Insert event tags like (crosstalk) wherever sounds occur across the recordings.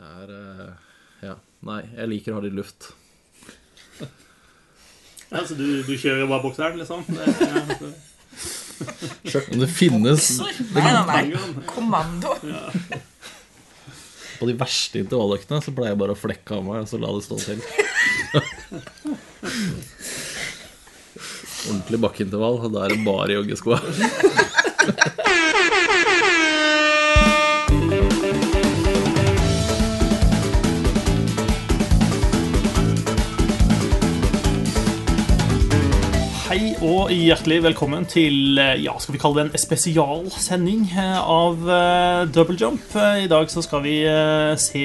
Det er eh, Ja. Nei, jeg liker å ha det i luft. Ja, så du, du kjører bare bokseren, liksom? Det, Om det finnes Nei, nei, nei. Kommando. På de verste intervalløktene så pleier jeg bare å flekke av meg og så la det stå til. Ordentlig bakkeintervall, og da er det bare joggeskoa. (laughs) hjertelig velkommen til eh, ja, skal vi kalle det en spesialsending eh, av eh, Double Jump. I dag så skal vi se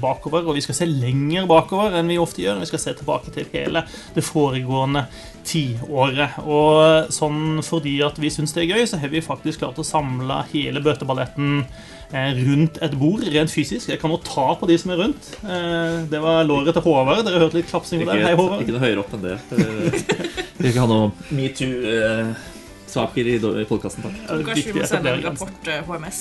bakover, og vi skal se lenger bakover enn vi ofte gjør. Vi skal se tilbake til hele det foregående tiåret. Og sånn fordi at vi syns det er gøy, så har vi faktisk klart å samle hele bøteballetten rundt et bord, rent fysisk. Jeg kan nå ta på de som er rundt. Eh, Det var låret til Håvard. Dere hørte litt klapsing der. Hei, Håvard. Ikke noe høyere opp enn det. Eh, (laughs) Vi vil ikke ha noe metoo-saker i i podkasten, takk. Er Kanskje vi må sende en rapport eh, HMS.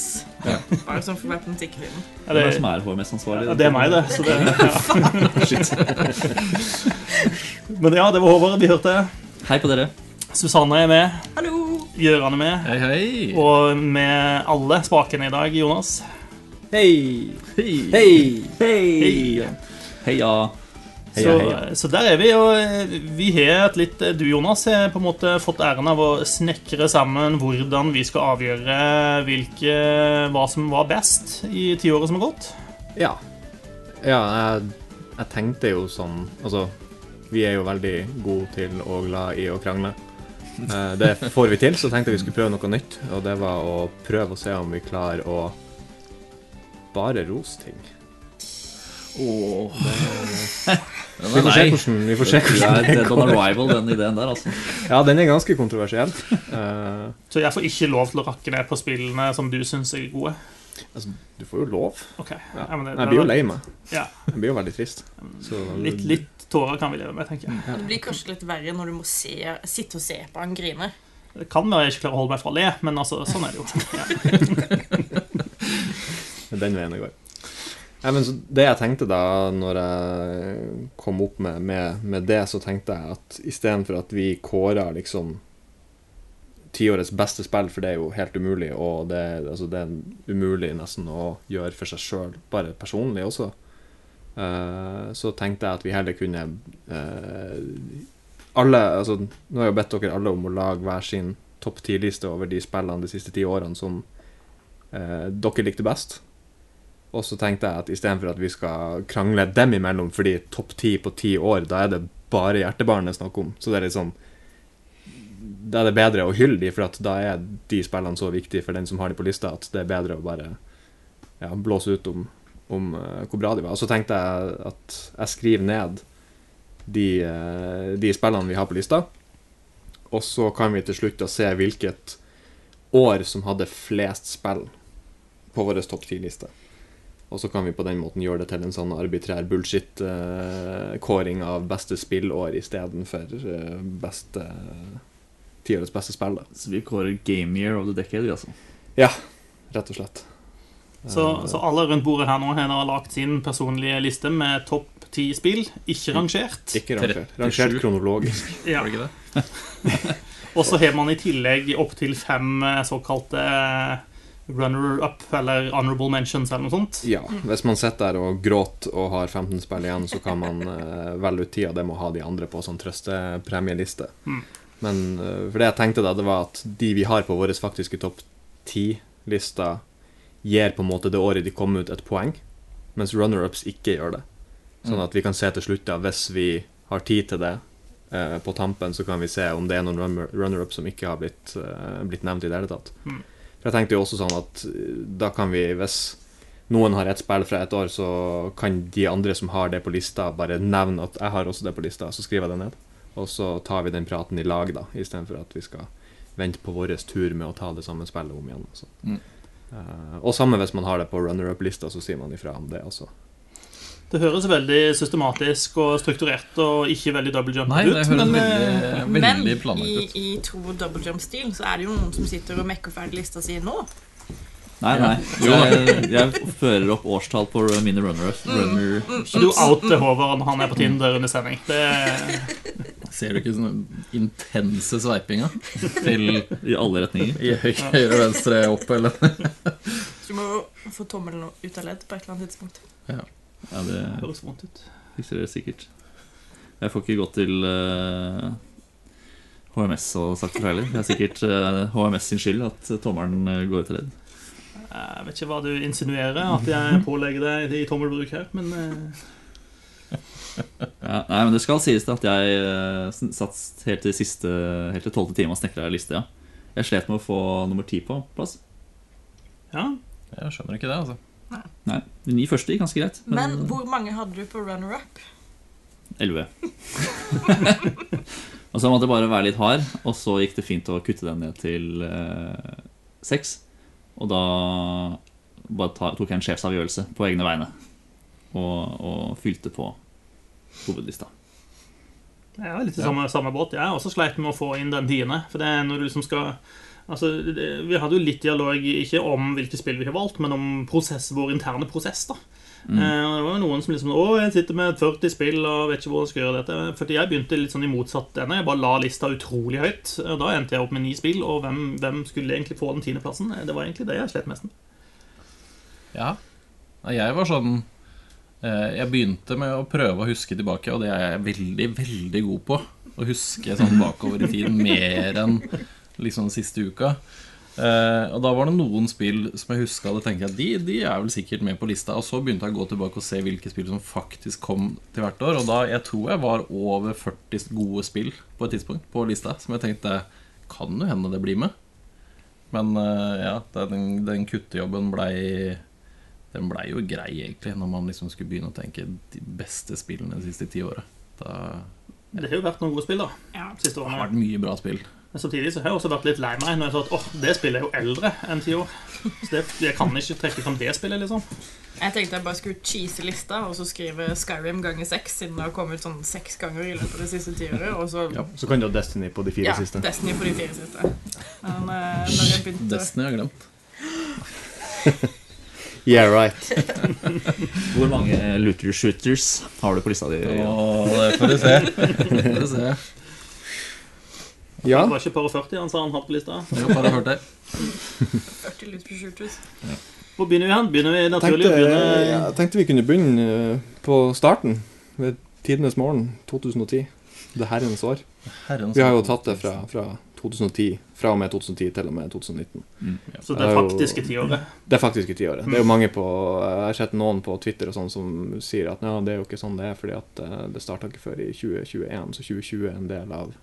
Bare sånn for å være på musikklyden. Hvem er det, det som er HMS-ansvarlig? ja, det er meg, det. Så det (laughs) ja. Shit. (laughs) Men ja, det var Håvard vi hørte. Hei på dere. Susanne er med. Hallo! Gøran er med. Hei, hei. Og med alle spakene i dag, Jonas. Hei! Hei. Hei! Hei. Heia. Så, så der er vi. Og eh, vi har et litt Du, Jonas, har på en måte fått æren av å snekre sammen hvordan vi skal avgjøre hvilke, hva som var best i tiåret som har gått. Ja. Ja, jeg, jeg tenkte jo sånn Altså, vi er jo veldig gode til og glad i å krangle. Eh, Det får vi til, så tenkte jeg vi skulle prøve noe nytt. Og det var å prøve å se om vi klarer å bare rose ting. Åh. Den Vi får se hvordan, vi får se Det hvordan er dead arrival, den ideen der, altså. Ja, den er ganske kontroversiell. Uh, Så jeg får ikke lov til å rakke ned på spillene som du syns er gode. altså, du får jo lov. Okay. Ja. ja, men det, Jeg blir jo lei meg. Ja. Jeg blir jo veldig trist. Så, Litt, litt tårer kan vi leve med, tenker jeg. Det blir kanskje litt verre når du må se, sitte og se på han grine. Det kan være jeg ikke klarer å holde meg fra å le, men altså, sånn er det jo. Ja. (laughs) Den veien det går. Ja, men så det jeg tenkte da når jeg kom opp med, med, med det, så tenkte jeg at istedenfor at vi kårer liksom tiårets beste spill, for det er jo helt umulig, og det, altså, det er umulig nesten å gjøre for seg sjøl, bare personlig også, så tenkte jeg at vi heller kunne eh, alle, altså, Nå har jeg jo bedt dere alle om å lage hver sin topp ti-liste over de spillene de siste ti årene som eh, dere likte best. Og så tenkte jeg at istedenfor at vi skal krangle dem imellom fordi topp ti på ti år, da er det bare hjertebarn det er snakk om. Så det er liksom Da er det bedre å hylle de, for da er de spillene så viktige for den som har de på lista, at det er bedre å bare ja, blåse ut om, om eh, hvor bra de var. Og så tenkte jeg at jeg skriver ned de, eh, de spillene vi har på lista, og så kan vi til slutt da se hvilket år som hadde flest spill på vår topp ti-liste. Og så kan vi på den måten gjøre det til en sånn arbitrær bullshit-kåring av beste spillår istedenfor beste tiårets beste spill. Da. Så vi kårer Game Year of the Decade, altså. Ja, rett og slett. Så, så alle rundt bordet her nå har lagt sin personlige liste med topp ti spill, ikke rangert. Ikke rangert. Rangert kronologisk. (laughs) Ja. Var det ikke (laughs) det? Og så har man i tillegg opptil fem eh, såkalte eh, runner-up eller honorable mentions eller noe sånt. Ja, hvis man sitter der og gråter og har 15 spill igjen, så kan man uh, velge ut tida det med å ha de andre på sånn trøstepremieliste. Mm. Men eh, for det jeg tenkte da, det var at de vi har på vår faktiske topp 10-lista, gir på en måte det året de kom ut, et poeng, mens runner-ups ikke gjør det. Sånn Mm. at vi kan se til slutt, da, hvis vi har tid til det eh, på tampen, så kan vi se om det er noen runner- runner-ups som ikke har blitt, eh, blitt nevnt i det hele tatt. Mm. For jeg tenkte jo også sånn at eh, da kan vi, hvis noen har ett spill fra et år, så kan de andre som har det på lista, bare nevne at jeg har også det på lista, så skriver jeg det ned. Og så tar vi den praten i lag, da, istedenfor at vi skal vente på vår tur med å ta det samme spillet om igjen. Altså. Mm. Eh, og samme hvis man har det på runner-up-lista, så sier man ifra om det også. Det høres veldig systematisk og strukturert og ikke veldig double jump Nei, ut. men, veldig, veldig Men i, i to double jump-stil så er det jo noen som sitter og mekker ferdig lista si nå. Nei, nei. (laughs) Jeg, jeg fører opp årstall på mine runner. runner Så du outer Håvard når han er på Tinder under sending. Det, (laughs) Ser du ikke sånne intense sveipinga til I alle retninger. i høy, høyre, venstre, opp, eller Så du må jo få tommelen ut av ledd på et eller annet tidspunkt. Ja, det høres vondt ut. fikser dere sikkert. Jeg får ikke gått til uh, HMS og sagt det heller. Det er sikkert uh, HMS sin skyld at tommelen eh, går ut av ledd. Jeg vet ikke hva du insinuerer at jeg pålegger deg i tommelbruk her, men eh, (laughs) Ja, nei, men Det skal sies at jeg uh, satt helt til siste Helt til tolvte time og snekra ei liste. Ja. Jeg slet med å få nummer ti på plass. ja. Jeg skjønner ikke det, altså. Nei, De ni første gikk ganske greit. Men hvor mange hadde du på runner-up? Elleve. (laughs) og så måtte jeg bare være litt hard, og så gikk det fint å kutte den ned til eh, seks. Og da bare ta, tok jeg en sjefsavgjørelse på egne vegne. Og, og fylte på hovedlista. Jeg er litt i samme, samme båt. Jeg også sleit med å få inn den tiende. For det er når du liksom skal Altså, det, Vi hadde jo litt dialog ikke om hvilke spill vi har valgt, men om prosess, vår interne prosess. da Mm. Eh, og Det var jo noen som liksom Å, jeg sitter med 40 spill og vet ikke hvordan jeg skal gjøre dette. Fordi jeg begynte litt sånn i motsatt ende. Jeg bare la lista utrolig høyt. Og Da endte jeg opp med ni spill, og hvem, hvem skulle egentlig få den tiendeplassen? Det var egentlig det jeg slet mest med. Ja. Jeg var sånn Jeg begynte med å prøve å huske tilbake, og det er jeg veldig, veldig god på. Å huske sånn bakover i tid mer enn liksom siste uka. Eh, og da var det noen spill som jeg huska og tenkte at de, de er vel sikkert med på lista. Og så begynte jeg å gå tilbake og se hvilke spill som faktisk kom til hvert år. Og da jeg tror jeg var over 40 gode spill på et tidspunkt på lista som jeg tenkte kan jo hende det blir med. Men eh, ja, den, den kuttejobben blei den blei jo grei, egentlig, når man liksom skulle begynne å tenke de beste spillene de siste ti åra. Det det har jo vært noen gode spill, da. Ja. Siste har vært mye bra spill. Men samtidig så har jeg også vært litt lei meg når jeg sa at åh, det spillet er jo eldre enn ti år. Så det, jeg kan ikke trekke fram det spillet, liksom. Jeg tenkte jeg bare skulle cheese lista og så skrive Skyrim ganger seks, siden det har kommet sånn seks ganger i løpet av det siste tiåret. Og så Ja. Så kan du ha Destiny på de fire ja, siste. Destiny på de fire siste. Men uh, når jeg begynte Destiny har jeg glemt. (laughs) Yeah, right. (laughs) Hvor mange looter shooters har du på lista di? Åh, det får du se. Får du se. Ja, Det var ikke par og 40 han sa han hadde på lista. Det var bare hørt det. 40 looter Shooters. Hvor begynner vi hen? Begynner vi naturlig tenkte, å begynne jeg tenkte vi kunne begynne eh, på starten. Ved tidenes morgen 2010. Det herrens år. Herrens Vi har jo tatt det fra, fra 2010, fra og med 2010 til og med 2019. Så det er faktiske tiåret. Det er faktiske tiåret. Det er jo mange på Jeg har sett noen på Twitter og sånn som sier at ja, det er jo ikke sånn det er, fordi at eh, det starta ikke før i 2021, så 2020 er en del av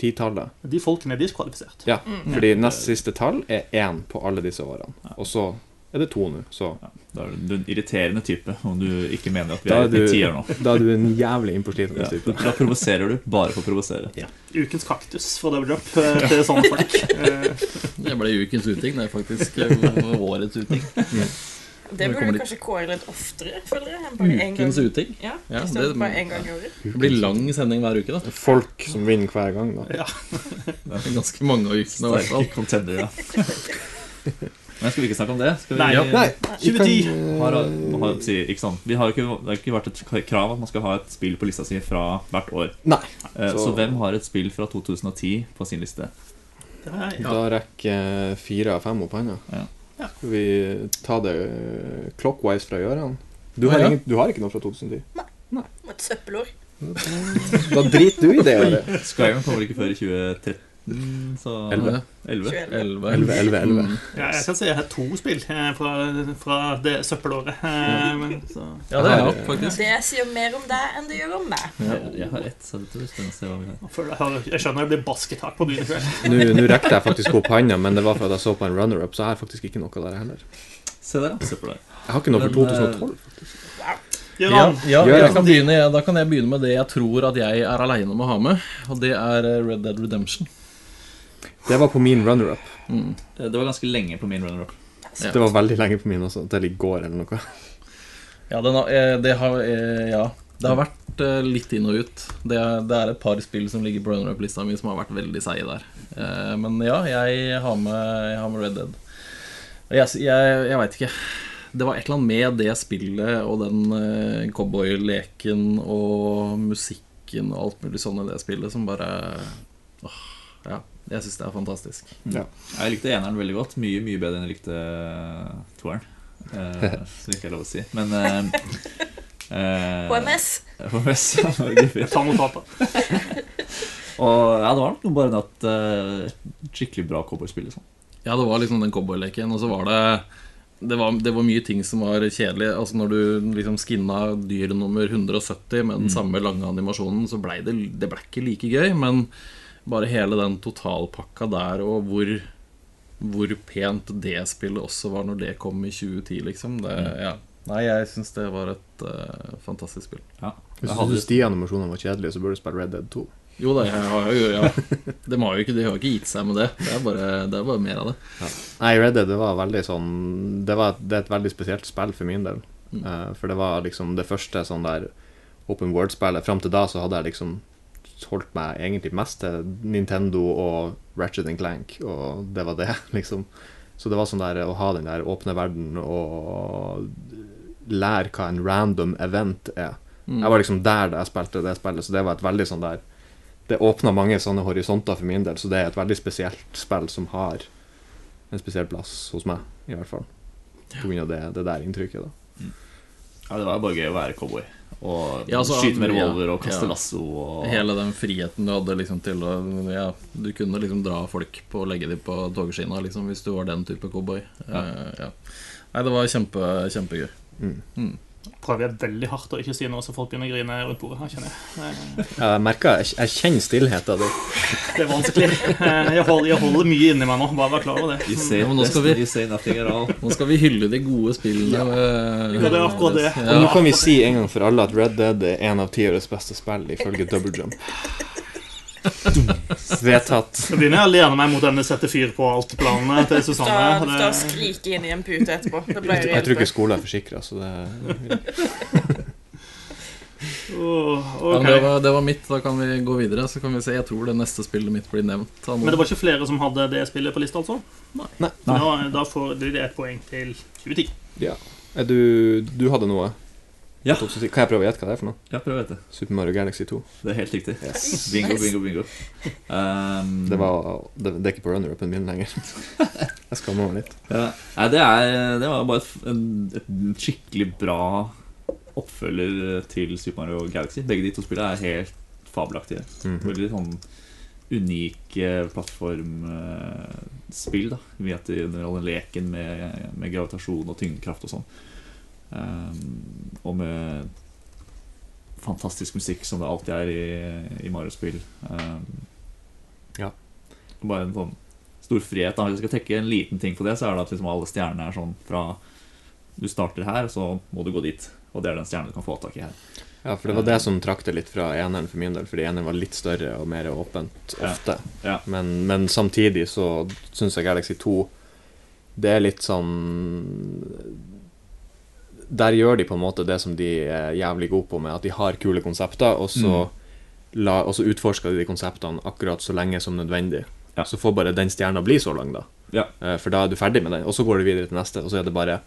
titallet. De folkene er diskvalifisert. Ja, fordi nest siste tall er én på alle disse årene. Og så er det to nå, så Da er du en irriterende type om du ikke mener at vi er er i tier nå. da er du en jævlig innpåslitende Ja, type. da provoserer du bare for å provosere. Ukens kaktus for Double Drop eh, til sånne (laughs) folk. Eh, Det ble ukens uting. Det er faktisk eh, årets uting. Det burde du kanskje kåre litt oftere, føler jeg. enn gang. Ukens uting. Ja, Ja, i det- bare en gang. Det blir lang sending hver uke, da. Folk som vinner hver gang, da. ja. (laughs) Det er ganske mange av ukene. i hvert fall. Contender, ja. (laughs) Men skal vi ikke snakke om det? Skal vi, Nei, ja. Nei, 2010 eh, Har, har, si, ikke sant? Vi har ikke, det har ikke vært et krav at man skal ha et spill på lista si fra hvert år. Nei. Eh, Så, Så- hvem har et spill fra 2010 på sin liste? Det ja. Da rekker fire av fem opp hånda. Ja. Ja. Skal vi ta det eh, clockwise fra Gøran? Du, har Ja. ingen- du har ikke noe fra 2010? Nei. Nei. Et søppelår. Da driter du i det. Skyrim kommer ikke før i 2013, så Elleve. 11. 11. 11, 11, 11. Mm. Ja, jeg kan si jeg har to spill eh, fra, fra det søppelåret. eh, men, så. Ja, det er jeg faktisk. Det sier mer om deg enn det gjør om meg. Jeg, jeg har ett, så. Jeg skjønner det blir basketak på byen i kveld. Nå, nå rekte jeg faktisk opp handa, men det var for at jeg så på en runner-up, så jeg har faktisk ikke noe der heller. Se der, der. Jeg har ikke noe for Men, 2012. Ja, ja jeg kan begynne, ja, da kan jeg begynne med det jeg tror at jeg er aleine om å ha med. Og det er eh, Red Dead Redemption. Det var på min runner-up. Mm. Eh, Det var ganske lenge på min runner-up. Ja. Det var veldig lenge på min også, til i går eller noe. Ja, har, eh, det har eh, Ja. Det har vært litt inn og ut. Det det er et par spill som ligger på runner-up-lista mi som har vært veldig seige der. Eh, Men ja, jeg har med, jeg har med Red Dead. Jeg, jeg, jeg veit ikke. Det var et eller annet med det spillet og den cowboyleken og musikken og alt mulig sånn i det spillet som bare åh, Ja, jeg syns det er fantastisk. Ja. Jeg likte eneren veldig godt. Mye mye bedre enn jeg likte eh, toeren. Eh, (laughs) som ikke er lov å si. Men eh, eh, HMS. HMS. Veldig fint. (laughs) Ta notater. (laughs) Og ja, det var nok bare en at eh, skikkelig bra cowboyspill. Liksom. Ja, det var liksom den cowboyleken, og så var det det var, det var mye ting som var kjedelig. Altså Når du liksom skinna dyr nummer 170 med den samme lange animasjonen, så blei det, det ble ikke like gøy. Men bare hele den totalpakka der, og hvor, hvor pent det spillet også var når det kom i 2010, liksom. Det, ja. Nei, jeg syns det var et uh, fantastisk spill. Ja. Hvis du syns de animasjonene var kjedelige, så burde du spille Red Dead 2. Jo da, jeg har jo ja. (laughs) De har jo ikke, de har ikke gitt seg med det. Det er bare, det er bare mer av det. Nei, Red Dead det var veldig sånn Det, var, det er et veldig spesielt spill for min del. Mm. Uh, for det var liksom det første sånn der open world-spillet. Fram til da så hadde jeg liksom holdt meg egentlig mest til Nintendo og Ratchet and Clank, og det var det, (laughs) liksom. Så det var sånn der å ha den der åpne verden og lære hva en random event er. Mm. Jeg var liksom der da jeg spilte det spillet, så det var et veldig sånn der Det åpna mange sånne horisonter for min del, så det er et veldig spesielt spill som har en spesiell plass hos meg, i hvert fall. På grunn av det, det der inntrykket, da. Ja, det var bare gøy å være cowboy. Og Ja, altså, skyte med ja, revolver og kaste ja. lasso. Og, Hele den friheten du hadde liksom til å ja, Du kunne liksom dra folk på og legge dem på togskinna liksom, hvis du var den type cowboy. Ja. Ja. Nei, det var kjempe, kjempegøy. Mm. Prøver jeg veldig hardt å ikke si noe så folk begynner å grine rundt bordet. her, kjenner jeg. Jeg merker, jeg, jeg kjenner stillheten din. Det er vanskelig. Eh, Jeg holder, jeg holder mye inni meg nå. Bare vær klar over det. Say, Ja, men nå skal vi- you say nothing at all. Nå skal vi hylle de gode spillene. eh, Ja, det er akkurat det. Ja. nå kan vi si en gang for alle at Red Dead er en av tiårets beste spill, ifølge Double Jump. Vedtatt. Jeg begynner å lene meg mot denne sette fyr på alt-planene til Susanne. da da skrike inn i en pute etterpå. Det pleier å Jeg tror ikke skolen er forsikra, så det Åh, Ja, det, var, det var mitt. Da kan vi gå videre. Så kan vi se. Jeg tror det neste spillet mitt blir nevnt. Men det var ikke flere som hadde det spillet på lista, altså? Nei. Nei. Da, da får det et poeng til 2010. Ja. Er du, du hadde noe? Ja. Kan jeg prøve å gjette hva det er for noe? Ja, prøv å gjette Super Mario Galaxy 2. Det er helt riktig. Yes. Bingo, bingo, bingo. Um, (laughs) Det, var, det, det er ikke på runner-upen min lenger. (laughs) Jeg skammer meg litt. ja. Nei, det, er, det var bare et, en, et skikkelig bra oppfølger til Super Mario Galaxy. Begge de to spillene er helt fabelaktige. Mhm. Veldig sånn unike plattformspill. da Ved at de underholder leken med, med gravitasjon og tyngdekraft og sånn. Um, og med fantastisk musikk, som det alltid er i, i Mario-spill. Um, Ja. Bare en sånn stor frihet. Da. Hvis jeg skal tekke en liten ting på det, så er det at liksom alle stjernene er sånn fra Du starter her, så må du gå dit. Og det er den stjernen du kan få tak i her. Ja, for det var det som trakk det litt fra eneren for min del, fordi eneren var litt større og mer åpent Ja. ofte. Ja. Men, men samtidig så syns jeg Galaxy 2 Det er litt sånn Der gjør de på en måte det som de er jævlig gode på, med at de har kule konsepter, og så, la, og så utforsker de de konseptene akkurat så lenge som nødvendig. Ja. Så får bare den stjerna bli så lang, da. Ja. Eh, For da er du ferdig med den, og så går du videre til neste, og så er det bare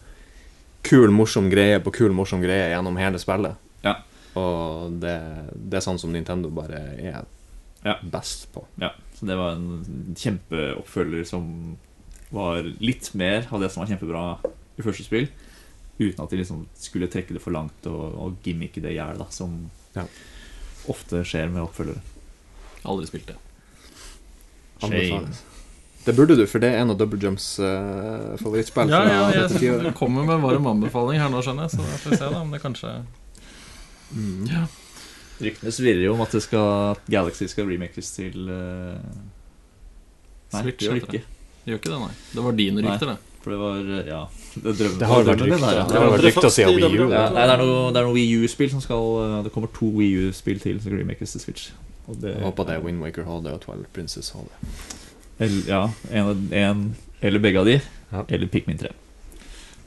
kul, morsom greie på kul, morsom greie gjennom hele spillet. Ja. Og det, det er sånn som Nintendo bare er Ja. best på. Ja, så det var en kjempeoppfølger som var litt mer av det som var kjempebra i første spill, uten at de liksom skulle trekke det for langt og, og gimmicke det i hjel, som Ja. ofte skjer med oppfølgere. Aldri spilt det. Shame. Det burde du, for det er en av Double Jumps uh, favorittspill. Ja, ja, ja, jeg, jeg kommer med varm anbefaling her nå, skjønner jeg. Så da får vi se da om det kanskje Mm. Ja. Ryktene svirrer jo om at det skal, Galaxy skal remakes til uh... Nei, Switch, det gjør det det. Gjør ikke det, nei. Det var dine rykter, det. For det var eh, Ja. Det, Det har vært drømmen å si ja. Det vært er siden Wii U. Ja, nei, det er noe, det er noe Wii U-spill som skal eh, Det kommer to Wii U-spill til som remakes til Switch. Og det, Jeg håper det er Windwaker HD og Twilight Princess HD. Eller, ja, en, en, eller begge av de. Ja. Eller Pikmin 3.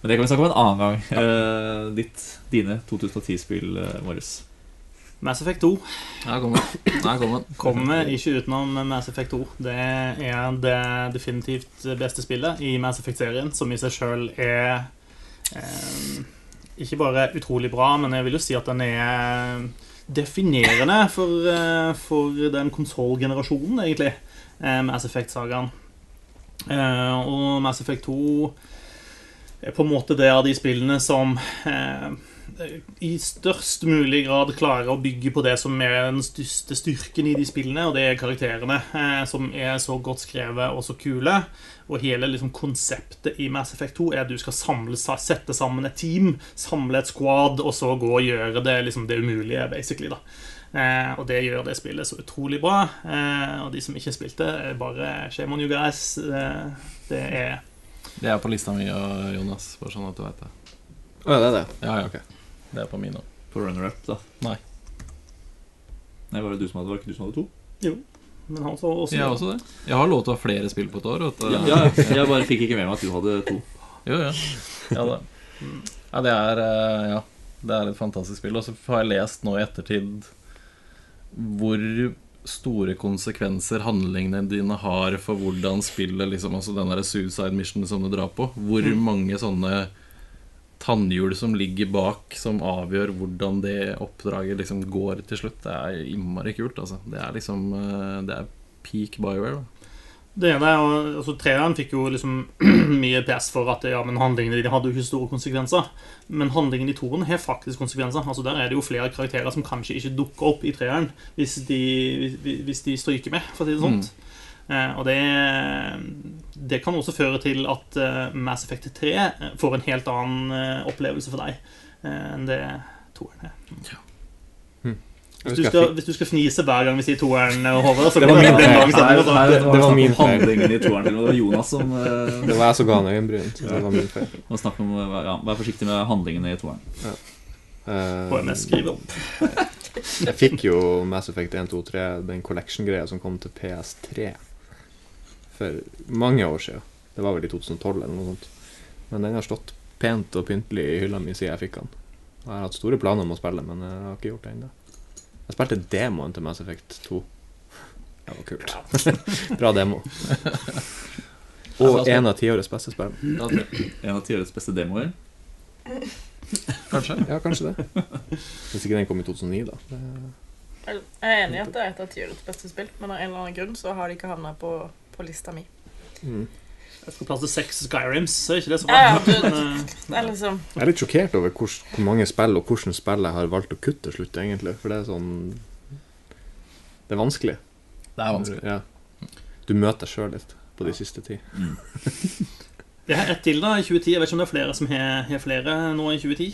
Men det kan vi snakke om en annen gang. Eh, ditt, dine 2010-spill, uh, Marius. Mass Effect 2 Ja, kommer. Nei, kommer ikke utenom Mass Effect 2. Det er det definitivt beste spillet i Mass Effect-serien, som i seg sjøl er eh, ikke bare utrolig bra, men jeg vil jo si at den er definerende for, eh, for den konsollgenerasjonen, egentlig, eh, Mass Effect-sagaen. Eh, og Mass Effect 2 er på en måte det av de spillene som eh, i størst mulig grad klarer å bygge på det som er den største styrken i de spillene, og det er karakterene, eh, som er så godt skrevet og så kule. Og hele liksom, konseptet i Mass Effect 2 er at du skal samle, sette sammen et team, samle et squad, og så gå og gjøre det, liksom, det umulige, basically. da. Eh, og det gjør det spillet så utrolig bra. Eh, og de som ikke spilte, er bare shame on you guys. Eh, det er Det er på lista mi og Jonas, bare sånn at du vet det. Å oh, det er det. Ja, ja. Ok. Det er på min òg. På runner-up, da. Nei. Nei, var det du som hadde, var ikke du som hadde to? Jo. Men han så også, Jeg har også det. Jeg har lov til å ha flere spill på et år. At. Ja, ja, jeg bare fikk ikke med meg at du hadde to. Jo, ja. ja, det. ja det er eh, Ja, det er et fantastisk spill. Og så har jeg lest nå i ettertid hvor store konsekvenser handlingene dine har for hvordan spillet liksom, Altså den der suicide mission som du drar på. Hvor mange sånne tannhjul som ligger bak, som avgjør hvordan det oppdraget liksom går til slutt. Det er innmari kult, altså. Det er liksom eh, Det er peak Bioware. da. Det ene er altså Treeren fikk jo liksom (clears throat) mye press for at ja, men handlingene dine hadde jo ikke store konsekvenser. Men handlingen i toeren har faktisk konsekvenser. Altså Der er det jo flere karakterer som kanskje ikke dukker opp i treeren hvis de, hvis, de stryker med, for å si det sånt. Eh, og det, det kan også føre til at eh, Mass Effect 3 får en helt annen eh, opplevelse for deg eh, enn det toeren er. Jeg Hvis du, skal, hvis du skal fnise hver gang vi sier toeren, eh, Håvard, så Det var min det. Nei, det- det var min feil. handlingen i toeren. Det var Jonas som uh, Det var jeg som ga han øyenbrynet. Det var min feil. var snakk om eh, ja, Vær forsiktig med handlingene i toeren. Eh, HMS skriver opp. jeg fikk jo Mass Effect 1, 2, 3, den collection-greia som kom til PS3 for mange år siden. Det var vel i 2012 eller noe sånt. Men den har stått pent og pyntelig i hylla mi siden jeg fikk den. Og Jeg har hatt store planer om å spille, men jeg har ikke gjort det ennå. Jeg spilte demoen til Mass Effect 2. Det var kult. (laughs) Bra demo. Og en av tiårets beste spill. En av tiårets beste demoer. Kanskje. Ja, kanskje det. Hvis ikke den kom i 2009, da. Jeg er enig i at det er et av tiårets beste spill, men av en eller annen grunn så har de ikke havna på, på lista mi. Mm. Jeg skal plass til seks Skyrims, så er ikke det så Ja, bra. ja, du- (laughs) Men, eh, Det er liksom Jeg er litt sjokkert over hvor, hvor mange spill og hvordan spill jeg har valgt å kutte til slutt, egentlig. For det er sånn Det er vanskelig. Det er vanskelig. Ja. Du møter deg sjøl litt på de siste ti. (laughs) Jeg har ett til da, i 2010. Jeg vet ikke om det er flere som har, har flere nå i 2010.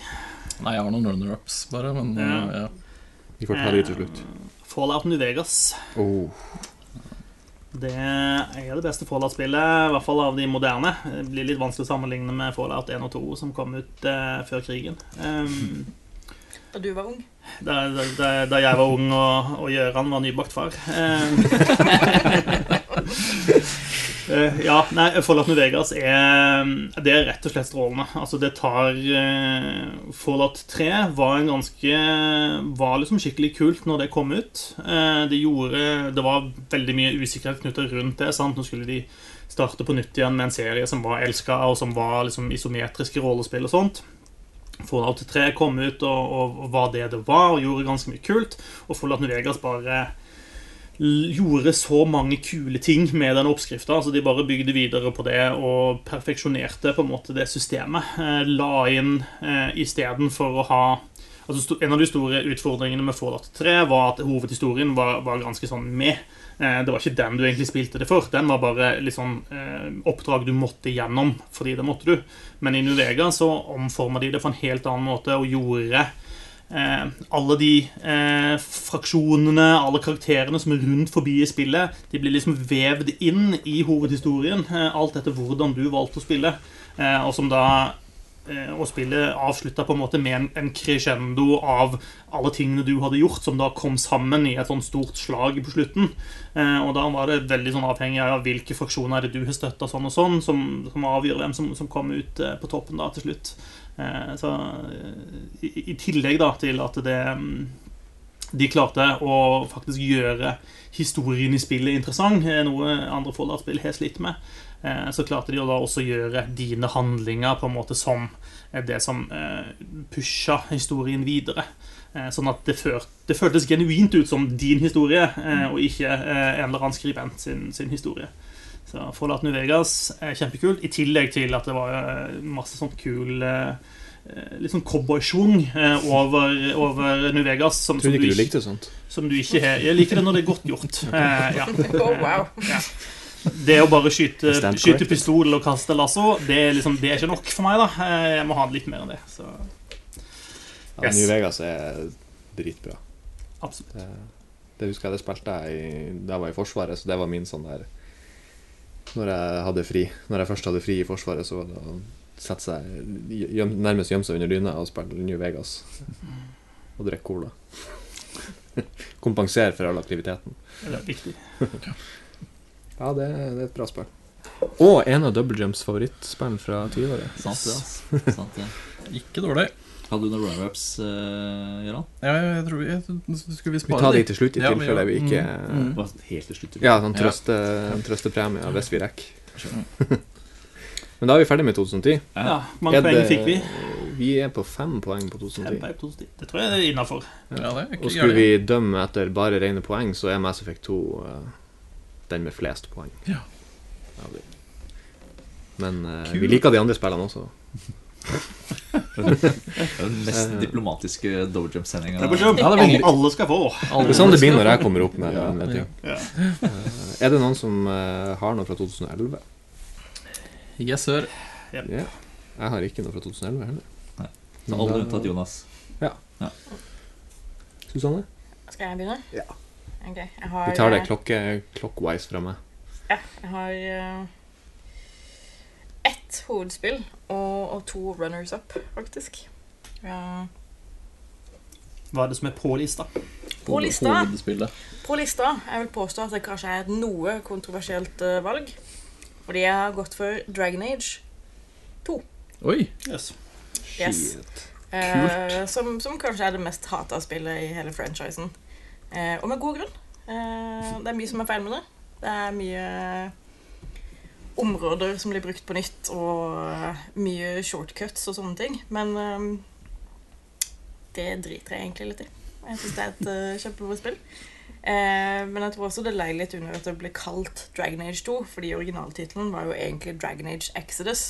Nei, jeg har noen runner-ups, bare. Men Ja. ja. Vi får ta de til slutt. Fallout New Vegas. Oh. Det er det beste Fallout-spillet, i hvert fall av de moderne. Det blir litt vanskelig å sammenligne med Fallout 1 og 2, som kom ut uh, før krigen. Um, Da du var ung. da, da, da jeg var ung og, og Gjøran var nybakt far. Eh, (laughs) ja, nei, Fallout New Vegas er Det er rett og slett strålende. Altså, det tar uh, Fallout 3 var en ganske Var liksom skikkelig kult når det kom ut. Uh, det gjorde Det var veldig mye usikkerhet knyttet rundt det. sant? Nå skulle de starte på nytt igjen med en serie som var elska, og som var liksom isometriske rollespill og sånt. Fallout 3 kom ut og, og, var det det var, og gjorde ganske mye kult. Og Fallout New Vegas bare gjorde så mange kule ting med den oppskrifta. Altså de bare bygde videre på det og perfeksjonerte på en måte det systemet. Eh, la inn eh, istedenfor å ha Altså En av de store utfordringene med Fallout 3 var at hovedhistorien var, var ganske sånn med. Eh, Det var ikke den du egentlig spilte det for. Den var bare litt sånn eh, oppdrag du måtte gjennom, fordi det måtte du. Men i Nuvega så omforma de det på en helt annen måte og gjorde alle de eh, fraksjonene, alle karakterene som er rundt forbi i spillet, de blir liksom vevd inn i hovedhistorien. Eh, alt etter hvordan du valgte å spille. Eh, og som da eh, og spillet avslutta på en måte med en, en crescendo av alle tingene du hadde gjort, som da kom sammen i et sånn stort slag på slutten. Eh, og da var det veldig sånn avhengig av hvilke fraksjoner er det du har støtta, sånn og sånn, som, som avgjør hvem som, som kom ut eh, på toppen da til slutt. Eh, så eh, i, tillegg da til at det mm, de klarte å faktisk gjøre historien i spillet interessant, eh, noe andre Fallout-spill har slitt med. Så klarte de å da også gjøre dine handlinger på en måte som det som pusha historien videre. Sånn at det, følt, det føltes genuint ut som din historie, og ikke en eller annen skribent sin, sin historie. Så Fallout New Vegas er kjempekult, i tillegg til at det var eh, masse sånn kul eh, eh, Litt sånn cowboysjung over, over New Vegas. Som, Tror du ikke du likte sånt. som du ikke har Jeg liker det når det er godt gjort. Ja. (laughs) Oh, wow. Det å bare skyte, skyte pistol og kaste lasso, det er, liksom, det er ikke nok for meg. da Jeg må ha litt mer enn det. Så Ja, New Vegas er dritbra. absolutt. Det, det husker jeg det spilte jeg i, da jeg var i Forsvaret, så det var min sånn der Når jeg hadde fri Når jeg først hadde fri i Forsvaret, så var det å sette seg gjem, nærmest gjemme seg under dyna og spille New Vegas. Og drikke cola. (laughs) Kompensere for all aktiviteten. Det er viktig. Ja, det, det er et bra spill. Og en av Double Jumps favorittspill fra tidligere. Sant det, altså. Sant det. Ikke dårlig. Hadde du noen runner-ups, uh, Gøran? Ja, jeg tror vi jeg, Skulle vi Vi tar de til slutt, i Ja, tilfelle vi ikke Mm, mm. Helt til slutt. Ja, sånn Ja. trøste, trøstepremie hvis vi rekker. (laughs) Men da er vi ferdig med 2010. Ja, Hvor mange poeng fikk vi? Vi er på fem poeng på Fem 2010. poeng positivt. Det tror jeg er innafor. Ja, det Og skulle vi dømme etter bare rene poeng, så er Mass Effect 2 eh, den med flest poeng. Ja. Ja, Men uh, vi liker de andre spillene også. (laughs) Det den mest Eh. diplomatiske double jump-sendinga. Ja, det er veldig- Alle skal få. Det er sånn det blir når jeg kommer opp med, Ja, med. Ja. Eh, er det noen som eh, har noe fra 2011? Yes, sir. Ja. Jeg har ikke noe fra 2011 heller. Så alle unntatt Jonas. Ja Susanne? Skal jeg begynne? Ja. Okay, jeg har, Vi tar det eh, klokke, clockwise fra meg. Ja, jeg har eh, ett hovedspill og, og to runners up, faktisk. Ja. Hva er det som er på lista? På lista? På lista jeg vil påstå at det kanskje er et noe kontroversielt eh, valg. Fordi jeg har gått for Dragon Age, 2. Oi! Yes. Yes. Eh, som, som kanskje er det mest hata spillet i hele franchisen. Eh, og med god grunn. Eh, det er mye som er feil med det. Det er mye områder som blir brukt på nytt, og eh, mye shortcuts og sånne ting. Men eh, det driter jeg egentlig litt i. Jeg syns det er et uh, kjempebra spill. Men jeg tror også det leier litt under at det ble kalt Dragon Age 2, fordi originaltittelen var jo egentlig Dragon Age Exodus.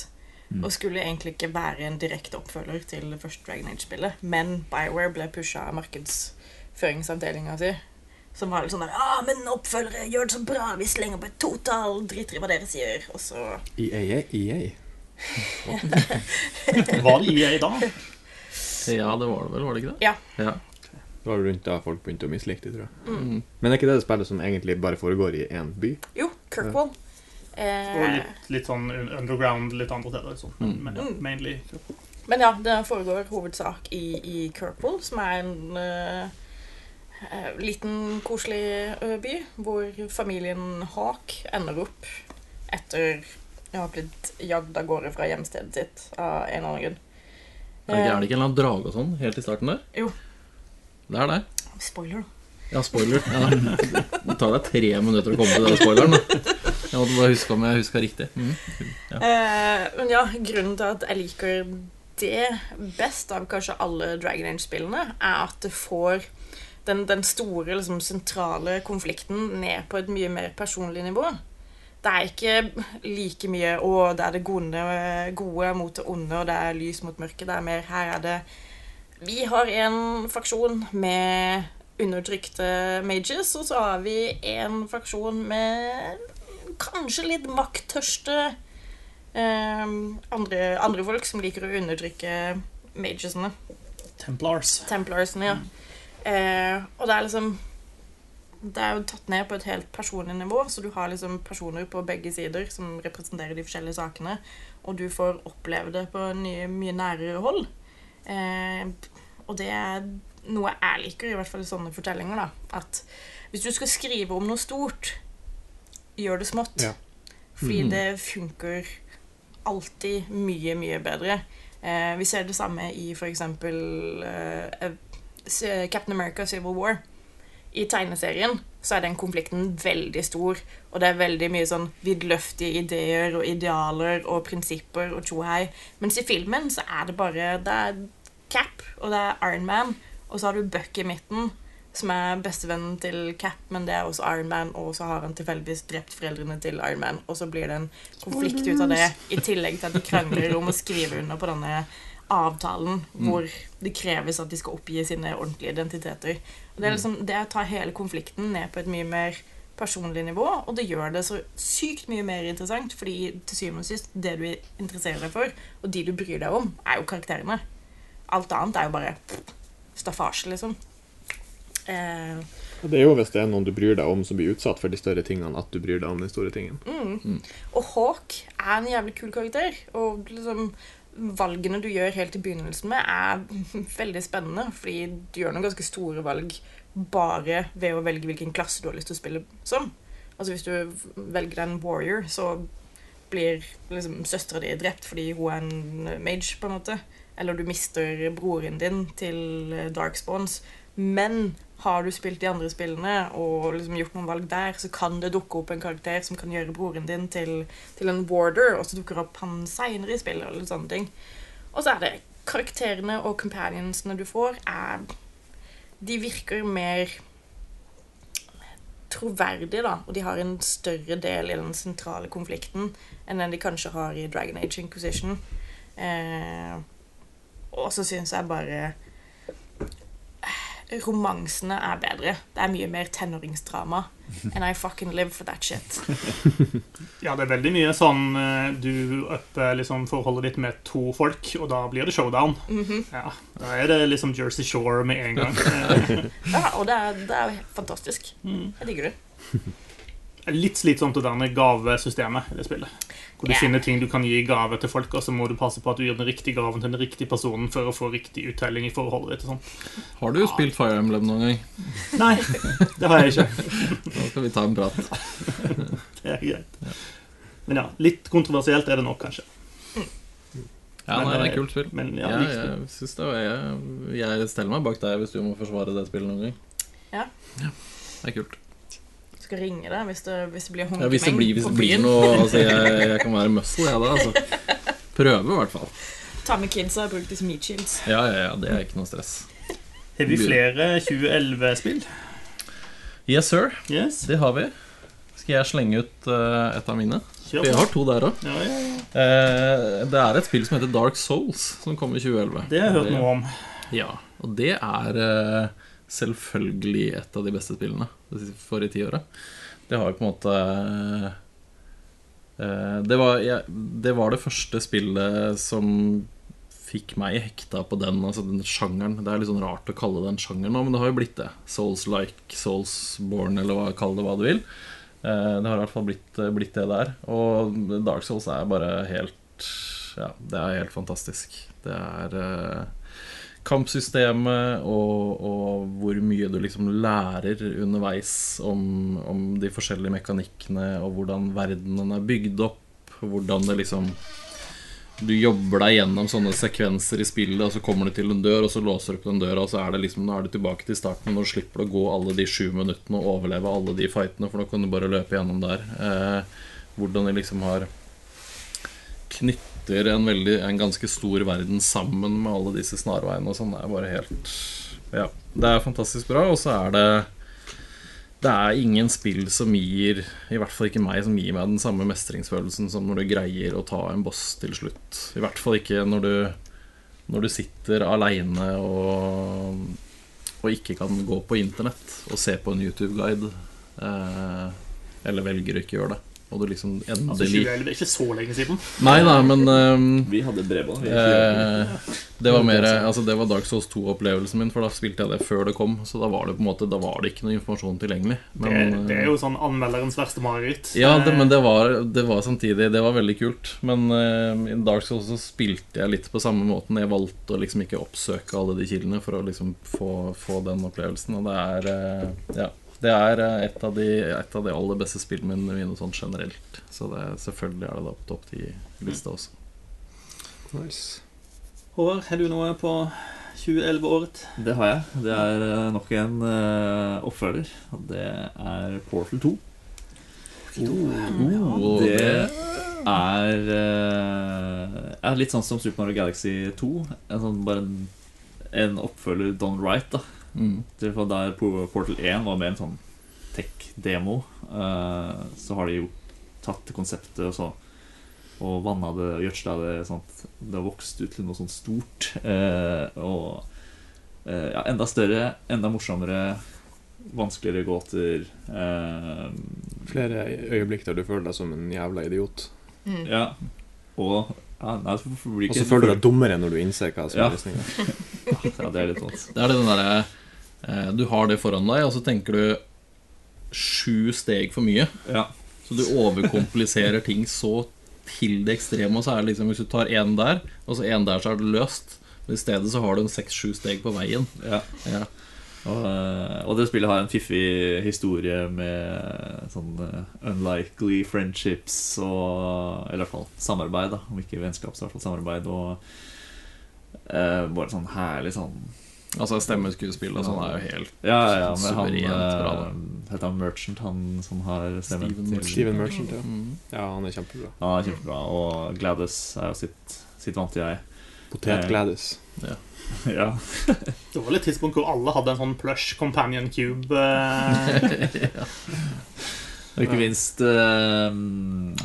Mm. Og skulle egentlig ikke være en direkte oppfølger til det første Dragon Age-spillet. Men Bioware ble pusha av markedsføringsavdelinga si. Som var litt sånn der ah, men oppfølgere gjør det så bra, vi slenger på et totall, driter i hva dere sier. Og så EA, EA. (laughs) Var det EA da? Ja, det var det vel, var det ikke det? Ja. ja. Det var rundt da folk begynte å mislike det, tror jeg. Mm. Men er ikke det det spillet som egentlig bare foregår i én by? Jo, Kirkwall. Og Eh, litt, litt sånn underground litt andre steder. Liksom. Men, Mm. men ja, Mm. mainly men ja, det foregår hovedsak i, i Kirkwall, som er en eh, liten, koselig by, hvor familien Haak ender opp etter å ha blitt jagd av gårde fra hjemstedet sitt av en eller annen grunn. Er det, ikke, er det ikke en eller annen drage og sånn helt i starten der? Jo. Det er det. Eh, Spoiler, da. Ja, spoiler. Ja. Det tar deg tre minutter å komme til den spoileren. Da. Jeg måtte bare huske om jeg huska riktig. Mm. Eh, men ja, grunnen til at jeg liker det best av kanskje alle Dragon Age-spillene, er at det får den, den store, liksom, sentrale konflikten ned på et mye mer personlig nivå. Det er ikke like mye 'å, det er det gode, gode mot det onde', og det er lys mot mørke. Det er mer her er det Vi har en faksjon med undertrykte mages, og så har vi en faksjon med kanskje litt makttørste eh, andre, andre folk som liker å undertrykke magesene. Templars. Templarsene, ja. Eh, og det er liksom Det er jo tatt ned på et helt personlig nivå, så du har liksom personer på begge sider som representerer de forskjellige sakene, og du får oppleve det på mye, mye nærere hold. Eh, og det er noe jeg liker, i hvert fall i sånne fortellinger, da. At hvis du skal skrive om noe stort, gjør det smått. Ja. Fordi Mhm. det funker alltid mye, mye bedre. Eh, vi ser det samme i eh, eh, Captain America Civil War. I tegneserien så er den konflikten veldig stor, og det er veldig mye sånn vidløftige ideer og idealer og prinsipper og tjohei. Mens i filmen så er det bare Det er Cap, og det er Iron Man, og så har du Buck i midten, som er bestevennen til Cap, men det er også Iron Man, og så har han tilfeldigvis drept foreldrene til Iron Man, og så blir det en konflikt ut av det, i tillegg til at de krangler om å skrive under på denne avtalen hvor det kreves at de skal oppgi sine ordentlige identiteter. Og det er liksom det å ta hele konflikten ned på et mye mer personlig nivå, og det gjør det så sykt mye mer interessant, fordi til syvende og sist, det du interesserer deg for, og de du bryr deg om, er jo karakterene. Alt annet er jo bare staffasje, liksom. Eh, Det er jo hvis det er noen du bryr deg om som blir utsatt for de større tingene, at du bryr deg om den store tingen. Og Hawk er en jævlig kul karakter. Og liksom valgene du gjør helt i begynnelsen med, er (laughs) veldig spennende. Fordi du gjør noen ganske store valg bare ved å velge hvilken klasse du har lyst til å spille som. Altså Hvis du velger en warrior, så blir liksom søstera di drept fordi hun er en mage, på en måte. Eller du mister broren din til Darkspawns. Men har du spilt de andre spillene og liksom gjort noen valg der, så kan det dukke opp en karakter som kan gjøre broren din til, til en warder, og så dukker opp han seinere i spillet. eller sånne ting. Og så er det karakterene og companionsene du får, er De virker mer troverdige, da, og de har en større del i den sentrale konflikten enn den de kanskje har i Dragon Age Inquisition. Eh, og så syns jeg bare romansene er bedre. Det er mye mer tenåringsdrama. And I fucking live for that shit. (laughs) Ja, det er veldig mye sånn eh, du upper liksom forholdet ditt med to folk, og da blir det showdown. Ja, Da er det liksom Jersey Shore med en gang. (laughs) Ja, og det er, det er fantastisk. Mm. Jeg digger det. (laughs) Litt slitsomt det der med gavesystemet i det spillet. Hvor du yeah. finner ting du kan gi i gave til folk, og så må du passe på at du gir den riktige gaven til den riktige personen for å få riktig uttelling i forholdet ditt. og sånn. Har du spilt Fire Emblem noen gang? Nei, det har jeg ikke. (laughs) Da skal vi ta en prat. (laughs) Det er greit. Men ja, litt kontroversielt er det nok, kanskje. Ja, nei, det er eh, et kult spill. Men ja, Ja, jeg, synes det, var- jeg, jeg steller meg bak deg hvis du må forsvare det spillet noen gang. Ja. Det er kult. Skal ringe deg hvis det, hvis det blir Ja, hvis det blir, hvis det blir noe altså, jeg, (laughs) jeg kan være muscle, jeg da. Altså. Prøve, i hvert fall. Ta med kidsa og bruk de som meat shields. Ja, ja, ja, det er ikke noe stress. Har vi flere 2011-spill? Yes, sir. Yes. Det har vi. Skal jeg slenge ut uh, et av mine? For jeg har to der òg. Ja, ja, ja. det er et spill som heter Dark Souls, som kom i 2011. Det har jeg hørt noe om. Ja, og det er eh, selvfølgelig et av de beste spillene de forrige tiåret. Det har jo på en måte eh, det, var, ja, det var det første spillet som fikk meg hekta på den, altså den sjangeren. Det er litt sånn rart å kalle det en sjanger nå, men det har jo blitt det. Souls-like, Souls-born, eller hva, kall det hva du vil. Eh, det har i hvert fall blitt, blitt det der. Og Dark Souls er bare helt Ja, det er helt fantastisk. Det er eh, kampsystemet og, og hvor mye du liksom lærer underveis om, om de forskjellige mekanikkene, og hvordan verdenen er bygd opp, hvordan det liksom Du jobber deg gjennom sånne sekvenser i spillet, og så kommer du til en dør, og så låser du opp den døra, og så er det liksom, nå er du tilbake til starten, og nå slipper du å gå alle de sju minuttene og overleve alle de fightene, for nå kan du bare løpe gjennom der. Eh, hvordan de liksom har knytter en, veldig, en ganske stor verden sammen med alle disse snarveiene og sånn. Det er bare helt Ja. Det er fantastisk bra, og så er det det er ingen spill som gir, i hvert fall ikke meg, som gir meg den samme mestringsfølelsen som når du greier å ta en boss til slutt. I hvert fall ikke når du, når du sitter aleine og, og ikke kan gå på internett og se på en YouTube-guide. Eh, eller velger å ikke gjøre det. Og du liksom Altså, endelig 2011 er ikke så lenge siden. Nei da, men um, Vi hadde bredbånd. vi. Eh, det var mer Altså det var Dark Souls 2-opplevelsen min, for da spilte jeg det før det kom. Så da var det på en måte Da var det ikke noe informasjon tilgjengelig. Men, det, det er eh, jo sånn anmelderens verste mareritt. ja, det, men det var, det var samtidig Det var veldig kult. Men uh, i Dark Souls så spilte jeg litt på samme måten. Jeg valgte å liksom ikke oppsøke alle de kildene for å liksom få, få den opplevelsen. Og det er uh, Ja. Det er eh, et av, de, et av de aller beste spillene mine sånn generelt. Så det, selvfølgelig er det da på topp ti-lista også. Nice. Håvard, har du noe på 2011-året? Det har jeg. Det er eh, nok en uh, oppfølger. Det er Portal 2. Og Det det er, uh, er litt sånn som Super Mario Galaxy 2. En sånn, bare en, en oppfølger done right. da mm. Til Der Portal 1 var mer en sånn tech-demo, uh, så har de jo tatt konseptet og så og vanna det og gjødsla det Sånt. det har vokst ut til noe sånt stort. Uh, og uh, ja, enda større, enda morsommere, vanskeligere gåter. eh, Flere øyeblikk der du føler deg som en jævla idiot. Mm. ja. Og ja, nei, Og så føler du deg dummere når du innser hva som er løsninga. (laughs) Ja, det er litt vondt. Det er det den derre Du har det foran deg, og så tenker du sju steg for mye. Ja. Så du overkompliserer ting så til det ekstreme. Og så er det liksom hvis du tar én der, og så én der, så er det løst. Men i stedet så har du en seks-sju steg på veien. ja. Ja. Og, eh, og det spillet har en fiffig historie med sånn eh, unlikely friendships og Eller i hvert fall samarbeid, da. Om ikke vennskap, så i hvert fall samarbeid. Og eh, bare sånn herlig sånn Altså stemmeskuespill og sånn er jo helt Ja, ja, ja men han bra, da. eh, Heter han Merchant, han som har stemmen Steven til. Steven Merchant, ja. mm. Ja, han er kjempebra. Han er kjempebra. Og Gladys er jo sitt, sitt vante jeg. Potet-Gladys. (laughs) ja. Det var litt tidspunkt hvor alle hadde en sånn plush companion cube. eh, (laughs) Og ikke minst uh,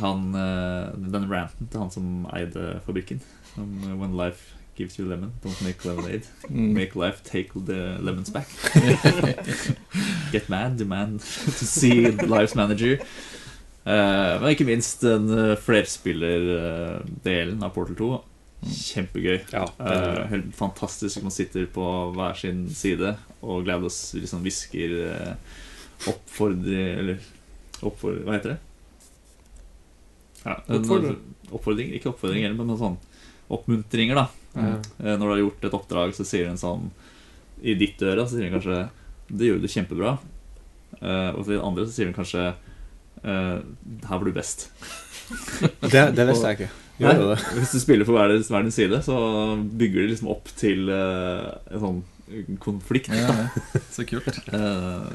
han, uh, den ranten til han som eide fabrikken. Om, eh, life gives you lemon, don't make lemonade. (laughs) Mm. Make life take the lemons back. (laughs) (laughs) Get mad, demand to see life's manager. Uh, men ikke minst den uh, flerspillerdelen av Portal 2. Kjempegøy. Ja, uh, helt fantastisk. Man sitter på hver sin side, og Glados liksom hvisker uh, oppfordring Eller oppfordring Hva heter det? Ja, en- Oppfordring. Oppfordring, ikke oppfordringer, men sånn oppmuntringer, da. Eh, Når du har gjort et oppdrag, så sier den sånn I ditt øre så sier den kanskje 'Det gjorde du kjempebra'. Eh, og til den andre så sier den kanskje eh, 'Her var du best'. (laughs) det, det visste jeg ikke. Gjør det? Hvis du spiller på hver, din- hver din side, så bygger de liksom opp til en sånn konflikt Ja, ja. Så kult. (laughs) eh,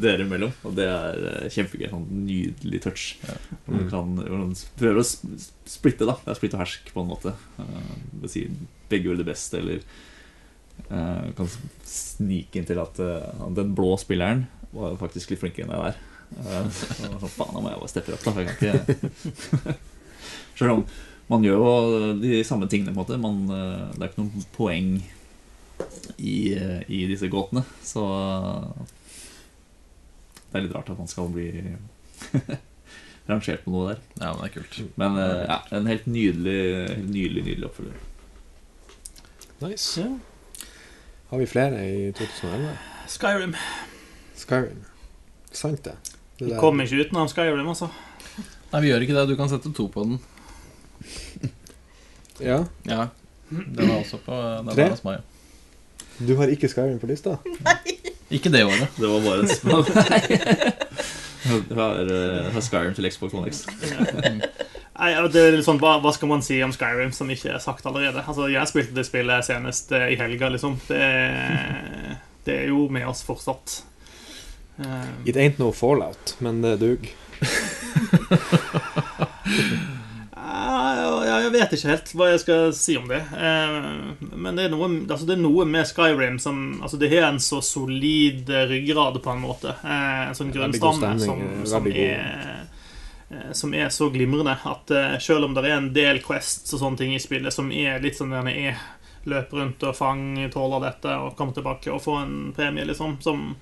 dere imellom. Og det er eh, kjempegøy. Sånn nydelig touch. Ja. Mm. kan hvor man prøver å splitte, da. Det er splitt og hersk på en måte. Uh, si begge gjør det beste, eller uh, kan snike inn til at uh, den blå spilleren var faktisk litt flinkere enn jeg var. Uh, sånn, faen, nå må jeg bare steppe opp, da. for Jeg kan ikke (laughs) Selv om man gjør jo de samme tingene, på en måte. Man, eh, det er ikke noe poeng i, i disse gåtene. Så det er litt rart at man skal bli (laughs) rangert på noe der. Ja, men det er kult. Men eh, ja, en helt nydelig, helt nydelig, nydelig oppfølger. Nice. ja. Har vi flere i 2011? Skyrim. Skyrim. Sant, det. det Vi kommer ikke utenom Skyrim, altså. Nei, vi gjør ikke det. Du kan sette to på den. Ja. Ja. Det var også på den Tre? er hos meg. Du har ikke Skyrim på lista? (laughs) Ikke det året. Det var bare en smak. Jeg har, eh, har Skyrim til Xbox One X. (laughs) Nei, det er litt sånn, hva, hva skal man si om Skyrim som ikke er sagt allerede? Altså, Jeg spilte det spillet senest eh, i helga, liksom. Det, er- (laughs) det er jo med oss fortsatt. Eh, It ain't no fallout, men det dug. Jeg vet ikke helt hva jeg skal si om det. Eh, Men det er, noe, altså det er noe med Skyrim som altså Det har en så solid ryggrad, på en måte. Eh, En sånn grønnstamme som, eh, som som er så glimrende at selv om det er en del quests og sånne ting i spillet som er litt sånn den er løp rundt og fang, tåler dette og kom tilbake og få en premie, liksom, som,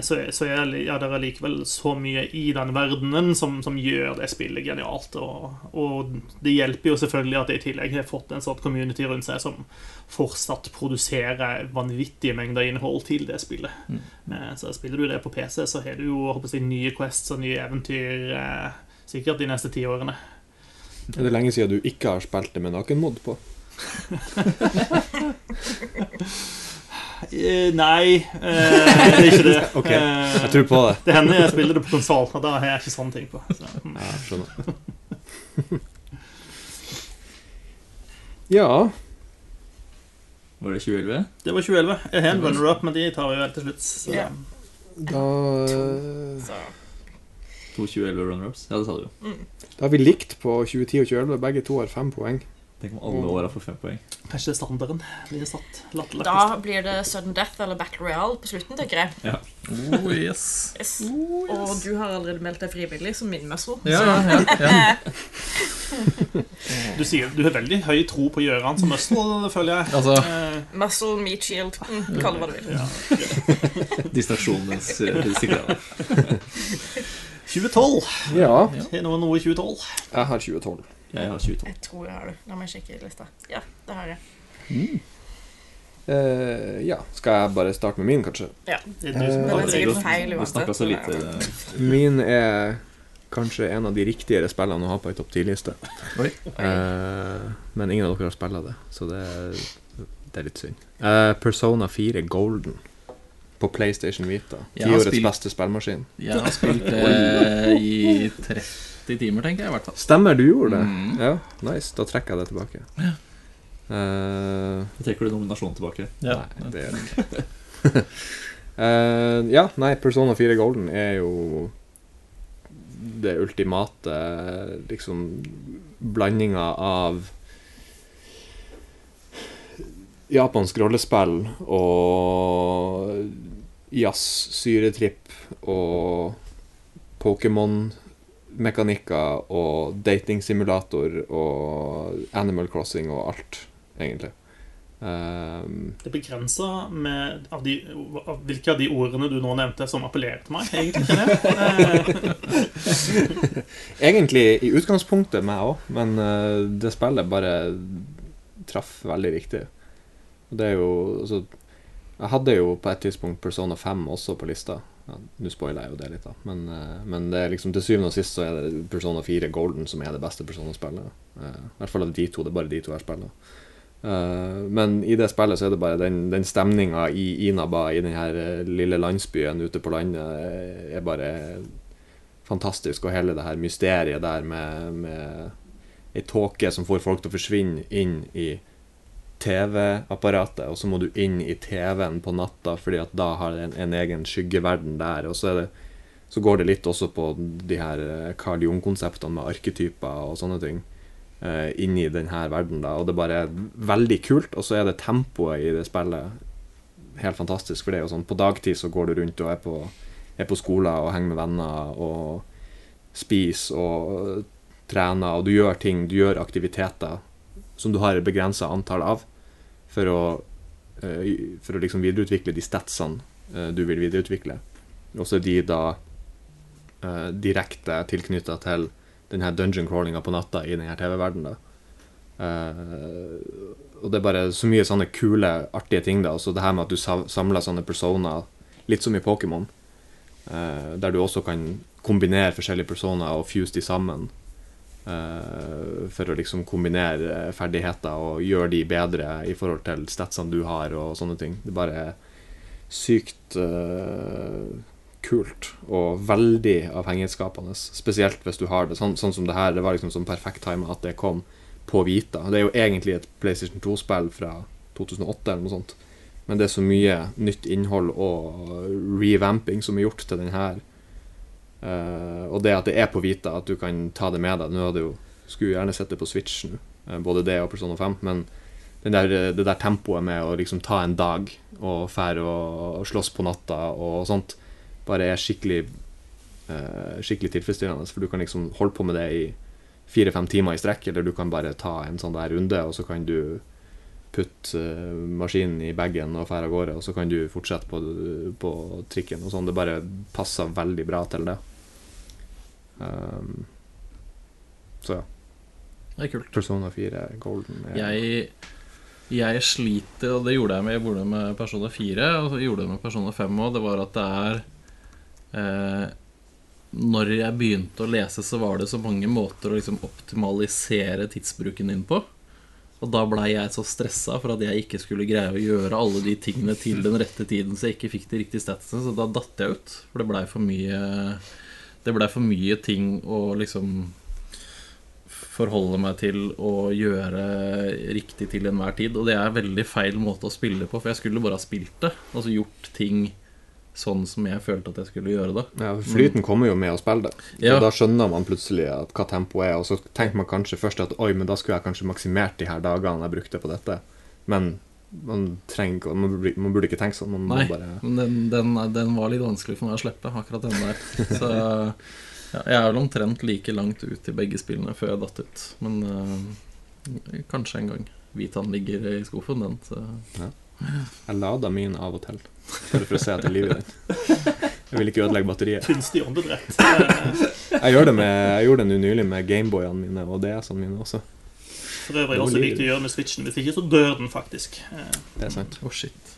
så, er- så er ja, det er likevel så mye i den verdenen som, som gjør det spillet genialt. Og, og det hjelper jo selvfølgelig at jeg i tillegg har fått en sånn community rundt seg som fortsatt produserer vanvittige mengder innhold til det spillet. Mm. Så spiller du det på PC, så har du jo håper jeg, nye quests og nye eventyr eh, sikkert de neste ti årene. Er det lenge siden du ikke har spilt det med nakenmod på? (laughs) Eh, Nei, eh, det er ikke det. (laughs) Ok, Jeg tror på det. (laughs) Det hender jeg spiller det på konsoll, og da har jeg ikke sånne ting på. Så, mm. Ja, skjønner. (laughs) Ja, Var det 2011? Det var 2011. Jeg har en runner-up, men de tar vi vel til slutt. Så. Yeah. Da, Så To 2011 runner-ups? Ja, det sa du jo. da har vi likt på 2010 og 2011. Begge to har fem poeng. Tenk om alle åra får fem poeng. Kanskje standarden blir satt latterlagt. da blir det Sudden Death eller Battle Royale på slutten, tenker jeg. Oh, yes. Yes. Og du har allerede meldt deg frivillig som min muscle. Ja, ja, ja. (laughs) Du sier du har veldig høy tro på Gjøran som muscle, føler jeg. Altså, Uh, Muscle, meat shield. Mm, Kall det hva du vil. ja. (laughs) Distraksjonens eh, sikkerhet. (laughs) 2012. Ja, Har noen noe i 2012? jeg har 2012. Jeg har 22. Jeg tror jeg har det. La meg sjekke lista. Ja, det har jeg. Eh, ja, skal jeg bare starte med min, kanskje? Ja. Det er du som er det. sikkert feil uansett. så lite eh, Min er kanskje en av de riktigere spillene å ha på ei topp 10-liste. Oi. Eh, men ingen av dere har spilt det, så det, det er litt synd. Eh, Persona 4 Golden på PlayStation Vita. Tiårets beste spillmaskin. jeg har spilt det (laughs) i 30 timer, tenker jeg i hvert fall. Stemmer, du gjorde det? Mm. Ja, nice. Da trekker jeg det tilbake. Eh, Da trekker du nominasjonen tilbake. Ja. Nei, det gjør jeg ikke. uh, (laughs) ja, nei, Persona 4 Golden er jo det ultimate liksom blandinga av japansk rollespill og jazz, syretripp og Pokémon-mekanikker og datingsimulator og Animal Crossing og alt, egentlig. Um, Det er begrensa med av de, av hvilke av de ordene du nå nevnte, som appellerer til meg, egentlig. ikke. Eh, (laughs) (laughs) Egentlig i utgangspunktet meg òg, men eh, det spillet bare traff veldig riktig. Det er jo altså, Jeg hadde jo på et tidspunkt Persona 5 også på lista. Ja, Nå spoiler jeg jo det litt, da. Men, eh, men det er liksom til syvende og sist så er det Persona 4 Golden som er det beste Persona-spillet. Eh, I hvert fall av de to. Det er bare de to jeg spiller. Eh, men i det spillet så er det bare den, den stemninga i Inaba, i den her lille landsbyen ute på landet, er bare fantastisk. Og hele det her mysteriet der med, med ei tåke som får folk til å forsvinne inn i TV-apparatet, og så må du inn i TV-en på natta, fordi at da har det en, en egen skyggeverden der. Og så, det, så går det litt også på de her eh, Carl Jung-konseptene med arketyper og sånne ting. eh, inn i denne verden da, og det bare er veldig kult. Og så er det tempoet i det spillet helt fantastisk, for det er jo sånn på dagtid så går du rundt og er på, er på skolen og henger med venner og spiser og trener, og du gjør ting, du gjør aktiviteter som du har et begrensa antall av, for å, eh, for å liksom videreutvikle de statsene eh, du vil videreutvikle. Og så er de da eh, direkte tilknytta til denne dungeon crawlinga på natta i denne TV-verdenen. og det er bare så mye sånne kule, artige ting. da Også det her med at du samler sånne personer, litt som i Pokémon, der du også kan kombinere forskjellige personer og fuse de sammen. Eh, for å liksom kombinere ferdigheter og gjøre de bedre i forhold til statsene du har og sånne ting. Det er bare sykt uh, kult og veldig avhengighetsskapende. Spesielt hvis du har det sånn, sånn som det her. Det var liksom sånn perfekt time at det kom på Vita. Det er jo egentlig et PlayStation 2-spill fra 2008 eller noe sånt. Men det er så mye nytt innhold og revamping som er gjort til den her. Eh, og det at det er på Vita, at du kan ta det med deg Nå hadde jo skulle gjerne sett det på Switchen, eh, både det og Persona 5, men der, det der tempoet med å liksom ta en dag og fære og, slåss på natta og sånt, bare er skikkelig uh, Skikkelig tilfredsstillende. For du kan liksom holde på med det i fire-fem timer i strekk, eller du kan bare ta en sånn der runde, og så kan du putte maskinen i bagen og fære av gårde, og så kan du fortsette på, på trikken og sånn. Det bare passer veldig bra til det. Um, så ja. Det er kult. Persona 4 Golden er Jeg, jeg sliter, og det gjorde jeg med, jeg gjorde det med Persona 4, og så gjorde jeg det med Persona 5 òg, det var at det er eh, Når jeg begynte å lese, så var det så mange måter å liksom optimalisere tidsbruken din på. Og da blei jeg så stressa for at jeg ikke skulle greie å gjøre alle de tingene til den rette tiden, så jeg ikke fikk de riktige statsene, så da datt jeg ut. For det blei for mye Det blei for mye ting å liksom forholde meg til å gjøre riktig til enhver tid. Og det er veldig feil måte å spille på, for jeg skulle bare ha spilt det. Altså gjort ting sånn som jeg følte at jeg skulle gjøre det. Ja, flyten Flyten kommer jo med å spille det. Ja. Og da skjønner man plutselig at hva tempoet er, og så tenker man kanskje først at oi, men da skulle jeg kanskje maksimert de her dagene jeg brukte på dette. Men man trenger ikke Man burde, man burde ikke tenke sånn. Man må Nei, bare men den, den, den var litt vanskelig for meg å slippe, akkurat den der. Så ja, jeg er vel omtrent like langt ut i begge spillene før jeg datt ut. Men uh, kanskje en gang. Vitaen ligger i skuffen, den. Så. Jeg lader min av og til, bare for å se at det er liv i den. Jeg vil ikke ødelegge batteriet. Kunstig åndedrett. Jeg, gjør det med, jeg gjorde det nå nylig med Gameboyene mine og DS-ene mine også. For øvrig også viktig å gjøre med switchen. Hvis ikke så dør den faktisk. Eh, Det er sant. Å, shit.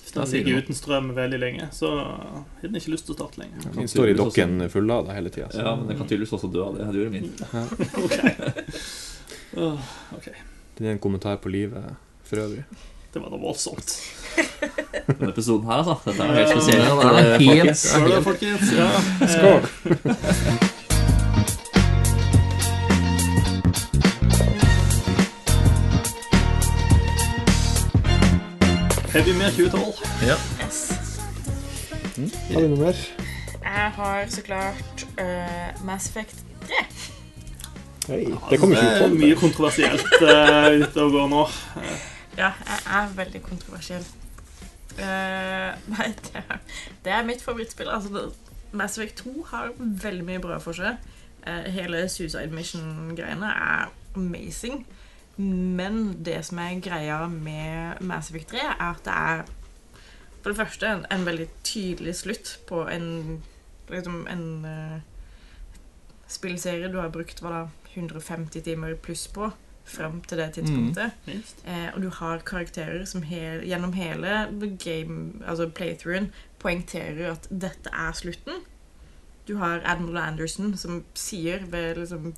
Hvis den ligger uten strøm veldig lenge, så har den ikke lyst til å starte lenger. Den står i dokken fullada hele tida. Ja, men den kan tydeligvis også dø av det. Det gjorde min. (laughs) Åh, ok, Det er en kommentar på livet for øvrig. det var da voldsomt. Denne episoden her, altså. Dette er helt spesiell. Ja, det er helt- folkens. Ja, eh, Skål! (laughs) Heavy med 2012. Ja. Yes. Har vi noe mer? Jeg har så klart uh, Mass Effect 3. Hei, det kommer Det er 2012. mye kontroversielt uh, ute og går nå. Ja, jeg er veldig kontroversiell. Eh, nei, det er, det er mitt favorittspill. Altså, Mass Effect 2 har veldig mye bra for seg. Eh, hele Suicide Mission-greiene er amazing. Men det som er greia med Mass Effect 3, er at det er for det første en, en veldig tydelig slutt på en liksom en uh, spillserie du har brukt hva da, 150 timer pluss på fram til det tidspunktet. Mm, Eh, og du har karakterer som hel, gjennom hele game, altså playthroughen poengterer at dette er slutten. Du har Admiral Anderson som sier ved liksom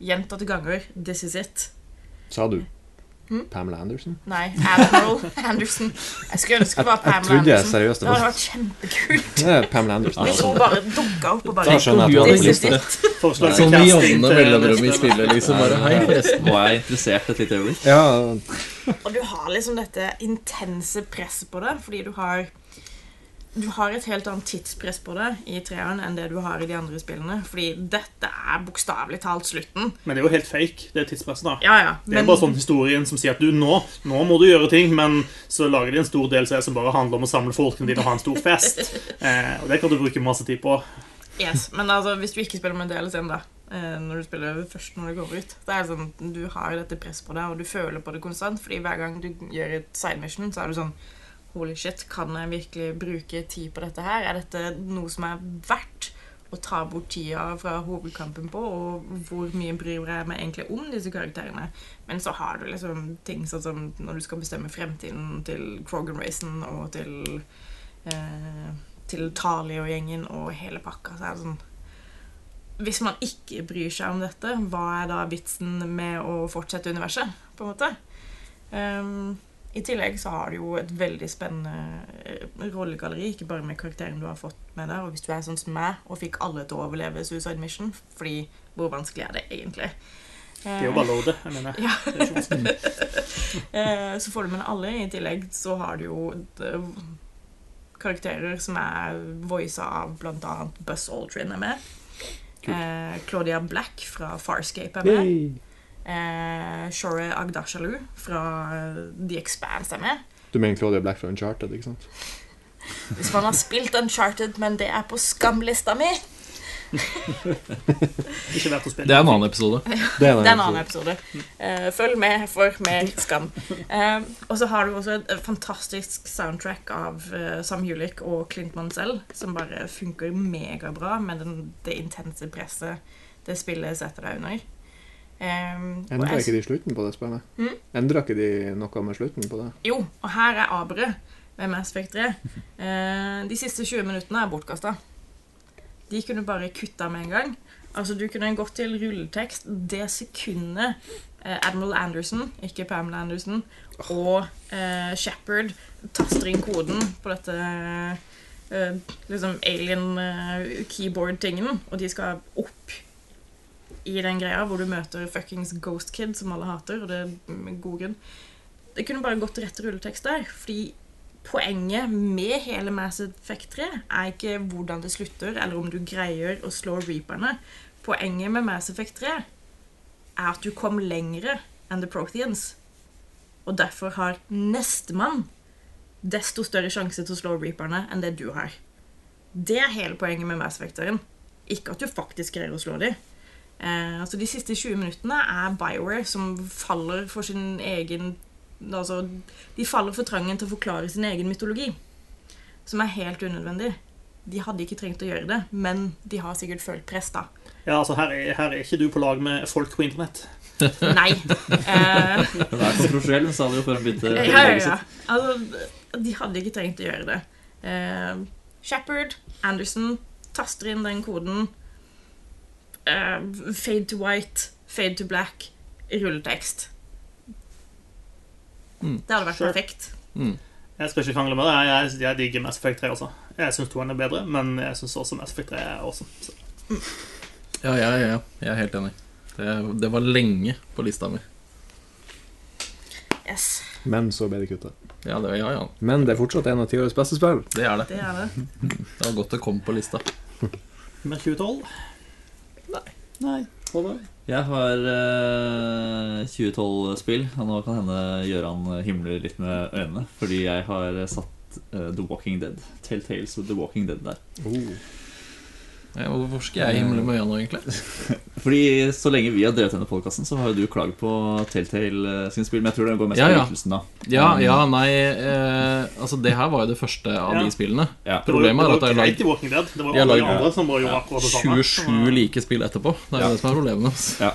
gjentatte ganger 'This is it'. Sa du hmm? Pamela Anderson? Nei, Admiral Anderson. Jeg skulle ønske det var Jeg Pamela trodde jeg Anderson. seriøst Det det hadde vært kjempekult. Det er Pamela Anderson. Hvis hun bare dukka opp og Da skjønner jeg at du Hun hadde it. Forslag til Som jevne til mellomrom i spillet, liksom. Bare hei, forresten. Og jeg er interessert et lite øyeblikk. Ja, (laughs) Og du har liksom dette intense presset på deg fordi du har Du har et helt annet tidspress på det i treeren enn det du har i de andre spillene. Fordi dette er bokstavelig talt slutten. Men det er jo helt fake, det tidspresset. da. Ja, ja. Det er bare sånn historien som sier at du, nå, nå må du gjøre ting, men så lager de en stor del som bare handler om å samle folkene dine og ha en stor fest. (laughs) Eh, og det kan du bruke masse tid på. Yes, Men altså, hvis du ikke spiller med DLC-en, da eh, Når du spiller først når det går ut Det er sånn, Du har dette presset på deg, og du føler på det konstant. Fordi hver gang du gjør et side mission, så er du sånn Holy shit, kan jeg virkelig bruke tid på dette her? Er dette noe som er verdt å ta bort tida fra hovedkampen på? Og hvor mye bryr jeg meg egentlig om disse karakterene? Men så har du liksom ting sånn som når du skal bestemme fremtiden til Krogan Racen og til eh, til Tali og hele pakka, så er det sånn Hvis man ikke bryr seg om dette, hva er da vitsen med å fortsette universet, på en måte? Ehm, I tillegg så har du jo et veldig spennende eh, rollegalleri, ikke bare med karakteren du har fått med der, og hvis du er sånn som meg og fikk alle til å overleve Suicide Mission, fordi hvor vanskelig er det egentlig? Det er jo bare å loade. Jeg mener. Ja. (laughs) Eh, så får du med alle. I tillegg så har du jo eh, karakterer som er voisa av bl.a. Buzz Aldrin er med. Cool. Claudia Black fra Farscape er med. Yay. Eh, Shore Agdashalu fra eh, The Expanse er med. Du mener Claudia Black fra Uncharted, ikke sant? Hvis man har spilt Uncharted, men det er på skamlista mi (laughs) Ikke verdt å spille. Det er en annen episode. Det er Det er en annen episode. Eh, følg med for mer skam. Eh, og så har du også et, fantastisk soundtrack av Sam Hulick og Clint Mansell, som bare funker megabra med den, det intense presset det spillet setter deg under. Eh, og Endra ikke de slutten på det spillet? Mm. Endra ikke de noe med slutten på det? Jo, og her er aberet med Mass Effect 3. Uh, de siste 20 minuttene er bortkasta. De kunne bare kutta med en gang. Altså, Du kunne gått til rulletekst det sekundet uh, Admiral Anderson, ikke Pamela Anderson, og uh, Shepherd taster inn koden på dette uh, liksom alien eh, keyboard-tingen, og de skal opp i den greia hvor du møter fuckings Ghost Kid, som alle hater, og det er med god grunn. Det kunne bare gått rett rulletekst der, fordi poenget med hele Mass Effect 3 er ikke hvordan det slutter, eller om du greier å slå reaperne. Poenget med Mass Effect 3 er at du kom lengre enn The Protheans. Og derfor har nestemann desto større sjanse til å slå reaperne enn det du har. Det er hele poenget med Mass Effect-serien. Ikke at du faktisk greier å slå dem. Eh, altså De siste 20 minuttene er Bioware som faller for sin egen altså, De faller for trangen til å forklare sin egen mytologi. Som er helt unødvendig. De hadde ikke trengt å gjøre det, men de har sikkert følt press, da. Ja, altså her er, her er ikke du på lag med folk på internett. (laughs) Nei. Eh, det er kontroversiell, sa de jo før hun begynte ja, ja, ja. Altså, de hadde ikke trengt å gjøre det. Eh, Shepherd, Anderson, taster inn den koden. Eh, fade to white, fade to black, rulletekst. Mm. Det hadde vært Sure. perfekt. Mm. Jeg skal ikke krangle med det. Jeg, jeg digger Mass Effect 3 også. Jeg syns toeren er bedre, men jeg syns også Mass Effect 3 er awesome. Så. Ja, ja, ja, ja. Jeg er helt enig. Det, det var lenge på lista mi. Yes, Men så ble det kutta. Ja, det, ja, ja. Men det er fortsatt en av tiårets beste spill. det er det. det er det. Det var godt det kom på lista. Med 2012? Nei. Håvard? Jeg har eh, 2012-spill, og nå kan hende Gøran himler litt med øynene. Fordi jeg har satt eh, The Walking Dead. Telltales of The Walking Dead der. Oh. Ja, hvorfor skal jeg himle med øynene nå, egentlig? (laughs) Fordi så lenge vi har drevet denne podkasten, så har jo du klaget på Telltale eh, sin spill. Men jeg tror det går mest Ja, på ytelsen, da. Ja, ja, nei eh, Altså, det her var jo det første av Ja. de spillene. Ja. Problemet er at det Walking Dead. Det var Jeg har alle de lagd- andre som bare gjorde akkurat det samme. 27 like spill etterpå. Det er jo Ja. det som er problemet. Altså.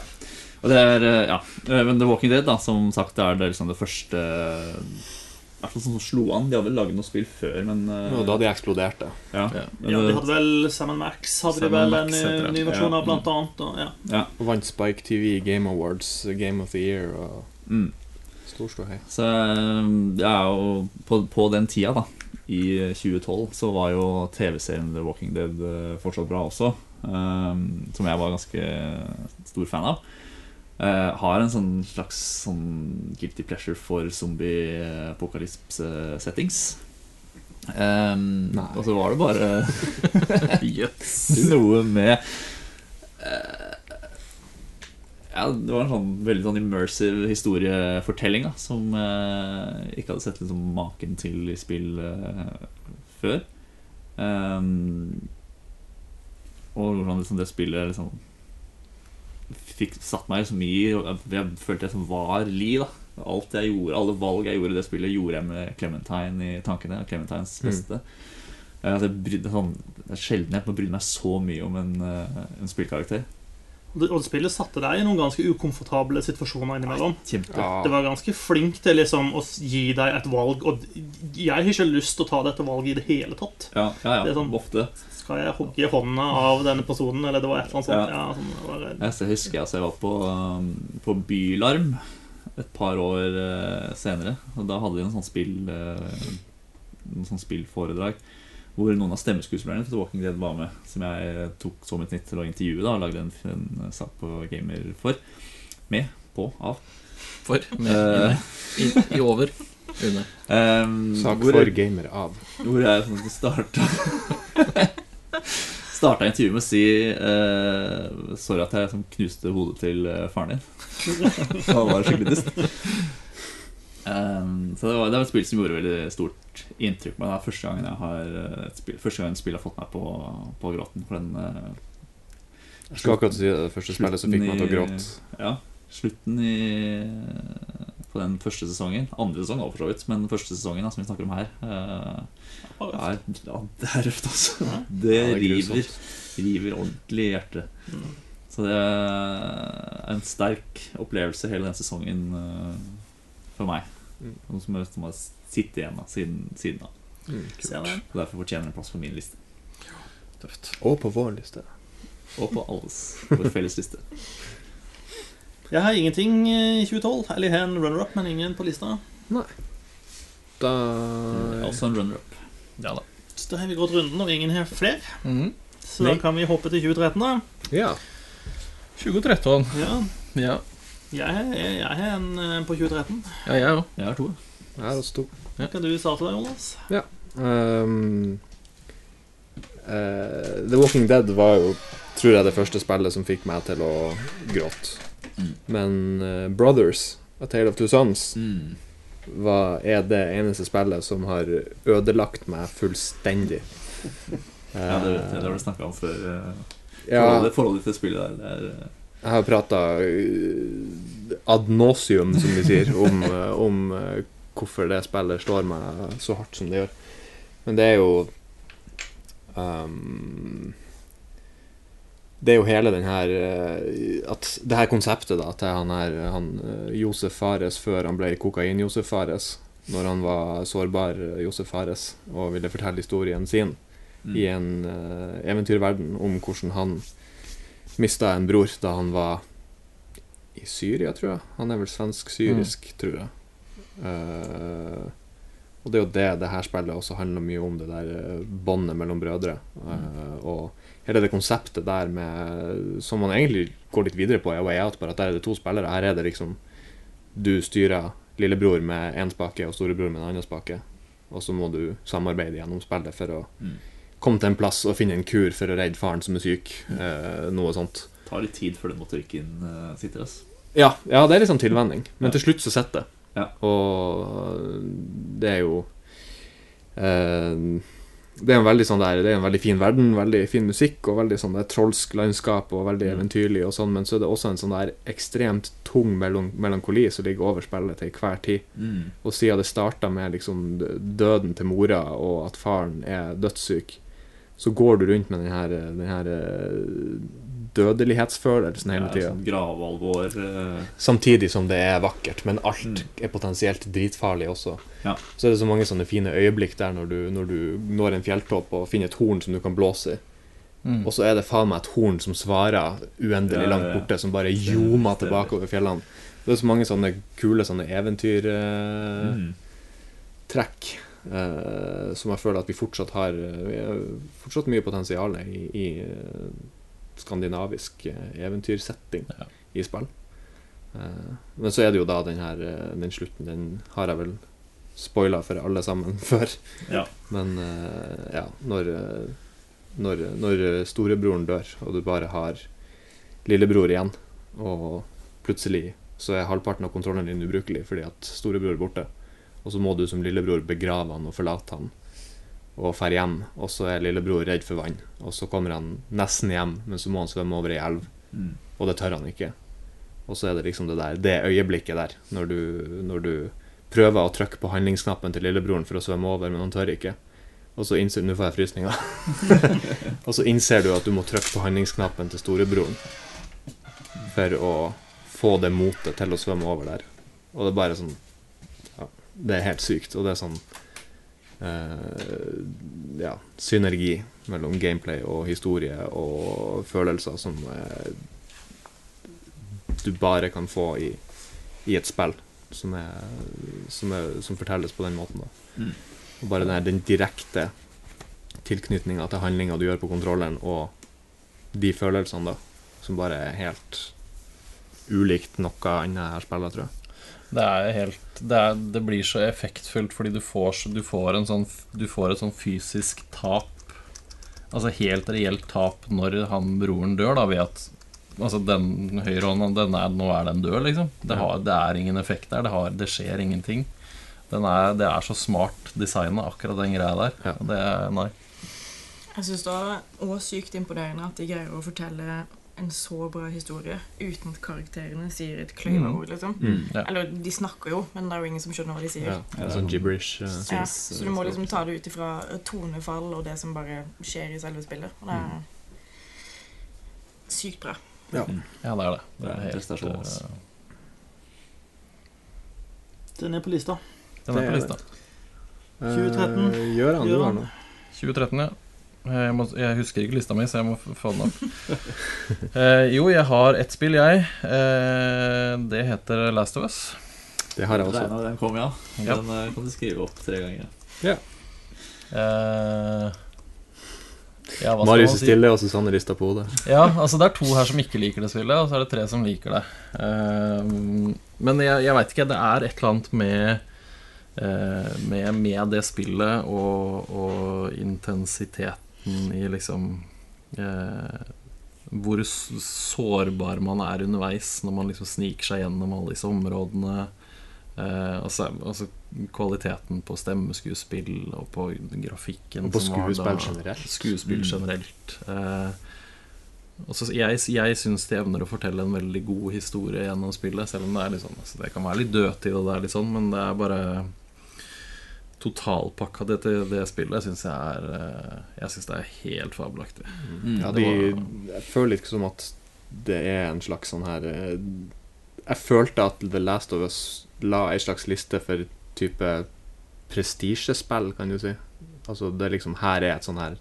Og det er, eh, ja Eh, Men The Walking Dead, da, som sagt, er det liksom det første hvert fall sånn som slo an. De hadde vel laget noe spill før, men uh... Og da hadde de eksplodert, det. ja. Ja. Ja, de hadde vel Sam Max hadde de vel Max en heter eh, ny versjon Ja. av, blant annet. Og, ja. ja. Og vant Spike TV Game Awards, Game of the Year og Mm. stor ståhei. Så eh, er jo på, på den tida, da, i 2012, så var jo TV-serien The Walking Dead eh, fortsatt bra også. Um, som jeg var ganske stor fan av. Eh, har en sånn slags sånn guilty pleasure for zombie-apokalypse-settings. Um, og så var det bare (laughs) noe med uh, Ja, det var en sånn veldig sånn immersive historiefortelling da, som jeg ikke hadde sett liksom maken til i spill før. Um, og hvordan liksom det spillet liksom fikk satt meg så mye i, og Jeg følte jeg som var Li. da Alt jeg gjorde, Alle valg jeg gjorde i det spillet, gjorde jeg med Clementine i tankene. Clementines Mm. beste. Eh, altså, jeg brydde, sånn, det er sjelden jeg brydde meg så mye om en, eh, en spillkarakter. Og spillet satte deg i noen ganske ukomfortable situasjoner innimellom. Ja. Det var ganske flink til liksom å gi deg et valg, og jeg har ikke lyst til å ta dette valget i det hele tatt. Ja, ja, ja Det er sånn- ofte. Skal jeg hogge hånda av denne personen, eller det var et eller annet sånt? Ja. Ja, sånn, var, Jeg så husker jeg, så jeg var på, um, på Bylarm et par år eh, senere. Og da hadde de en sånn spill eh, Noen sånn spillforedrag hvor noen av stemmeskuespillerne til Walking Dead var med. Som jeg tok som et nytt til å intervjue da og lagde en, en sak på Gamer for. Med, på, av. For. Med, Eh. i, I over. Under. Um, (laughs) Sak hvor- for gamer av. Hvor jeg sånn starta (laughs) Starta intervjuet med å si uh, Sorry at jeg liksom knuste hodet til eh, faren din. (laughs) Han var skikkelig dust. Um, så det var, det var et spill som gjorde veldig stort inntrykk på meg. Det er første gangen jeg har eh, et spill, Første gangen et spill har fått meg på, på gråten. For den Jeg skal akkurat si det, første spillet som fikk meg til å gråte. Ja, slutten i På den første sesongen. Andre sesong for så vidt, men den første sesongen da, som vi snakker om her, eh, er, ja, det er røft, altså. Det Ja, det er river, river ordentlig i hjertet. Så det er en sterk opplevelse hele den sesongen eh, for meg. Mm. Noe som jeg- som har sittet igjen da, siden, siden da. Mm. Og derfor fortjener den plass på min liste. Tøft. Og på vår liste. Og på alles vår felles liste. Jeg har ingenting i 2012. Eller jeg har en runner-up, men ingen på lista. Da Også en runner-up. Ja da. Så da har vi gått runden, og ingen har flere. Mm. Så Nei. da kan vi hoppe til 2013, da. Ja. 2013. Ja, Ja, jeg, jeg, jeg er en eh, på 2013. ja jeg òg. Jeg har to. Jeg er også to. Hva Kan du starte deg, Jonas? Um, uh, The Walking Dead var jo, tror jeg, det første spillet som fikk meg til å gråte. Mm. Men uh, Brothers, A Tale of Two Sons, Mm. Var, er det eneste spillet som har ødelagt meg fullstendig. (laughs) Ja, det, vet jeg, det har du snakka om før. eh, Ja, Forholdet, forholdet til spillet der, det er eh, jeg har prata ad nauseum, som de sier, om, (laughs) eh, om eh, hvorfor det spillet slår meg så hardt som det gjør. Men det er jo um, Det er jo hele den her eh, At det her konseptet da til han her han, eh, Josef Fares før han ble kokain-Josef Fares, når han var sårbar eh, Josef Fares og ville fortelle historien sin mm. i en uh, eventyrverden om hvordan han mista en bror da han var i Syria, tror jeg. Han er vel svensk-syrisk, tror jeg. Uh, og det er jo det det her spillet også handler mye om, det der uh, båndet mellom brødre. Eh, og hele det konseptet der med Som man egentlig går litt videre på i Away Out, bare at der er det to spillere. Her er det liksom Du styrer lillebror med én spake og storebror med en annen spake. Og så må du samarbeide gjennom spillet for å Mm. komme til en plass og finne en kur for å redde faren som er syk. Eh, noe sånt. tar litt tid før den motorikken uh, sitter. ass. Ja, ja, det er liksom tilvenning. Men Ja. til slutt så sitter det. Ja. Og det er jo eh, Det er en veldig sånn der Det er en veldig fin verden, veldig fin musikk og veldig sånn der trolsk landskap og veldig Mm. eventyrlig og sånn, men så er det også en sånn der ekstremt tung melankoli som ligger over spillet til hver tid. Mm. Og siden det starta med liksom døden til mora og at faren er dødssyk, så går du rundt med den her, den her dødelighetsfølelsen hele Ja, tida. sånn gravalvor. eh, Samtidig som det er vakkert, men alt Mm. er potensielt dritfarlig også. Ja. Så er det så mange sånne fine øyeblikk der når du, når du når en fjelltopp og finner et horn som du kan blåse i. Mm. Og så er det faen meg et horn som svarer uendelig Ja, langt borte, som bare ljomer tilbake over fjellene. Det er så mange sånne kule sånne eventyrtrekk mm. eh, som jeg føler at vi fortsatt har eh, Vi har fortsatt mye potensial i, i eh, skandinavisk eh, eventyrsetting Ja. i spill. Eh, men så er det jo da den her eh, Den slutten, den har jeg vel spoila for alle sammen (laughs) før. Ja. Men ja, når, når, når storebroren dør, og du bare har lillebror igjen, og plutselig så er halvparten av kontrollen din ubrukelig fordi at storebror er borte, og så må du som lillebror begrave han og forlate han og drar hjem, og så er lillebror redd for vann, og så kommer han nesten hjem, men så må han svømme over ei elv, Mm. og det tør han ikke. Og så er det liksom det der, det øyeblikket der, når du, når du prøver å trykke på handlingsknappen til lillebroren for å svømme over, men han tør ikke. Og så innser Nå får jeg frysninger. (laughs) og så innser du at du må trykke på handlingsknappen til storebroren for å få det motet til å svømme over der. Og det er bare sånn ja, Det er helt sykt. Og det er sånn Ja, synergi mellom gameplay og historie og følelser som eh, du bare kan få i, i et spill som, er, som, er, som fortelles på den måten. Mm. Og bare den, den direkte tilknytninga til handlinga du gjør på kontrolleren, og de følelsene, da, som bare er helt ulikt noe annet har spilt, tror jeg. Det er helt det, er, det blir så effektfullt fordi du får, du får, en sånn, du får et sånn fysisk tap. Altså helt reelt tap når han broren dør, da, ved at Altså den høyrehånda, den er, nå er den død, liksom. Det, har, det er ingen effekt der. Det, har, det skjer ingenting. Den er, det er så smart designa, akkurat den greia der. Ja. Det er, nei. Jeg syns det er også sykt imponerende at de greier å fortelle en så bra historie uten at karakterene sier et kløyveord, liksom. Ja. Eller de snakker jo, men det er jo ingen som skjønner hva de sier. Ja, det er sånn gibberish. uh, Ja, så du må eh, liksom ta det ut ifra tonefall og det som bare skjer i selve spillet. Og det er sykt bra. ja, det er det. Det er helt, prestasjon, eh, Den er på lista. Den er på lista. 2013. Uh, Gjør han Gjør han. 2013, ja. Jeg, må, jeg husker ikke lista mi, så jeg må få den opp. (laughs) eh, jo, jeg har ett spill, jeg. Eh, det heter Last of Us. Det har jeg også. Den, den kom, ja. Ja. Den eh, kan du skrive opp tre ganger. Eh, Ja, hva skal Marius man er si? stille, og Susanne rister på hodet. Ja, altså det er to her som ikke liker det spillet, og så er det tre som liker det. Ehm, men jeg, jeg veit ikke, det er et eller annet med eh, med, med det spillet og, og intensiteten i liksom eh, Hvor sårbar man er underveis når man liksom sniker seg gjennom alle disse områdene. Eh, altså, altså kvaliteten på stemmeskuespill og på grafikken. Og på skuespill generelt. Skuespill Mm. generelt. Eh, og jeg jeg syns de evner å fortelle en veldig god historie gjennom spillet, selv om det er litt sånn altså Det kan være litt dødtid, og det er litt sånn, men det er bare Totalpakka det til det spillet syns jeg er eh, Jeg synes det er helt fabelaktig. Mm. Ja, de, jeg føler litt som at det er en slags sånn her eh, Jeg følte at The Last of Us la ei slags liste for type prestisjespill, kan du si. Altså det er liksom Her er et sånn her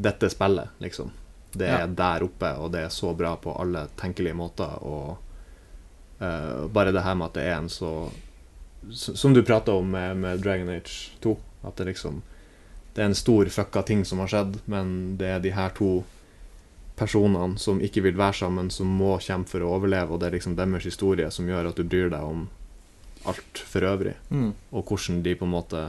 Dette spillet, liksom. Det er Ja. der oppe, og det er så bra på alle tenkelige måter. Og uh, bare det her med at det er en så Som du prata om med, med Dragon Age 2. At det liksom Det er en stor fucka ting som har skjedd, men det er de her to personene som ikke vil være sammen, som må kjempe for å overleve, og det er liksom deres historie som gjør at du bryr deg om alt for øvrig. Mm. Og hvordan de på en måte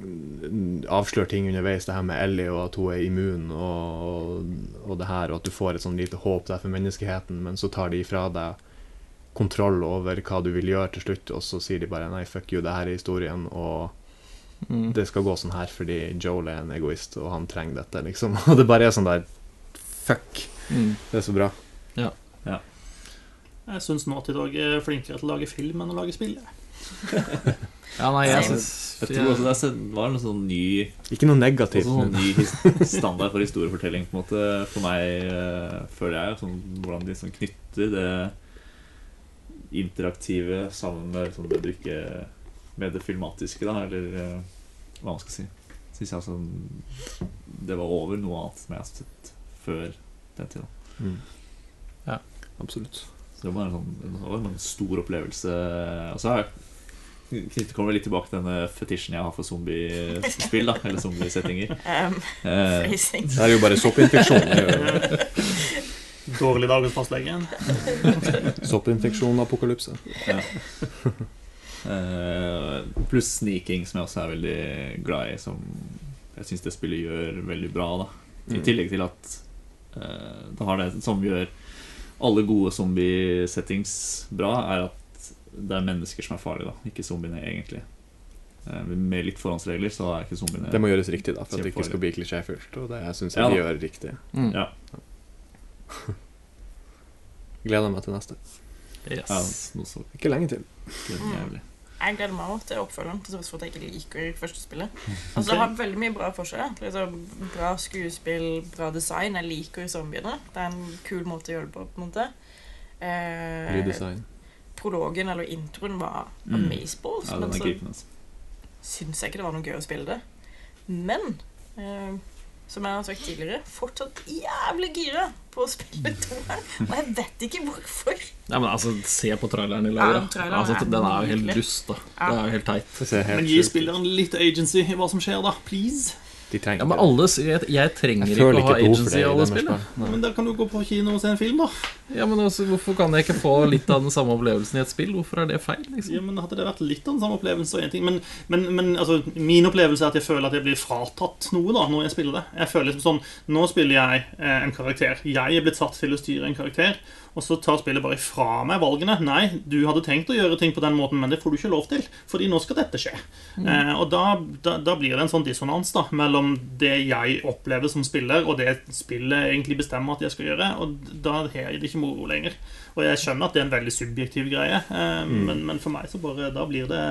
mm, avslører ting underveis. Det her med Ellie og at hun er immun, og, og, og det her, og at du får et sånn lite håp der for menneskeheten, men så tar de ifra deg kontroll over hva du vil gjøre til slutt, og så sier de bare nei, fuck you, det her er historien, og Mm. det skal gå sånn her fordi Joel er en egoist, og han trenger dette, liksom. (laughs) Og det bare er sånn der Fuck. Mm. Det er så bra. Jeg syns nå til dag er flinkere til å lage film enn å lage spill. (laughs) Ja, nei, jeg syns Jeg tror også det var en sånn ny Ikke noe negativt. Sånn ny standard for historiefortelling på en måte for meg, eh, føler jeg. Sånn, hvordan de sånn knytter det interaktive sammen med liksom, det du ikke Med det filmatiske, da, eller eh, hva man skal si. Syns jeg altså det var over noe annet som jeg har sett før den tida. Mm. Ja. Absolutt. Så det var en, sånn, det var en stor opplevelse. Og så har jeg kommer litt tilbake til denne fetisjen jeg har for zombiespill, da, eller zombiesettinger. (laughs) Um, Eh. Det er jo bare soppinfeksjon. (laughs) Dårlig dag hos fastlegen. (laughs) Soppinfeksjon-apokalypse. (laughs) Eh, pluss sneaking, som jeg også er veldig glad i. Som jeg syns det spillet gjør veldig bra. da I Mm. tillegg til at uh, det har det som gjør alle gode zombie-settings bra, er at det er mennesker som er farlige, da ikke zombiene egentlig. Eh, med litt forhåndsregler så er ikke zombiene Det må gjøres riktig, da, for at det ikke skal bli klisjéfullt. Og det syns jeg Ja, de gjør riktig. mm. Ja, (laughs) Gleder meg til neste. Yes. ja, så Ikke lenge til. jævlig. Jeg gleder meg også til oppfølgeren, til tross for at jeg ikke liker første spillet. (laughs) Altså, Det har veldig mye bra for seg. Liksom, bra skuespill, bra design. Jeg liker zombiene. Det er en kul måte å gjøre det på. på en måte. Eh, Lyddesign. prologen, eller introen, var Mm. amazeballs. Ja, men så altså. syns jeg ikke det var noe gøy å spille det. Men eh, som jeg har sagt tidligere, fortsatt jævlig gira på å spille toeren. Og jeg vet ikke hvorfor. Nei, men altså, se på traileren i Ja, traileren altså, den er jo helt dust, da. Ja. Det er jo helt teit. Helt Men gi spilleren litt agency i hva som skjer, da. Please. De trenger Ja, men alle, jeg, jeg trenger Jeg ikke å ha ikke agency i alle spill. Men Da kan du gå på kino og se en film, da. Ja, men altså, Hvorfor kan jeg ikke få litt av den samme opplevelsen i et spill? Hvorfor er det feil? Ja, liksom? men Hadde det vært litt av den samme opplevelsen, og en ting. Men, men, men altså, min opplevelse er at jeg føler at jeg blir fratatt noe da når jeg spiller det. Jeg føler liksom sånn Nå spiller jeg eh, en karakter. Jeg er blitt satt til å styre en karakter. Og så tar spillet bare fra meg valgene. Nei, du hadde tenkt å gjøre ting på den måten, men det får du ikke lov til. Fordi nå skal dette skje. Eh, og da, da, da blir det en sånn dissonans da mellom det jeg opplever som spiller, og det spillet egentlig bestemmer at jeg skal gjøre. Og da har jeg det ikke moro lenger. Og jeg skjønner at det er en veldig subjektiv greie, eh, men, men for meg så bare Da blir det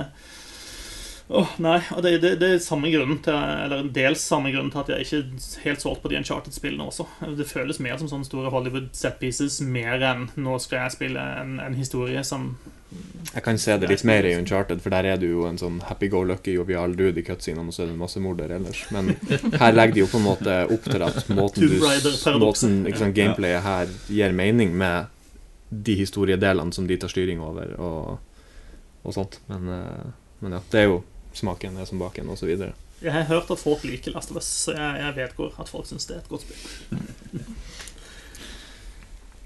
Åh, nei, og det, det, det er samme grunnen til Eller dels samme grunnen til at jeg ikke helt solgt på de Uncharted-spillene også. Det føles mer som sånne store Hollywood set pieces mer enn nå skal jeg spille en, en historie som Jeg kan se det litt mer i Uncharted, for der er du jo en sånn happy-go-lucky, jovial dude i cutscenene, og så er det en massemorder ellers. Men her legger de jo på en måte opp til at måten, du, måten ikke sant, gameplayet her gir mening med de historiedelene som de tar styring over, og, og sånt. Men, eh, men ja, det er jo smaken er som baken, og så videre. Jeg har hørt at folk liker Last of Us, så jeg, jeg vedgår at folk syns det er et godt spill. (laughs)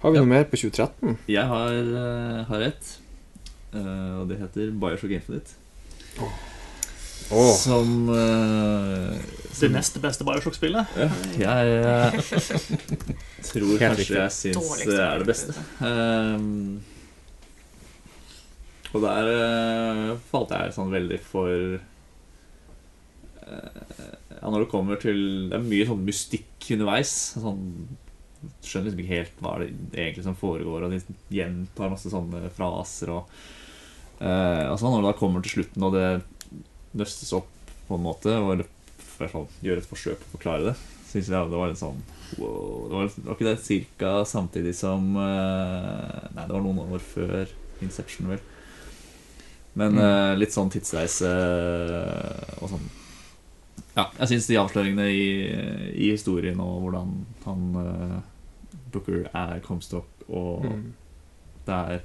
Har vi noe mer på 2013? Jeg har, eh, har et, Uh, og det heter Bioshock Infinite. Åh, Som, eh, Det som neste beste Bioshock-spillet. ja, Jeg eh, (laughs) tror kanskje jeg syns det er det beste. Um, og der uh, falt jeg sånn veldig for uh, Ja, når det kommer til Det er mye sånn mystikk underveis. Sånn, skjønner liksom ikke helt hva det egentlig som foregår, og de gjentar masse sånne fraser og eh, altså Når det da kommer til slutten, og det nøstes opp på en måte, og hvert fall gjør et forsøk på å forklare det, syns jeg det var en sånn wow. Det var, var ikke det cirka samtidig som Nei, det var noen år før Inception, vel. Men eh, litt sånn tidsreise eh, og sånn. Ja, jeg syns de avsløringene i, i historien og hvordan han eh, Booker er Comstock og Mm. det er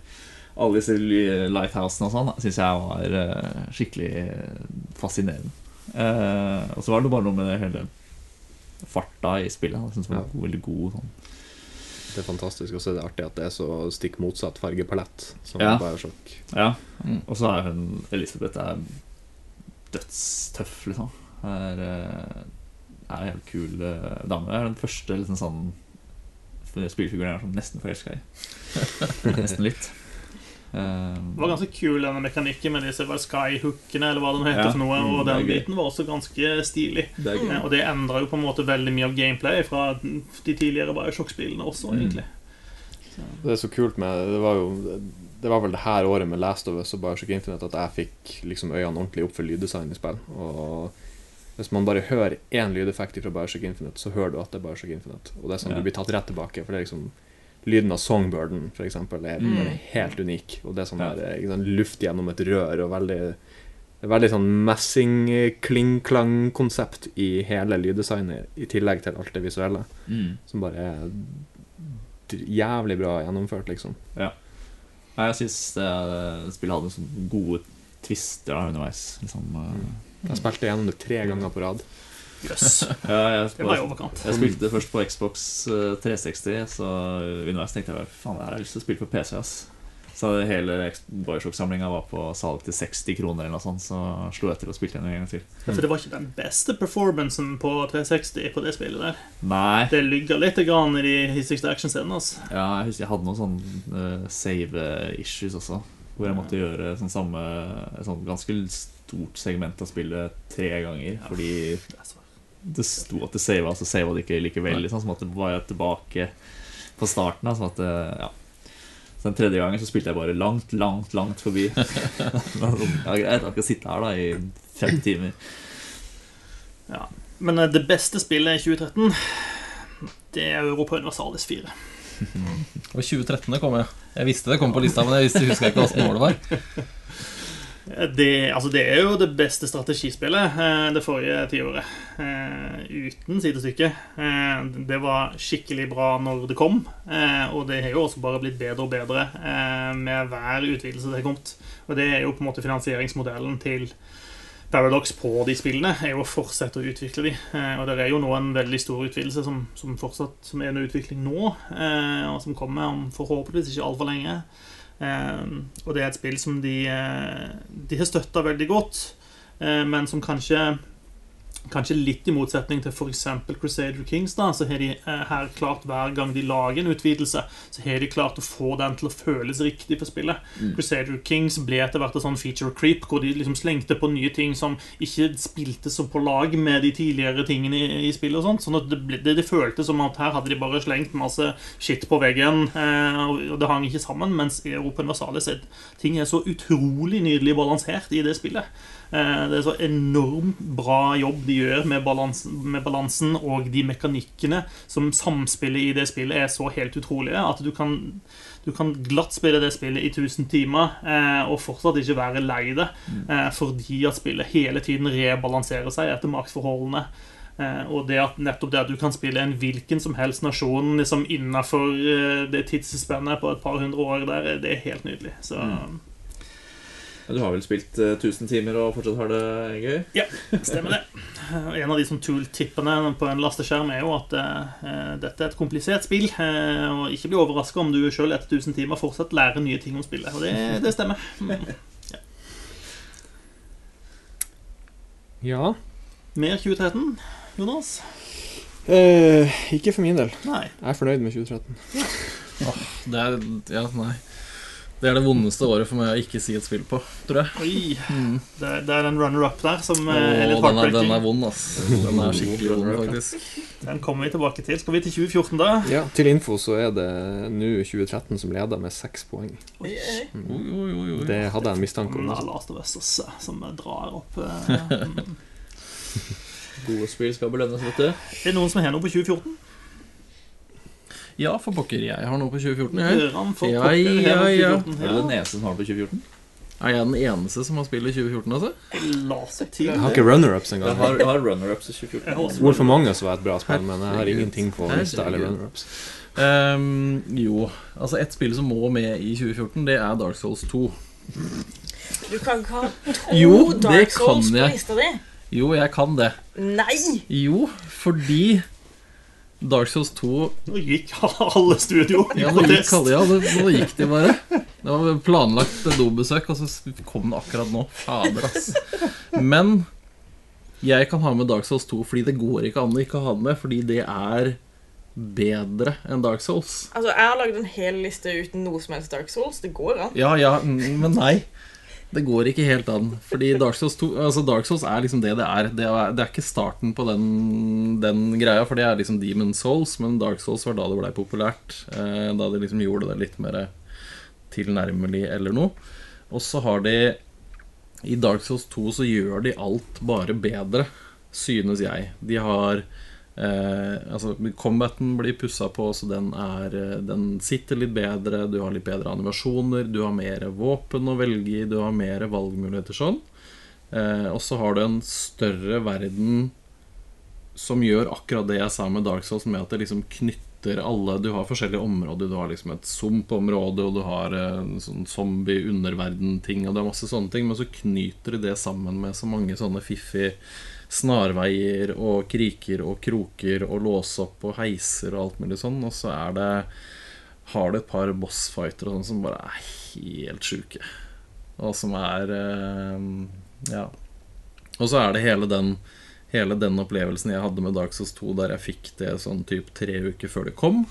alle disse li- lighthousene og sånn, syns jeg var skikkelig fascinerende. Eh, og så var det bare noe med det hele farta i spillet. Jeg synes det var Ja. veldig god sånn. Det er fantastisk, og så er det artig at det er så stikk motsatt fargepalett som Ja. Bioshock. Ja. Mm. Og så er hun Elisabeth er dødstøff, liksom. Er, eh, er en helt kul eh, dame. Er den første liksom sånn spillfiguren jeg er nesten forelska i. (laughs) nesten litt. Eh, Det var ganske kul, denne mekanikken med disse skyhookene, eller hva de heter. Ja. for noe, Mm, Og er den biten var også ganske stilig. det. Eh, Og det endra jo på en måte veldig mye av gameplay fra de tidligere Bioshock-spillene også, Mm. egentlig. Det er så kult med Det var jo Det var vel det her året med Last of Us og Bioshock Infinite at jeg fikk liksom øynene ordentlig opp for lyddesign i spill. Og hvis man bare hører én lydeffekt fra Bioshock Infinite, så hører du at det er Bioshock Infinite. Og det er sånn Ja. du blir tatt rett tilbake. For det er liksom Lyden av songbirden, for eksempel, er Mm. helt unik. Og det er sånn Ja. der, ikke sant, luft gjennom et rør og veldig Veldig sånn messing-kling-klang-konsept i hele lyddesignet, i tillegg til alt det visuelle, Mm. som bare er jævlig bra gjennomført, liksom. Ja. jeg syns spillet hadde sånne gode twister da, underveis. Liksom, eh. Jeg spilte gjennom det tre ganger på rad. Jøss. (laughs) ja, Det var i overkant. Jeg spilte først på Xbox eh, 360, så underveis tenkte jeg faen, det her har jeg lyst til å spille på PC. ass Så hele Bioshock-samlinga var på salg til 60 kroner, eller noe sånt, så slo jeg til og spilte den en gang til. For det var ikke den beste performancen på 360 på det spillet der. Nei, Det lygga litt grann i de hissigste actionscenene. Altså. ja, jeg husker jeg hadde noen sånne eh, save-issues også, hvor jeg måtte gjøre sånn samme sånn ganske stort segment av spillet tre ganger, fordi det sto at det sava, så sava det ikke likevel. Liksom, at det var jeg tilbake på starten. da, Sånn at, det- ja. Så Den tredje gangen så spilte jeg bare langt, langt, langt forbi. (laughs) ja, greit, jeg skal sitte her da i fem timer. ja. Men eh, det beste spillet i 2013, det er Europa Universalis 4. Og 2013 det kom, jeg. Jeg visste det kom på lista, men jeg visste, husker ikke åssen år det var. (laughs) Det, altså det er jo det beste strategispillet eh, det forrige tiåret. Eh, uten sidestykke. Eh, det var skikkelig bra når det kom, og det har jo også bare blitt bedre og bedre med hver utvidelse det har kommet. Og det er jo på en måte finansieringsmodellen til Paradox på de spillene, er jo å fortsette å utvikle de. Og det er jo nå en veldig stor utvidelse som, som fortsatt som er under utvikling nå, og som kommer om forhåpentligvis ikke altfor lenge. Eh, og det er et spill som de, eh, de har støtta veldig godt, eh, men som kanskje Kanskje litt i motsetning til f.eks. Crusader Kings, da, så har de eh, her klart hver gang de lager en utvidelse, så har de klart å få den til å føles riktig for spillet. Mm. Crusader Kings ble etter hvert et sånn feature creep, hvor de liksom slengte på nye ting som ikke spilte så på lag med de tidligere tingene i, i spillet. og sånt, sånn at det, ble, det, det føltes som at her hadde de bare slengt masse shit på veggen, eh, og det hang ikke sammen, mens Europa Universalis er ting er så utrolig nydelig balansert i det spillet. Eh, Det er så enormt bra jobb de gjør med balansen, med balansen og de mekanikkene som samspillet i det spillet er så helt utrolige at du kan, du kan glatt spille det spillet i 1000 timer eh, og fortsatt ikke være lei det, eh, fordi at spillet hele tiden rebalanserer seg etter maksforholdene. Eh, og det at nettopp det at du kan spille en hvilken som helst nasjon liksom innafor eh, det tidsspennet på et par hundre år der, det er helt nydelig. Så Mm. Du har vel spilt eh, 1000 timer og fortsatt har det gøy? Ja, stemmer det. Eh, (laughs) En av de som tool-tippene på en lasteskjerm er jo at eh, dette er et komplisert spill. Eh, og ikke bli overraska om du sjøl etter 1000 timer fortsatt lærer nye ting om spillet. Og det, det stemmer. (laughs) Mm. Ja. Mer 2013, Jonas? Eh, ikke for min del. Nei. Jeg er fornøyd med 2013. (laughs) Det er, ja, nei. Det er det vondeste året for meg å ikke si et spill på, tror jeg. Oi. Mm. Det, det er en runner-up der som eh, er litt den er, den er vond, ass. Den er skikkelig vond, faktisk. Den kommer vi tilbake til. Skal vi til 2014, da? Ja, Til info så er det nå 2013 som leder med seks poeng. Oi, oi. Oi, oi, oi, oi. Det hadde jeg en mistanke om. Last of Us også, som drar opp eh, (laughs) mm. Gode spill skal belønnes, vet du. Er det noen som har noe på 2014? Ja, for pokker, jeg har noe på 2014, jeg. Ja, pokker, ja, har noe på ja. 2014. Er du den eneste som har det på 2014? Er jeg den eneste som har spilt i 2014, altså? La seg til. Jeg har ikke runner-ups Jeg engang. har, jeg har runner-ups i 2014. Hvorfor mange som var et bra spill, men jeg har ingenting på lista eller runner-ups. Um, jo, altså et spill som må med i 2014, det er Dark Souls 2. Du kan ikke ha to Jo, Dark Souls kan på lista di. Jo, jeg kan det. Nei! Jo, fordi Dark Souls 2 Nå gikk alle studio Ja, nå gikk, alle- ja, nå, gikk de bare. Det var planlagt dobesøk, og så kom det akkurat nå. Fader, ass. Men jeg kan ha med Dark Souls 2 fordi det går ikke an å ikke ha det med, fordi det er bedre enn Dark Souls. Altså, Jeg har lagd en hel liste uten noe som helst Dark Souls. Det går an. Ja, ja, men nei. Det går ikke helt an. Fordi Dark Souls, 2, altså Dark Souls er liksom det det er. Det er, det er ikke starten på den, den greia, for det er liksom Demon Souls. Men Dark Souls var da det blei populært. Eh, da de liksom gjorde det litt mer tilnærmelig eller noe. Og så har de I Dark Souls 2 så gjør de alt bare bedre, synes jeg. De har Eh, altså Combaten blir pussa på, så den, er, eh, den sitter litt bedre. Du har litt bedre animasjoner, du har mer våpen å velge i, du har mer valgmuligheter sånn. Eh, og så har du en større verden som gjør akkurat det jeg sa med Dark Souls, med at det liksom knytter alle Du har forskjellige områder. Du har liksom et sumpområde, og du har eh, en sånn zombie-underverden-ting, og det er masse sånne ting, men så knyter de det sammen med så mange sånne fiffige snarveier og kriker og kroker og låse opp og heiser og alt mulig sånn. Og så er det har du et par bossfighter sånn som bare er helt sjuke. Og som er eh, Ja. Og så er det hele den Hele den opplevelsen jeg hadde med Dark Souls 2 der jeg fikk det sånn typ tre uker før det kom.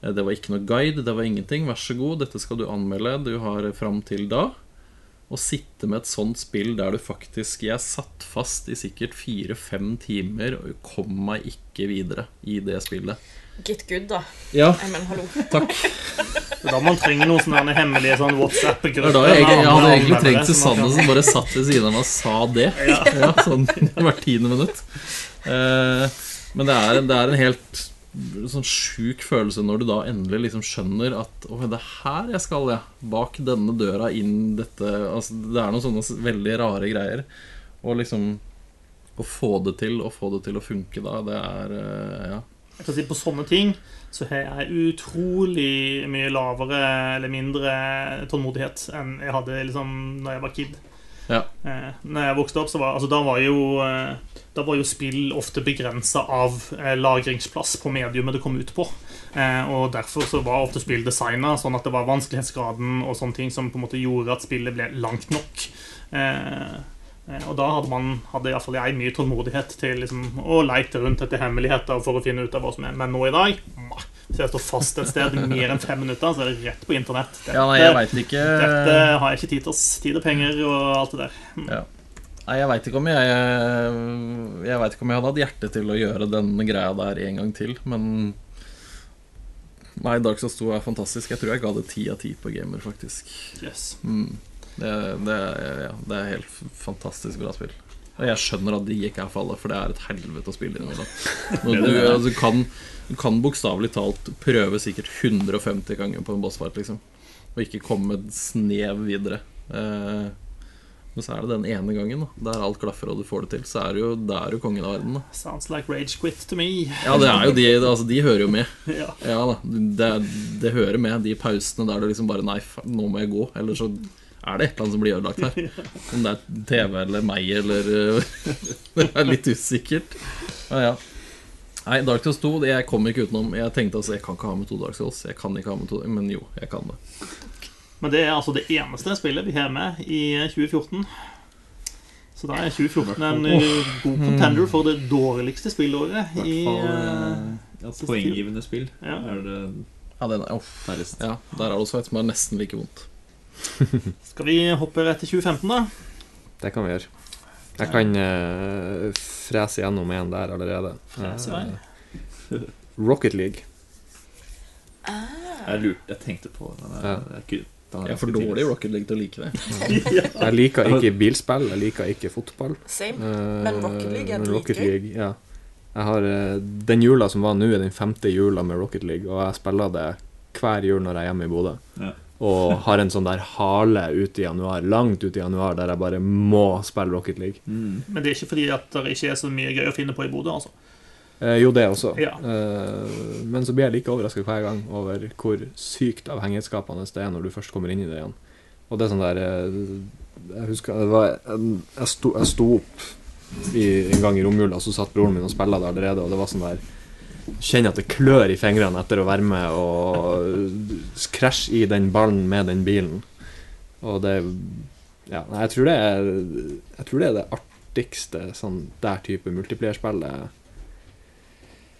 Eh, Det var ikke noe guide, det var ingenting. Vær så god, dette skal du anmelde. Du har fram til da. Å sitte med et sånt spill der du faktisk Jeg satt fast i sikkert fire-fem timer og kom meg ikke videre i det spillet. Get good, da. Ja, men hallo. (laughs) takk. Det er Da man trenger noen sånne hemmelige sånn WhatsApp-grupper. jeg, jeg, jeg hadde egentlig trengt Susanne som bare satt ved siden av meg og sa det. (laughs) Ja, sånn hvert tiende minutt. Eh, men det er, det er en helt sånn sjuk følelse når du da endelig liksom skjønner at Å, det er her jeg skal, ja. Bak denne døra, inn dette altså, Det er noen sånne veldig rare greier. Og liksom Å få det til, og få det til å funke da, det er eh, Ja. Jeg kan si På sånne ting så har jeg utrolig mye lavere eller mindre tålmodighet enn jeg hadde liksom da jeg var kid. Ja. Eh, når jeg vokste opp, så var, altså, da, var jo, eh, da var jo spill ofte begrensa av eh, lagringsplass på mediumet det kom ut på. Eh, og derfor så var ofte spill designa sånn at det var vanskelighetsgraden og sånne ting som på en måte gjorde at spillet ble langt nok. Eh, eh, og da hadde man hadde iallfall jeg mye tålmodighet til liksom, å leite rundt etter hemmeligheter for å finne ut av hva som er. Men nå i dag Hvis jeg står fast et sted mer enn fem minutter, så er det rett på internett. Dette, ja, nei, jeg vet ikke dette har jeg ikke tid til. Oss. Tid og penger og alt det der. Nei, jeg veit ikke jeg Jeg vet ikke om jeg hadde hatt hjerte til å gjøre denne greia der en gang til, men Nei, Dark Souls 2 er fantastisk. Jeg tror jeg ga det ti av ti på gamer, faktisk. Yes. Mm. Det, det, ja, det er helt fantastisk bra spill. Og jeg skjønner at de ikke er fallet, for det er et helvete å spille inn (laughs) Du, altså, du kan, du kan bokstavelig talt prøve sikkert 150 ganger på en bossfight, liksom. Og ikke komme et snev videre. Eh, men så er det den ene gangen da der alt klaffer og du får det til. Så er det jo, det er jo kongen av verden. Da. Sounds like rage quit to me. Ja, det er jo de, altså, de hører jo med. (laughs) Ja. Ja da, det, det hører med, de pausene der du liksom bare Nei, nå må jeg gå. Eller så er det et eller annet som blir ødelagt her. (laughs) Om det er TV eller meg eller (laughs) Det er litt usikkert. Ja, ja. Nei, Dark Souls 2 det jeg kom ikke utenom. Jeg tenkte altså, jeg kan ikke ha med to Dark Souls. Jeg kan ikke ha med to, Men jo, jeg kan det. Men det er altså det eneste spillet vi har med i 2014. Så da er 2014 en eh, god contender for det dårligste spillåret I eh, eh, ja, poenggivende spill. Ja. Er det Ja, den er, uff. ja, Der er det også et som er nesten like vondt. (laughs) Skal vi hoppe rett til 2015, da? Det kan vi gjøre. Jeg kan uh, frese gjennom en der allerede. Frese vei. Eh, Rocket League. Jeg lurte, jeg tenkte på den. Ja. Jeg, er for dårlig i. Rocket League til å like det. (laughs) Jeg liker ikke bilspill, jeg liker ikke fotball. Same. Eh, Men Rocket League er det Rocket dritgøy. Ja. Jeg har, den jula som var nå, er den femte jula med Rocket League, og jeg spiller det hver jul når jeg er hjemme i Bodø. Ja. Og har en sånn der hale ut i januar, langt ut i januar, der jeg bare må spille Rocket League. Mm. Men det er ikke fordi at det ikke er så mye gøy å finne på i Bodø. altså. Eh, jo, det også. Ja. Eh, men så blir jeg like overraska hver gang over hvor sykt avhengighetsskapende det er når du først kommer inn i det igjen. Og det er sånn der eh, Jeg husker det var, jeg, sto, jeg sto opp i, en gang i romjula, så satt broren min og spilte det allerede, og det var sånn der Kjenner at det klør i fingrene etter å være med og krasje i den ballen med den bilen. Og det Ja, jeg tror det er Jeg tror det er det artigste sånn der type multiplierspillet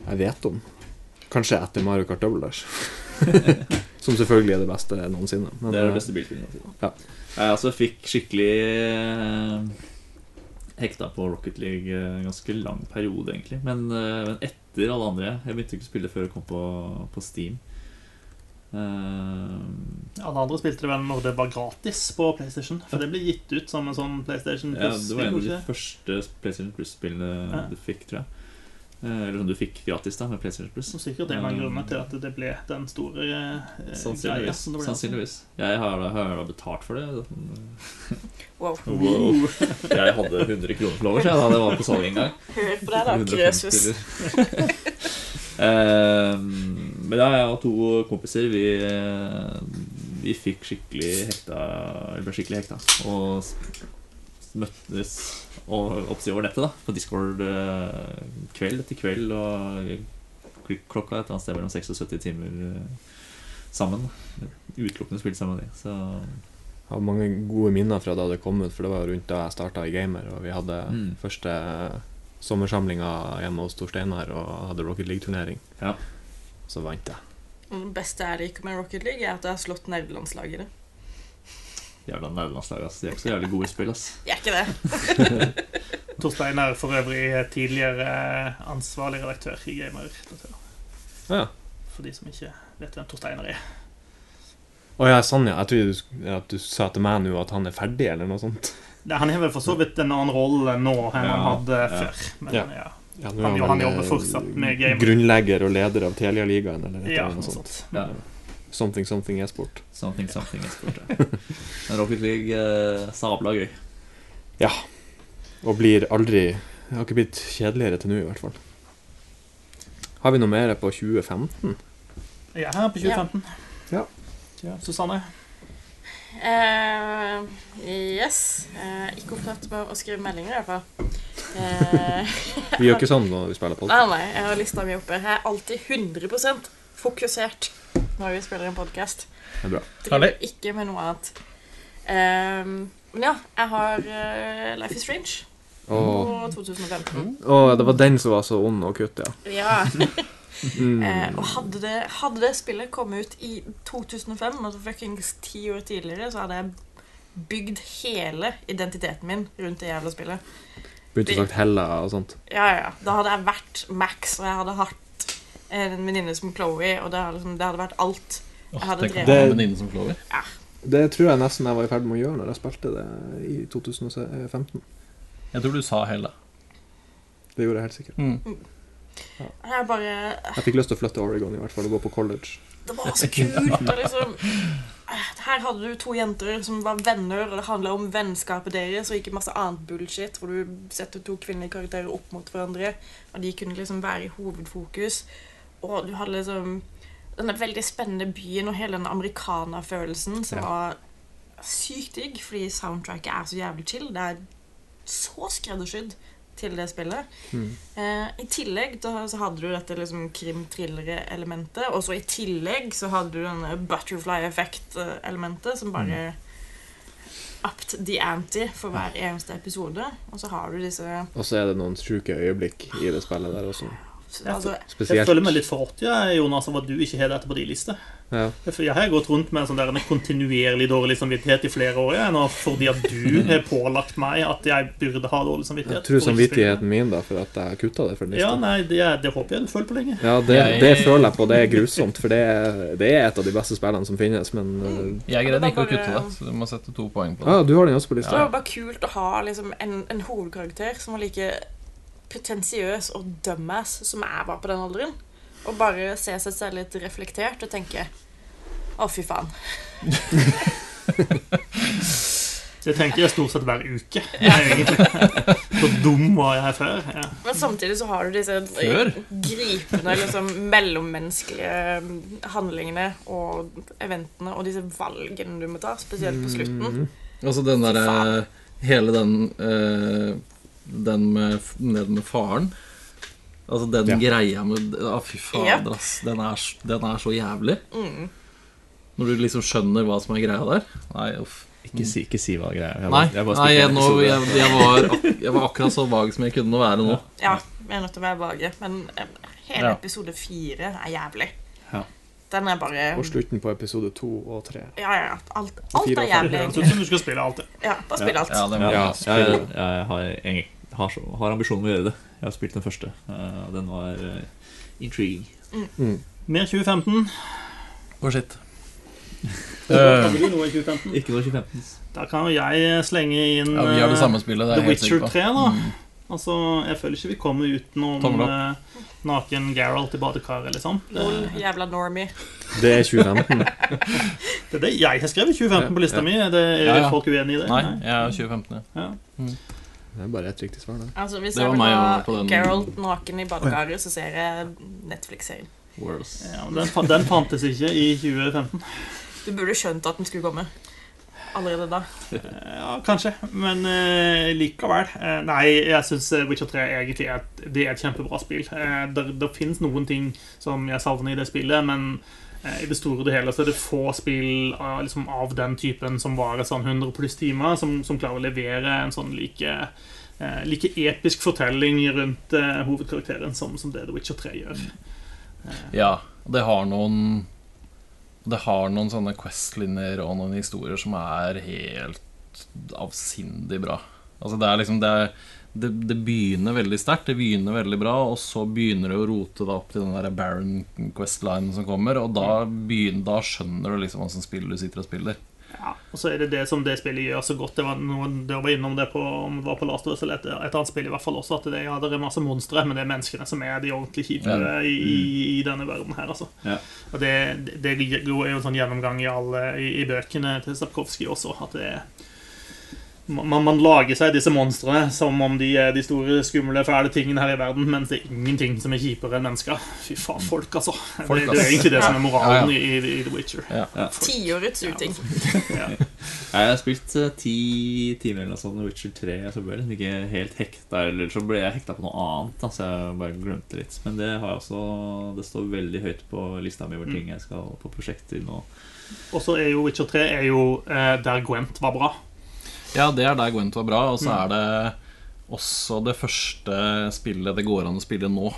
jeg vet om. Kanskje etter Mario Kart Double Dash. (laughs) Som selvfølgelig er det beste noensinne. Men, Det er det eh, beste bilspillet. noensinne. Ja. Jeg altså fikk skikkelig eh, hekta på Rocket League eh, en ganske lang periode, egentlig. Men, eh, men etter alle andre Jeg begynte ikke å spille før jeg kom på, på Steam. Eh, det andre spilte det vel når det var gratis på PlayStation. For det ble gitt ut som en sånn PlayStation Plus ja, det var en av de første PlayStation Plus-spillene Ja. du fikk, tror jeg. Eh, Eller som du fikk gratis da med PlayStation Plus. Så sikkert en av grunnene til at det ble den store eh, greia Sannsynligvis. altså. Sannsynligvis. Jeg har har da betalt for det. Wow. (laughs) Wow. Jeg hadde 100 kroner for overs da det var på salg en gang. Hør på deg, da, 150 Krøsus. Ehm, Men da, jeg og to kompiser Vi, eh, vi fikk skikkelig hekta Eller ble skikkelig hekta Og møttes og oppsi over nettet da På Discord eh, kveld etter kveld Og klokka et eller annet sted mellom 76 timer eh, Sammen Utelukkende spilt sammen med de Så Jeg har mange gode minner fra da det kom ut, for det var jo rundt da jeg starta i Gamer, og vi hadde Mm. første sommersamlinga hjemme hos Tor Steinar og hadde Rocket League-turnering. Ja. Så vant jeg. Det beste jeg liker med Rocket League, er at jeg har slått nederlandslaget i det. Jævla nederlandslag ass De er ikke så jævlig gode i spill ass Jeg er ikke det. (laughs) Torstein er for øvrig tidligere ansvarlig redaktør i Gamer. Ja. For de som ikke vet hvem Torsteiner er. Å ja, sånn ja. Jeg trodde at du sa til meg nå at han er ferdig, eller noe sånt. Nei, Han har vel for så vidt en annen rolle nå enn han hadde ja. før. Men Ja. ja. Ja, er Han- han jobber eh, fortsatt med Gamer. Grunnlegger og leder av Telia-ligaen, eller Ja, eller noe sånt. sånt. Ja Something Something e-sport. Something, something e-sport, ja. Men Rocket League eh, sabla gøy. Ja. Og blir aldri Det har ikke blitt kjedeligere til nå, i hvert fall. Har vi noe mer på 2015? Jeg er her på 2015. Ja. Ja, Susanne? Uh, yes. Uh, ikke opptatt med å skrive meldinger, i hvert fall. Uh, Vi gjør (laughs) ikke sånn når vi spiller nei, podkast. nei, jeg har lista mi oppe. Jeg er alltid 100 fokusert når vi spiller en podkast. Det er bra. Driver ikke med noe annet. Um, men ja, jeg har uh, Life is Strange Og, på 2015. Oh, det var den som var så ond å kutte, ja. Ja. (laughs) Mm. Eh, og hadde det, hadde det spillet kommet ut i 2005, altså fuckings ti år tidligere, så hadde jeg bygd hele identiteten min rundt det jævla spillet. Begynte å sagt Hella og sånt. Ja, ja, ja. Da hadde jeg vært Max, og jeg hadde hatt en venninne som Chloé, og det liksom, det hadde vært alt. Jeg hadde drevet- en venninne som Clover. Det tror jeg nesten jeg var i ferd med å gjøre når jeg spilte det i 2015. Jeg tror du sa hele. Det gjorde jeg helt sikkert. Mm. Jeg bare Jeg fikk lyst til å flytte til Oregon i hvert fall og gå på college. Det var så kult. Liksom, her hadde du to jenter som var venner, og det handla om vennskapet deres, og ikke masse annet bullshit, hvor du setter to kvinnelige karakterer opp mot hverandre, og de kunne liksom være i hovedfokus. Og du hadde liksom denne veldig spennende byen og hele den amerikanerfølelsen som Ja. var sykt digg, fordi soundtracket er så jævlig chill. Det er så skreddersydd til det spillet. Mm. Eh, I tillegg da, så hadde du dette liksom krim-thriller-elementet, og så i tillegg så hadde du denne butterfly effect-elementet, som bare upped the ante for hver eneste episode. Og så har du disse Og så er det noen sjuke øyeblikk i det spillet der også. Altså, Jeg føler meg litt forrådt, ja, Jonas, om at du ikke har dette på din liste. Ja. For Jeg har gått rundt med en sånn der, en kontinuerlig dårlig samvittighet i flere år jeg, nå, fordi at du (laughs) har pålagt meg at jeg burde ha dårlig samvittighet. Jeg tror for samvittigheten min, da, for at jeg har kutta det fra Ja, lista. nei, det, det håper jeg du føler på lenge. Ja, det, det føler jeg på. Det er grusomt, for det det er et av de beste spillene som finnes, men uh, Jeg Ja, greide ikke å kutte det, så du må sette to poeng på det. Ja, Du har den også på Det lista? var bare kult å ha liksom, en, en hovedkarakter som var like pretensiøs og dumbass som jeg var på den alderen. Og bare se seg selv litt reflektert og tenke Å, fy faen. (laughs) det tenker jeg stort sett hver uke, (laughs) egentlig. Så dum var jeg før. Ja. Men samtidig så har du disse Før? gripende liksom, mellommenneskelige handlingene og eventene og disse valgene du må ta, spesielt på slutten. Altså den derre. Hele den eh, Den med, ned med faren. Altså den Ja. greia med Å, fy fader, ass. Den er, den er så jævlig. Mm. Når du liksom skjønner hva som er greia der. Nei, uff. Ikke si, ikke si hva greia er. Nei, jeg bare nei jeg, en nå, jeg, jeg, var, jeg var akkurat så vag som jeg kunne være nå. Ja, vi er nødt til å være vage, men hele Ja. episode fire er jævlig. Ja. Den er bare Og slutten på episode to og tre. Ja, ja. Alt, alt er jævlig. ut som du skal spille alt. Ja, bare spill alt. Ja, det må Ja, jeg Ja, jeg, jeg har, egentlig, har, så, har ambisjonen om å gjøre det. Jeg har spilt den første. og den var eh, intriguing. Mm. Mer 2015. Å, shit. (laughs) 2015? Ikke noe 2015. Da kan jo jeg slenge inn Ja, vi har det eh, samme spillet. Det er The Witcher 3, da. Mm. Altså, Jeg føler ikke vi kommer utenom eh, naken Geralt i badekaret, liksom. Det, Lol, jævla normie. (laughs) Det er 2015. det er det jeg har skrevet 2015 på lista Ja. mi. Er, det, er Ja, ja. folk uenig i det? Nei, jeg er 2015, ja. Ja. Det er bare ett riktig svar da. Altså, Hvis Det jeg vil ha Geralt naken i badekaret, så ser jeg Netflix-serien. Ja, men den, den fantes ikke i 2015. Du burde skjønt at den skulle komme. Allerede da. Ja, kanskje, men uh, likevel. Uh, nei, jeg syns Witcher 3 egentlig er et, det er et kjempebra spill. Uh, det, det finnes noen ting som jeg savner i det spillet, men eh, i det store og det hele så er det få spill av, liksom, av den typen som varer sånn 100 pluss timer, som, som klarer å levere en sånn like eh, like episk fortelling rundt eh, hovedkarakteren som, som det The Witcher 3 gjør. Ja, det har noen Det har noen sånne Quest-linjer og noen historier som er helt avsindig bra. Altså det er liksom Det, er, det, det begynner veldig sterkt, det begynner veldig bra, og så begynner det å rote da opp til den der Baron Quest-linen som kommer, og da, begynner, da skjønner du liksom hva som spill du sitter og spiller. Ja, og så er det det som det spillet gjør så godt. Det var noen det var innom det på, om det var på Last of Us eller et, et annet spill i hvert fall også, at det, ja, det er masse monstre, men det er menneskene som er de ordentlig kjipe Ja. i, i, i denne verden her, altså. Ja. Og det, det, det er jo en sånn gjennomgang i alle i, i bøkene til Sapkowski også, at det er man, man lager seg disse monstrene som om de er de store, skumle, fæle tingene her i verden, mens det er ingenting som er kjipere enn mennesker. Fy faen, folk, altså. Folk, det, det er egentlig det som er moralen Ja, I, i, i The Witcher. Ja. Tiårets uting. Ja. (laughs) Jeg har spilt uh, ti timer eller noe sånt med Witcher 3, så ble jeg liksom ikke helt hekta. Eller så ble jeg hekta på noe annet, så så jeg bare glemte litt. Men det har jeg også Det står veldig høyt på lista mi over ting jeg skal på prosjekt til nå. Og så er jo Witcher 3 er jo uh, der Gwent var bra. Ja, det er der Gwent var bra, og så er det også det første spillet det går an å spille nå.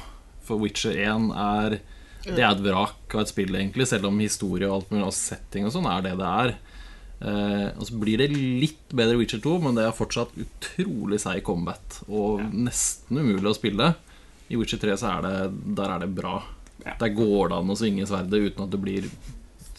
For Witcher 1 er Det er et vrak av et spill, egentlig, selv om historie og alt mulig og setting og sånn er det det er. Eh, og så blir det litt bedre Witcher 2, men det er fortsatt utrolig seig combat og nesten umulig å spille. I Witcher 3 så er det, der er det bra. Der går det an å svinge sverdet uten at du blir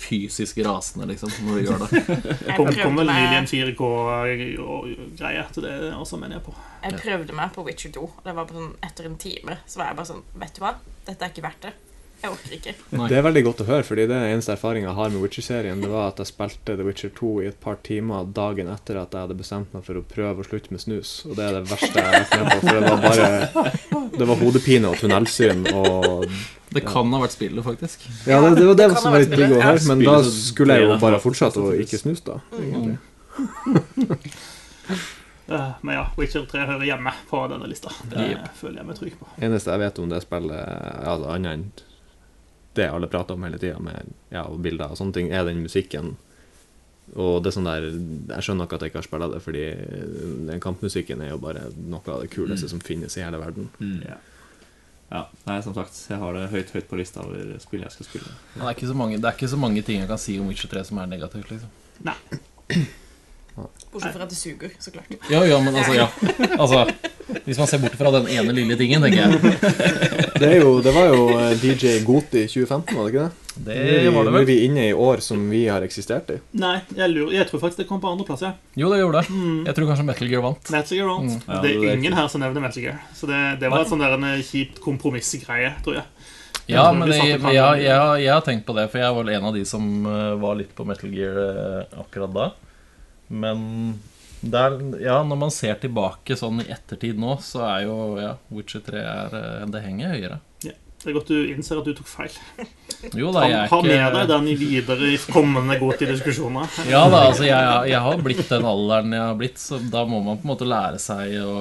fysisk rasende, liksom, når du gjør det. (laughs) Kom, kom prøvde vel nylig en meg, 4K-greie til det også, mener jeg på. jeg prøvde meg på Witcher 2. Det var på sånn, etter en time så var jeg bare sånn Vet du hva? Dette er ikke verdt det. Jeg orker ikke. Nei. Det er veldig godt å høre, fordi det er den eneste erfaringa jeg har med Witcher-serien. Det var at jeg spilte The Witcher 2 i et par timer dagen etter at jeg hadde bestemt meg for å prøve å slutte med snus. Og det er det verste jeg har vært med på, for det var bare Det var hodepine og tunnelsyn og Det kan ha vært spillet, faktisk. Ja, det, det var det Det som var litt digg å høre, men da skulle jeg jo bare fortsette å ikke snuse, da. egentlig. (laughs) Eh, Men ja, Witcher 3 hører hjemme på denne lista. Det føler jeg meg trygg på. Eneste jeg vet om det spillet, altså annet enn det alle prater om hele tida, med ja, og bilder og sånne ting, er den musikken. Og det er sånn der Jeg skjønner ikke at jeg ikke har spilt det, fordi den kampmusikken er jo bare noe av det kuleste som finnes i hele verden. Ja. Ja, nei, som sagt, jeg har det høyt høyt på lista over spill jeg skal spille. Ja. Det er, ikke så mange, det er ikke så mange ting jeg kan si om Witcher 3 som er negativt. liksom Nei. Bortsett fra at det suger, så klart. Ja, ja, men altså, ja. Altså, hvis man ser bort fra den ene lille tingen, tenker jeg. Det, er jo, det var jo eh, DJ Goti 2015, var det ikke det? Det var det vel er vel. vi inne i år som vi har eksistert i. Nei, jeg, lurer, jeg tror faktisk det kom på andreplass. Ja. Jo, det gjorde det. Mm. Jeg tror kanskje Metal Gear vant. Metal Gear vant. Mm. Ja, det er det er ingen her som nevner Metal Gear. Så det, det var et sånn der en kjipt kompromissgreie, tror jeg. Ja, men jeg, jeg, jeg, jeg har tenkt på det, for jeg var vel en av de som eh, var litt på Metal Gear eh, akkurat da. Men der, ja, når man ser tilbake sånn i ettertid nå, så er jo ja, Witcher 3 er, eh, Det henger høyere. Det er godt du innser at du tok feil. Jo da, jeg ha med deg den i videre i kommende Goti-diskusjoner. Ja da, altså jeg, jeg har blitt den alderen jeg har blitt, så da må man på en måte lære seg å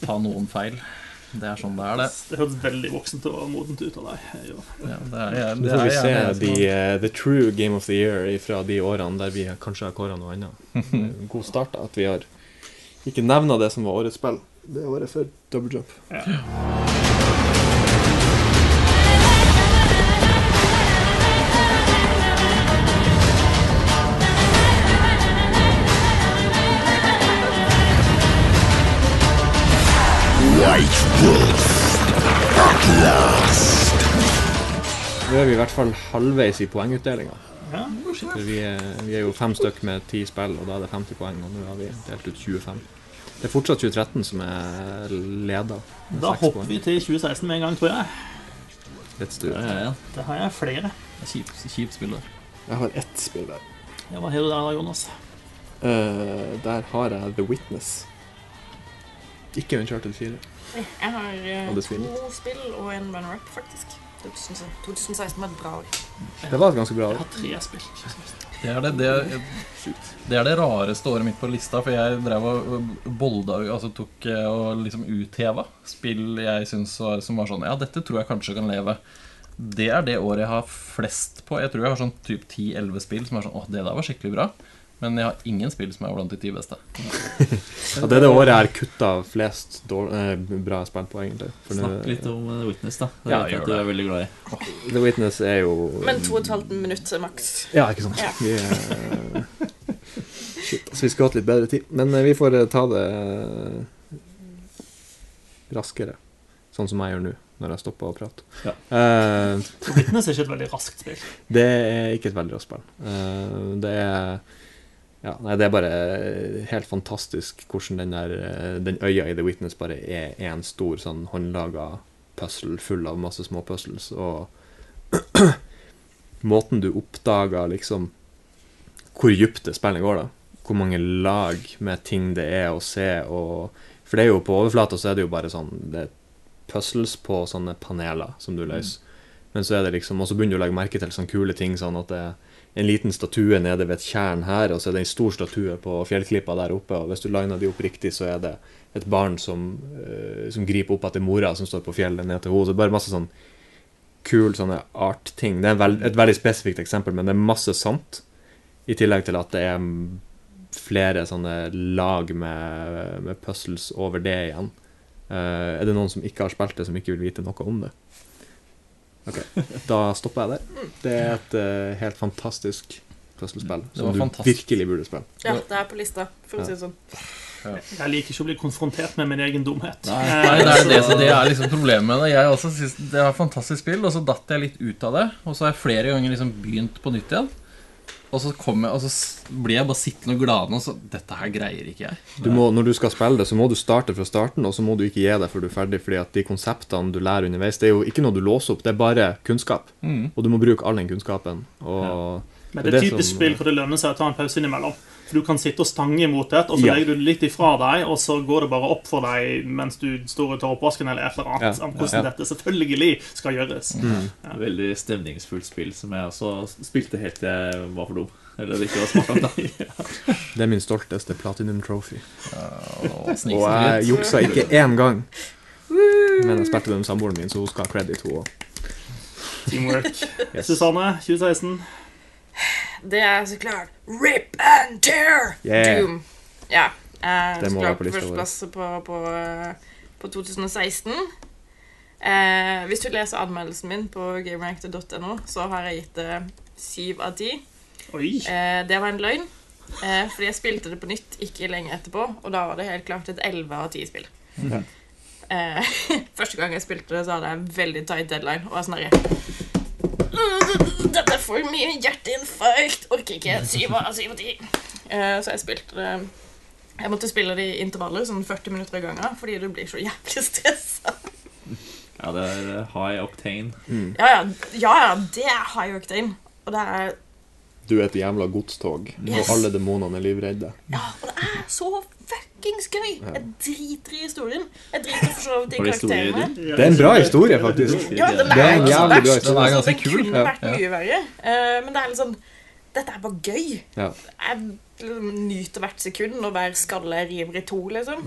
ta noen feil. Det er sånn det er, det. Det høres veldig voksent og modent ut av deg. Ja, det er, jeg, det er vi se de, eh, the true Game of the Year fra de årene der vi kanskje har kåra noe annet. (laughs) God start at vi har ikke nevna det som var årets spill. Det året før Double Jump. Nå er vi i hvert fall halvveis i poengutdelinga. Ja, Vi, er- vi er jo fem stykk med ti spill, og da er det 50 poeng. Og nå har vi delt ut 25. Det er fortsatt 2013 som er leder. Da hopper poeng. vi til 2016 med en gang, tror jeg. Let's do Ja, it. ja, ja. Der har jeg flere. Det er Kjipt kjip spill der. Jeg har ett spill der. Ja, hva har du der, da, Jonas? Uh, der har jeg The Witness. Ikke Uncharted 4. Jeg har eh, Og det to spill og en runner-up, faktisk. 2016 var et bra år. Det var et ganske bra år. Jeg har tre spill. Det er det, det, det er det rareste året mitt på lista, for jeg drev og bolda Altså tok eh, og liksom utheva spill jeg syns var, som var sånn Ja, dette tror jeg kanskje kan leve. Det er det året jeg har flest på. Jeg tror jeg har sånn typ 10-11 spill som er sånn Å, det der var skikkelig bra. Men jeg har ingen spill som er blant de ti beste. Ja, det er det året jeg har kutta flest eh, bra spill på, egentlig. For Snakk Snakk litt om The Witness, da. Det Ja, vet jeg at du det. er veldig glad i. The Witness er jo Men to og et halvt minutt maks. Ja, ikke sant. Ja. Vi er Shit, altså, vi skulle hatt litt bedre tid. Men eh, vi får eh, ta det eh, raskere. Sånn som jeg gjør nå, når jeg stopper å prate. Ja. Eh, Witness er ikke et veldig raskt spill. det er ikke et veldig raskt spill. Uh, det er ja, nei, det er bare helt fantastisk hvordan den der eh, Den øya i The Witness bare er en stor sånn håndlaga puzzle full av masse små puzzles, og (clears throat) måten du oppdager liksom hvor dypt det spillet går, da. Hvor mange lag med ting det er å se, og For det er jo på overflata så er det jo bare sånn Det er puzzles på sånne paneler som du løser. Men så er det liksom Og så begynner du å legge merke til sånne kule ting, sånn at det er en liten statue nede ved et tjern her, og så er det en stor statue på fjellklippa der oppe, og hvis du liner de opp riktig, så er det et barn som, uh, som griper opp etter mora som står på fjellet ned til henne. Så det er bare masse sånn kul sånne art-ting. Det er veld, et veldig spesifikt eksempel, men det er masse sant. I tillegg til at det er flere sånne lag med, med puzzles over det igjen. Uh, er det noen som ikke har spilt det, som ikke vil vite noe om det? Ok, da stopper jeg der. Det er et uh, helt fantastisk puslespill som du fantastisk. virkelig burde spille. Ja, det er på lista, for å si det sånn. Jeg liker ikke å bli konfrontert med min egen dumhet. Nei, det er det, så det er liksom problemet med det. Jeg også synes Det var et fantastisk spill, og så datt jeg litt ut av det. Og så har jeg flere ganger liksom begynt på nytt igjen. Og så, kom jeg, og så blir jeg bare sittende og glad og så Dette her greier ikke jeg. Du må, når du skal spille det, så må du starte fra starten, og så må du ikke gi deg før du er ferdig, fordi at de konseptene du lærer underveis, det er jo ikke noe du låser opp, det er bare kunnskap. Mm. Og du må bruke all den kunnskapen. Og Men Det det er er typisk som- spill hvor det lønner seg å ta en pause innimellom. For du kan sitte og stange imot det, og så Ja. legger du det litt ifra deg, og så går det bare opp for deg mens du står og tar oppvasken eller et eller annet, Ja, om hvordan ja. dette selvfølgelig skal gjøres. Mm. Veldig stemningsfullt spill som jeg også spilte helt til jeg var for dum. Eller det ikke var smart nok, da. (laughs) (laughs) Det er min stolteste Platinum Trophy. Og jeg juksa ikke én gang. Men jeg spilte det med samboeren min, så hun skal ha credit, hun òg. Teamwork. Yes. Susanne, 2016. (laughs) Det er så klart Rip and Tear! Yeah. Doom. Ja. Jeg Det må være på lista vår. førsteplass på, på, eh, på 2016. Eh, hvis du leser anmeldelsen min på gamereactor.no, så har jeg gitt det syv av ti. Oi. Eh, det var en løgn. Eh, fordi jeg spilte det på nytt ikke lenge etterpå, og da var det helt klart et 11 av 10-spill. Ja. Eh, (laughs) første gang jeg spilte det, så hadde jeg en veldig tight deadline. Og jeg sånn herre er for mye hjerteinfarkt. Orker ikke. Syv av syv av ti. Eh, så jeg spilte det Jeg måtte spille det i intervaller, sånn 40 minutter av gangen, fordi du blir så jævlig stressa. Ja, det er eh, high octane. Mm. ja, ja, ja, det er high octane. Og det er Du er et jævla godstog, Yes. og alle demonene er livredde. Ja, og det er så fuckings gøy! Jeg driter i historien. Jeg driter for så vidt i karakterene. Det er en bra historie, faktisk. Ja, den Det er er en jævlig bra historie. Den er ganske kunne vært mye verre. Eh, men det er liksom Dette er bare gøy. Ja. Jeg liksom nyter hvert sekund, og hver skalle river i to, liksom.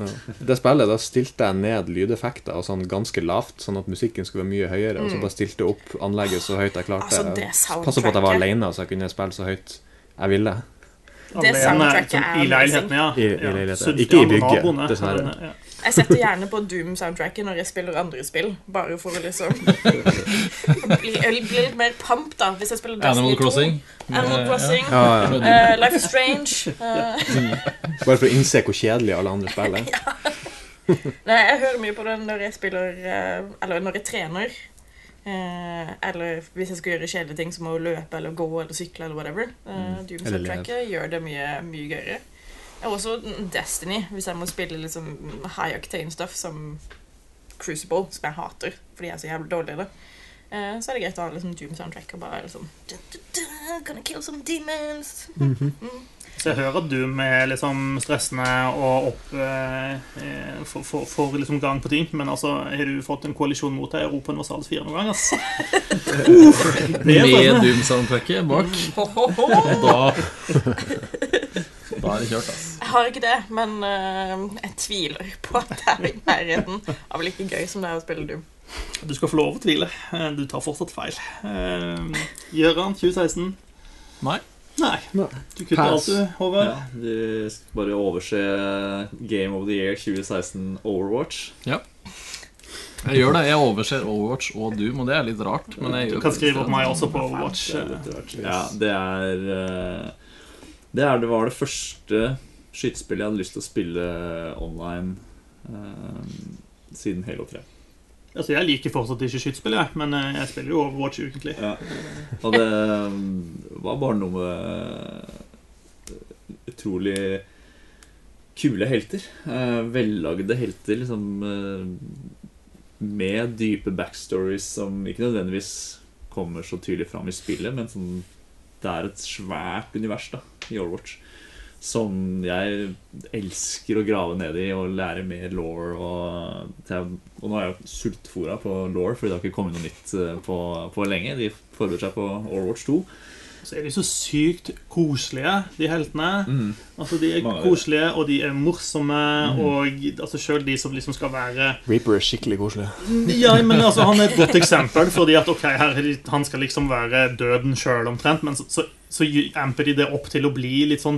Det spillet, da stilte jeg ned lydeffekter og sånn ganske lavt, sånn at musikken skulle være mye høyere, og så bare stilte jeg opp anlegget så høyt jeg klarte. Altså, Passa på at jeg var alene, så jeg kunne spille så høyt jeg ville. Det soundtracket sånn, er I leiligheten, ja. I- i leiligheten. Så Ikke i bygget, dessverre. ja. Jeg setter gjerne på Doom-soundtracket når jeg spiller andre spill, bare for å liksom (laughs) bli, bli litt mer pump, da, hvis jeg spiller Destiny Animal 2. Crossing. Animal Crossing. Ja, ja. Uh, Life is Strange. Uh. (laughs) Bare for å innse hvor kjedelig alle andre spiller. (laughs) Nei, jeg hører mye på det når jeg spiller eh, Eller når jeg trener. Eh, eller hvis jeg skal gjøre kjedelige ting som å løpe eller gå eller sykle eller whatever. Uh, Doom-soundtracket gjør det mye, mye gøyere. Og også Destiny, hvis jeg må spille liksom high octane stuff som Crucible, som jeg hater fordi jeg er så jævlig dårlig i det. Eh, så er det greit å ha liksom Doom soundtrack og bare liksom Gonna kill some demons. Så jeg hører at Doom er liksom stressende og opp eh, eh, for, for, for liksom gang på ting, men altså, har du fått en koalisjon mot deg i Europa Universals 4 noen gang, ass? (laughs) Med. Doom-soundtracket bak. Da (laughs) Da er det kjørt, ass. Jeg har ikke det, men uh, jeg tviler på at det er i nærheten av like gøy som det er å spille Doom. Du skal få lov å tvile. Eh, Du tar fortsatt feil. Uh, Gjøran, 2016. Nei. Nei. Du kutter alt, du, Håvard. Ja, du skal bare overse Game of the Year 2016 Overwatch. Ja. Jeg gjør det. Jeg overser Overwatch og Doom, og det er litt rart. Men jeg Du gjør kan skrive opp meg også på Overwatch. Er. Ja, det er eh, Det, er, det var det første skytespillet jeg hadde lyst til å spille online eh, siden Halo 3. Altså, Jeg liker fortsatt ikke skytespill, jeg, men eh, jeg spiller jo Overwatch ukentlig. Ja. Og det um, var bare noe med utrolig kule helter. Eh, vellagde helter, liksom eh, med dype backstories som ikke nødvendigvis kommer så tydelig fram i spillet, men som det er et svært univers da, i Overwatch. Som jeg elsker å grave ned i og lære mer law. Og, og nå er jeg sultfora på law, fordi det har ikke kommet noe nytt eh, på, på lenge. De forbereder seg på Overwatch 2. Så er de så sykt koselige, de heltene. Mm. Altså, De er Mange koselige, og de er morsomme, og altså, sjøl de som liksom skal være Reaper er skikkelig koselig. Ja, men altså, Han er et godt eksempel, fordi at ok, her, er han skal liksom være døden sjøl omtrent, men så, så, så amper de det opp til å bli litt sånn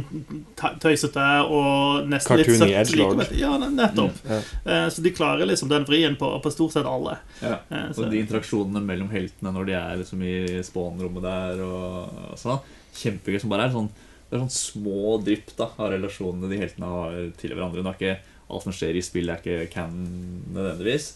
tøysete og nesten litt Cartoony søtt. Like. Ja, nettopp. Ja. Eh, Så de klarer liksom den vrien på, på stort sett alle. Ja. Eh, Og de interaksjonene mellom heltene når de er liksom i spawnrommet der og, og sånn. Kjempegøy. Som bare er sånn Det er sånn små drypp da av relasjonene de heltene har til hverandre. Det er ikke alt som skjer i spill, det er ikke canon nødvendigvis.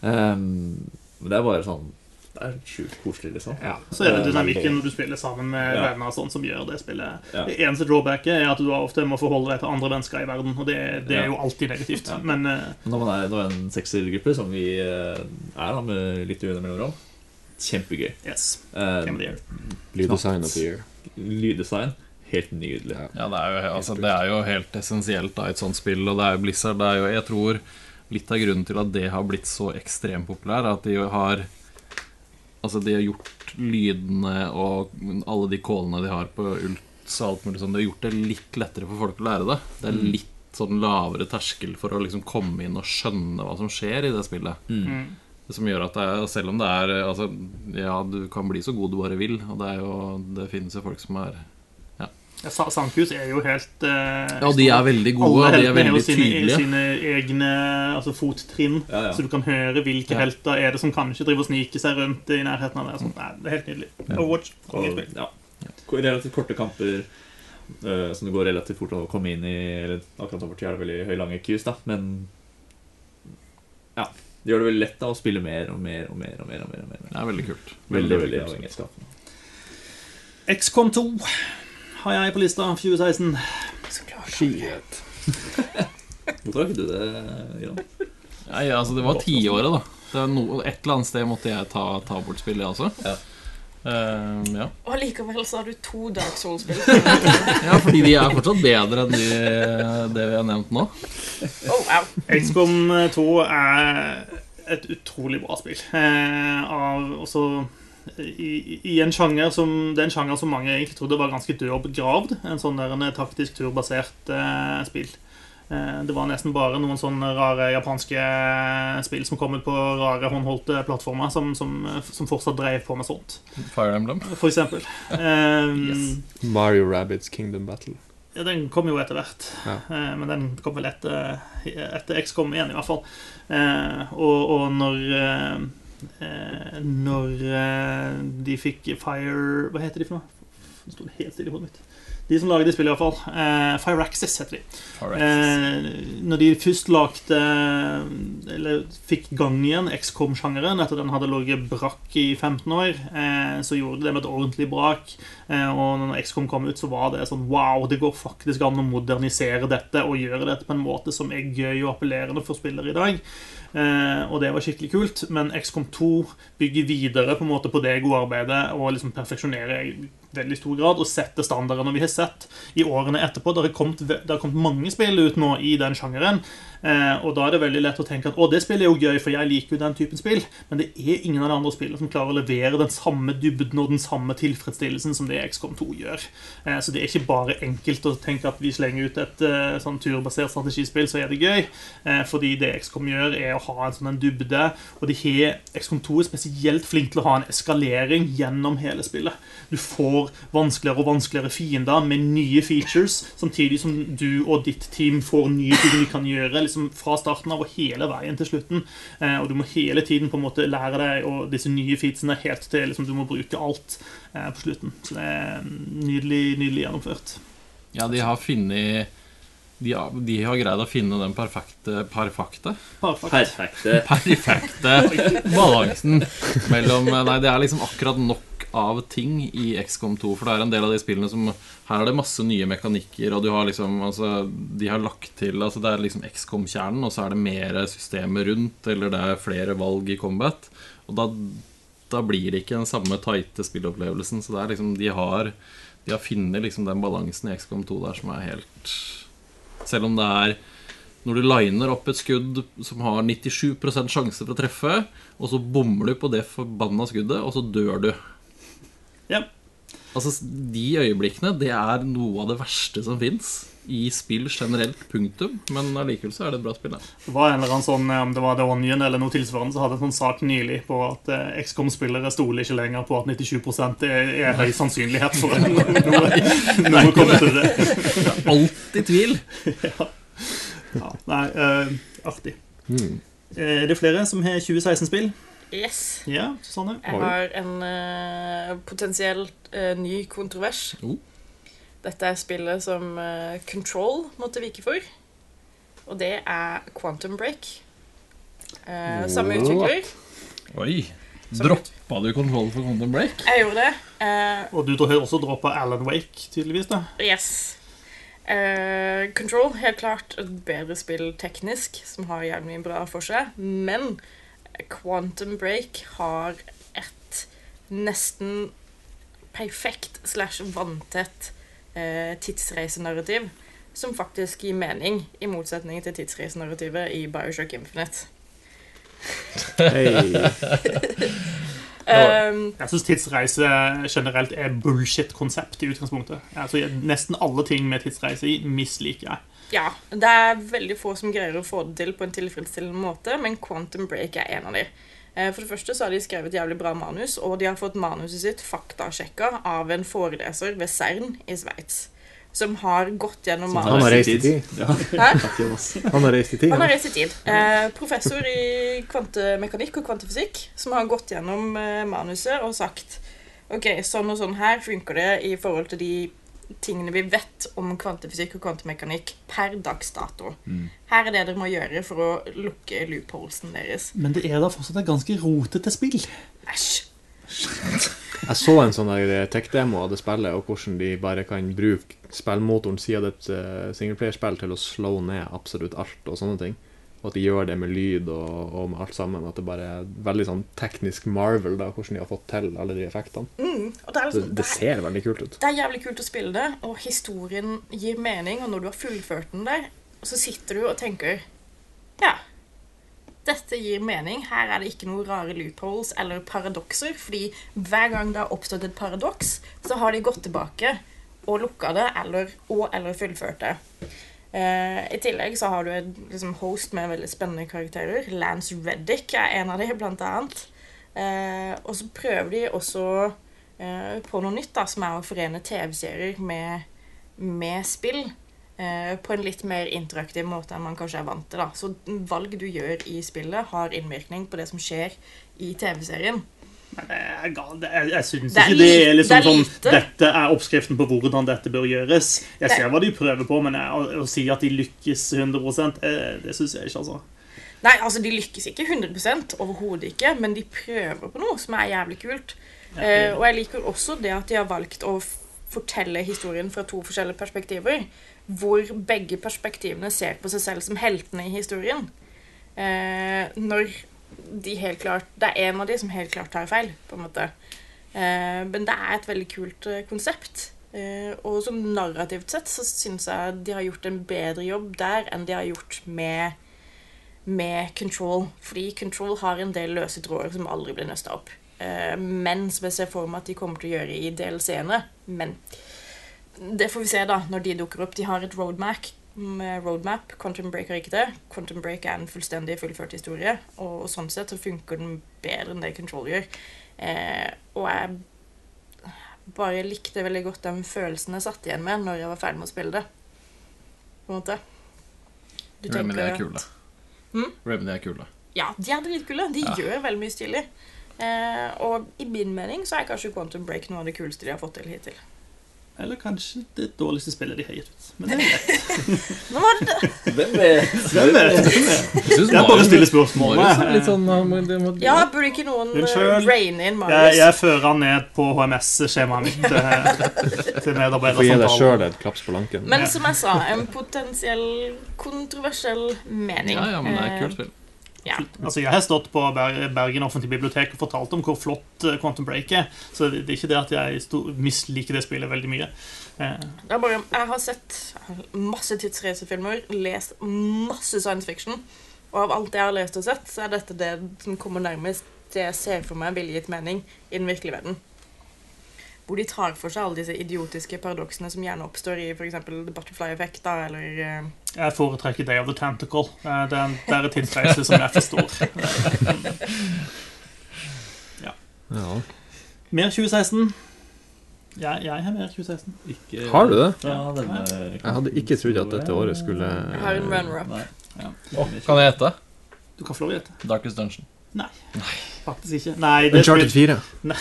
Um, men det er bare sånn Det er sjukt koselig, liksom. Ja. Så er det Det er dynamikken når du spiller sammen med Ja. venner og sånn som gjør det spillet. Ja. Det eneste drawbacket er at du ofte må forholde deg til andre mennesker i verden, og det, det er Ja. jo alltid negativt. Ja. Men eh, Når man er, når er en seksergruppe, som vi eh, er da med litt ujevne mellomrom, kjempegøy. yes. Eh, year. Lyddesign of the year. lyddesign. Helt nydelig. Ja. Ja, det er, jo, altså, det er jo helt essensielt da, i et sånt spill. Og det er jo Blizzard. Det er jo, jeg tror litt av grunnen til at det har blitt så ekstremt populær, er at de har Altså, de har gjort lydene og alle de callene de har på Ults og alt mulig sånn, de har gjort det litt lettere for folk å lære det. Det er litt sånn lavere terskel for å liksom komme inn og skjønne hva som skjer i det spillet. Mm. Det som gjør at det er, Selv om det er altså, Ja, du kan bli så god du bare vil, og det, er jo, det finnes jo folk som er Ja, Sa- er jo helt eh, Ja, de er veldig gode, og Alle de er heltene har jo veldig sine, tydelige. sine egne altså, fottrinn, Ja, ja. så du kan høre hvilke Ja. helter er det som kanskje driver og sniker seg rundt i nærheten av det. Sånn, nei, det er helt nydelig. Overwatch. Og, ja. Relativt korte kamper uh, som det går relativt fort å komme inn i. Eller akkurat over tid er det veldig høylange queues, da, men ja. Det gjør det veldig lett da å spille mer og mer og mer. og mer, og mer, og mer. Det er veldig kult. Veldig, veldig kult. avhengighetsskapende. XCOM 2 har jeg på lista 2016. Så klart. Shit. (laughs) Hvorfor har ikke du det, Jan? Nei, altså Det var tiåret, da. No, et eller annet sted måtte jeg ta, ta bort spillet, jeg også. Ja. Ehm, ja. Og likevel så har du to Dark Souls-spill. (laughs) ja, fordi de er fortsatt bedre enn de, det vi har nevnt nå. Oh, wow. XCOM 2 er et utrolig bra spill. Eh, av også i, i en sjanger som, Det er en sjanger som mange egentlig trodde var ganske død og begravd. En sånn der, en taktisk turbasert eh, spill. Eh, det var nesten bare noen sånne rare japanske spill som kom ut på rare håndholdte plattformer, som, som, som fortsatt drev på med sånt, Fire Emblem. for eksempel. Eh, (laughs) Yes. Mario Rabbids Kingdom Battle. ja, den kom jo etter hvert. Ja. Eh, men den kom vel etter, etter XCOM 1, i hvert fall. Eh, og, og når eh, eh, Når eh, de fikk Fire Hva heter de for noe? Det sto helt stille i hodet mitt. De som lager de spillene, i hvert fall. Eh, Fireaxis heter de. Fire Eh, når de først lagde Eller fikk gang igjen XCOM-sjangeren etter den hadde ligget brakk i 15 år, eh, så gjorde de det med et ordentlig brak. Eh, og når XCOM kom ut, så var det sånn Wow, det går faktisk an å modernisere dette og gjøre dette på en måte som er gøy og appellerende for spillere i dag. Eh, og det var skikkelig kult, men XCOM 2 bygger videre på på det gode arbeidet og liksom perfeksjonerer veldig stor grad og setter standarden. Og vi har sett i årene etterpå Det har det har kommet mange spill ut nå i den sjangeren. Eh, og da er det veldig lett å tenke at å, det spillet er jo gøy, for jeg liker jo den typen spill. Men det er ingen av de andre spillene som klarer å levere den samme dybden og den samme tilfredsstillelsen som det XCOM 2 gjør. Eh, så det er ikke bare enkelt å tenke at vi slenger ut et eh, sånn turbasert strategispill, så er det gøy. Eh, fordi det XCOM gjør, er å ha en sånn en dybde. Og de har, XCOM 2 er spesielt flink til å ha en eskalering gjennom hele spillet. Du får vanskeligere og vanskeligere fiender med nye features, samtidig som du og ditt team får nye ting de kan gjøre liksom fra starten av og hele veien til slutten. Eh, og du må hele tiden på en måte lære deg og disse nye featsene helt til liksom, du må bruke alt eh, på slutten. Så det er nydelig, nydelig gjennomført. Ja, de har funnet de har, de har greid å finne den perfekte perfekte, Perfekte. perfekte balansen mellom Nei, det er liksom akkurat nok av ting i XCOM 2. For det er en del av de spillene som Her er det masse nye mekanikker, og du har liksom altså, De har lagt til altså Det er liksom XCOM-kjernen, og så er det mer systemer rundt, eller det er flere valg i combat. Og da, da blir det ikke den samme tighte spillopplevelsen. Så det er liksom De har De har funnet liksom den balansen i XCOM 2 der som er helt Selv om det er når du liner opp et skudd som har 97 sjanse for å treffe, og så bommer du på det forbanna skuddet, og så dør du. Ja. Altså, De øyeblikkene det er noe av det verste som fins i spill generelt. Punktum. Men allikevel så er det et bra spill. Det var en eller annen sånn, om det var The Onion eller noe tilsvarende, så hadde en sånn sak nylig på at eh, XCOM-spillere stoler ikke lenger på at 97 er, er høy sannsynlighet for at (laughs) noe, noe kommer til det. Alltid tvil! (laughs) Ja, nei, eh, artig. Hmm. Eh, Er det flere som har 2016-spill? Yes. Ja, Susanne? Jeg har en uh, potensielt uh, ny kontrovers. Oh. Dette er spillet som uh, Control måtte vike for. Og det er Quantum Break. Oh. samme utvikler. Oi. Droppa du Control for Quantum Break? Jeg gjorde det. Eh, Og du har også droppa Alan Wake, tydeligvis. da Yes. Eh, Control, helt klart et bedre spill teknisk, som har jævlig mye bra for seg. Men Quantum Break har et nesten perfekt slash vanntett eh, tidsreisenarrativ som faktisk gir mening, i motsetning til tidsreisenarrativet i Bioshock Infinite. Hey. Um, Jeg syns tidsreise generelt er bullshit-konsept i utgangspunktet. Altså, nesten alle ting med tidsreise i misliker jeg. Ja, det er veldig få som greier å få det til på en tilfredsstillende måte, men Quantum Break er en av de. Eh, For det første så har de skrevet jævlig bra manus, og de har fått manuset sitt faktasjekka av en foreleser ved CERN i Sveits. Som har gått gjennom Han har reist i tid. Ja. Han har reist i tid. Han har reist i tid. Eh, professor i kvantemekanikk og kvantefysikk som har gått gjennom eh, manuset og sagt Ok, sånn og sånn her funker det i forhold til de tingene vi vet om kvantefysikk og kvantemekanikk per dags dato. Her er det dere må gjøre for å lukke loopholesen deres. Men det er da fortsatt et ganske rotete spill. Æsj. Jeg så en sånn tech-demo av det spillet, og hvordan de bare kan bruke spillmotoren siden det er et eh, singleplayerspill til å slå ned absolutt alt og sånne ting. Og at de gjør det med lyd og, og med alt sammen. At det bare er veldig sånn teknisk marvel, da, hvordan de har fått til alle de effektene. Mm, det er Det, liksom, det ser veldig kult ut. Det er jævlig kult å spille det, og historien gir mening. Og når du har fullført den der, så sitter du og tenker Ja, dette gir mening. Her er det ikke noen rare loopholes eller paradokser. Fordi hver gang det har oppstått et paradoks, så har de gått tilbake og lukka det eller, og eller fullført det. Eh, I tillegg så har du en liksom, host med veldig spennende karakterer. Lance Reddick er en av dem, blant annet. Eh, og så prøver de også eh, på noe nytt, da, som er å forene TV-serier med, med spill. på en litt mer interaktiv måte enn man kanskje er vant til. da. Så valg du gjør i spillet, har innvirkning på det som skjer i TV-serien. Det er- Jeg syns ikke det er liksom det er sånn. Dette er oppskriften på hvordan dette bør gjøres. Jeg ser hva de prøver på, men jeg, å, å si at de lykkes 100 eh, det syns jeg ikke, altså. Nei, altså De lykkes ikke 100 overhodet ikke, men de prøver på noe som er jævlig kult. Eh, og jeg liker også det at de har valgt å fortelle historien fra to forskjellige perspektiver. Hvor begge perspektivene ser på seg selv som heltene i historien. Uh, når de helt klart Det er en av de som helt klart tar feil, på en måte. Eh, men det er et veldig kult eh, konsept. Eh, og som narrativt sett så syns jeg de har gjort en bedre jobb der enn de har gjort med med Control. Fordi Control har en del løse tråder som aldri blir nøsta opp. Eh, men som jeg ser for meg at de kommer til å gjøre i DLC-ene. Men det får vi se da når de dukker opp. De har et roadmap. Med roadmap. Quantum Break har ikke det. Quantum Break er en fullstendig fullført historie. Og sånn sett så funker den bedre enn det Control gjør. Eh, og jeg bare likte veldig godt den følelsen jeg satt igjen med når jeg var ferdig med å spille det. På en måte. Du Remedy er kule. Mm? Remedy er kule. Ja, de er dritkule. De Ja. gjør veldig mye stilig. Eh, og i min mening så er kanskje Quantum Break noe av det kuleste de har fått til hittil. Eller kanskje det dårligste spillet de har gitt ut. Men det er greit. (laughs) Hvem vet? Hvem vet? Det Jeg bare stiller spørsmål. Er litt sånn må- Ja, burde ikke noen Unnskyld. uh, raine in Marius? jeg fører han ned på HMS-skjemaet mitt (laughs) til, til får gi deg medarbeidersamtalen. sjøl et klaps på lanken. Men som jeg sa, en potensiell kontroversiell mening. Ja, ja, men det er Eh, et kult spill. Ja. Altså, Jeg har stått på Bergen offentlige bibliotek og fortalt om hvor flott eh, Quantum Break er. Så det er ikke det at jeg misliker det spillet veldig mye. Eh, bare, jeg har sett masse tidsreisefilmer, lest masse science fiction. Og av alt jeg har lest og sett, så er dette det som kommer nærmest det jeg ser for meg ville gitt mening i den virkelige verden. Hvor de tar for seg alle disse idiotiske paradoksene som gjerne oppstår i f.eks. The Butterfly Effect, da, eller eh, Jeg foretrekker Day of the Tentacle. Eh, Det er en- er tidsreise som jeg forstår. (laughs) Ja. Mer 2016. Jeg, jeg har mer 2016. Ikke Har du det? Ja, denne Jeg hadde ikke trodd at dette året skulle Jeg har en runner-up. Ja. Kan jeg gjette? Du kan få lov å gjette. Darkest Dungeon. Faktisk ikke. Nei, det Uncharted 4. (laughs) Nei.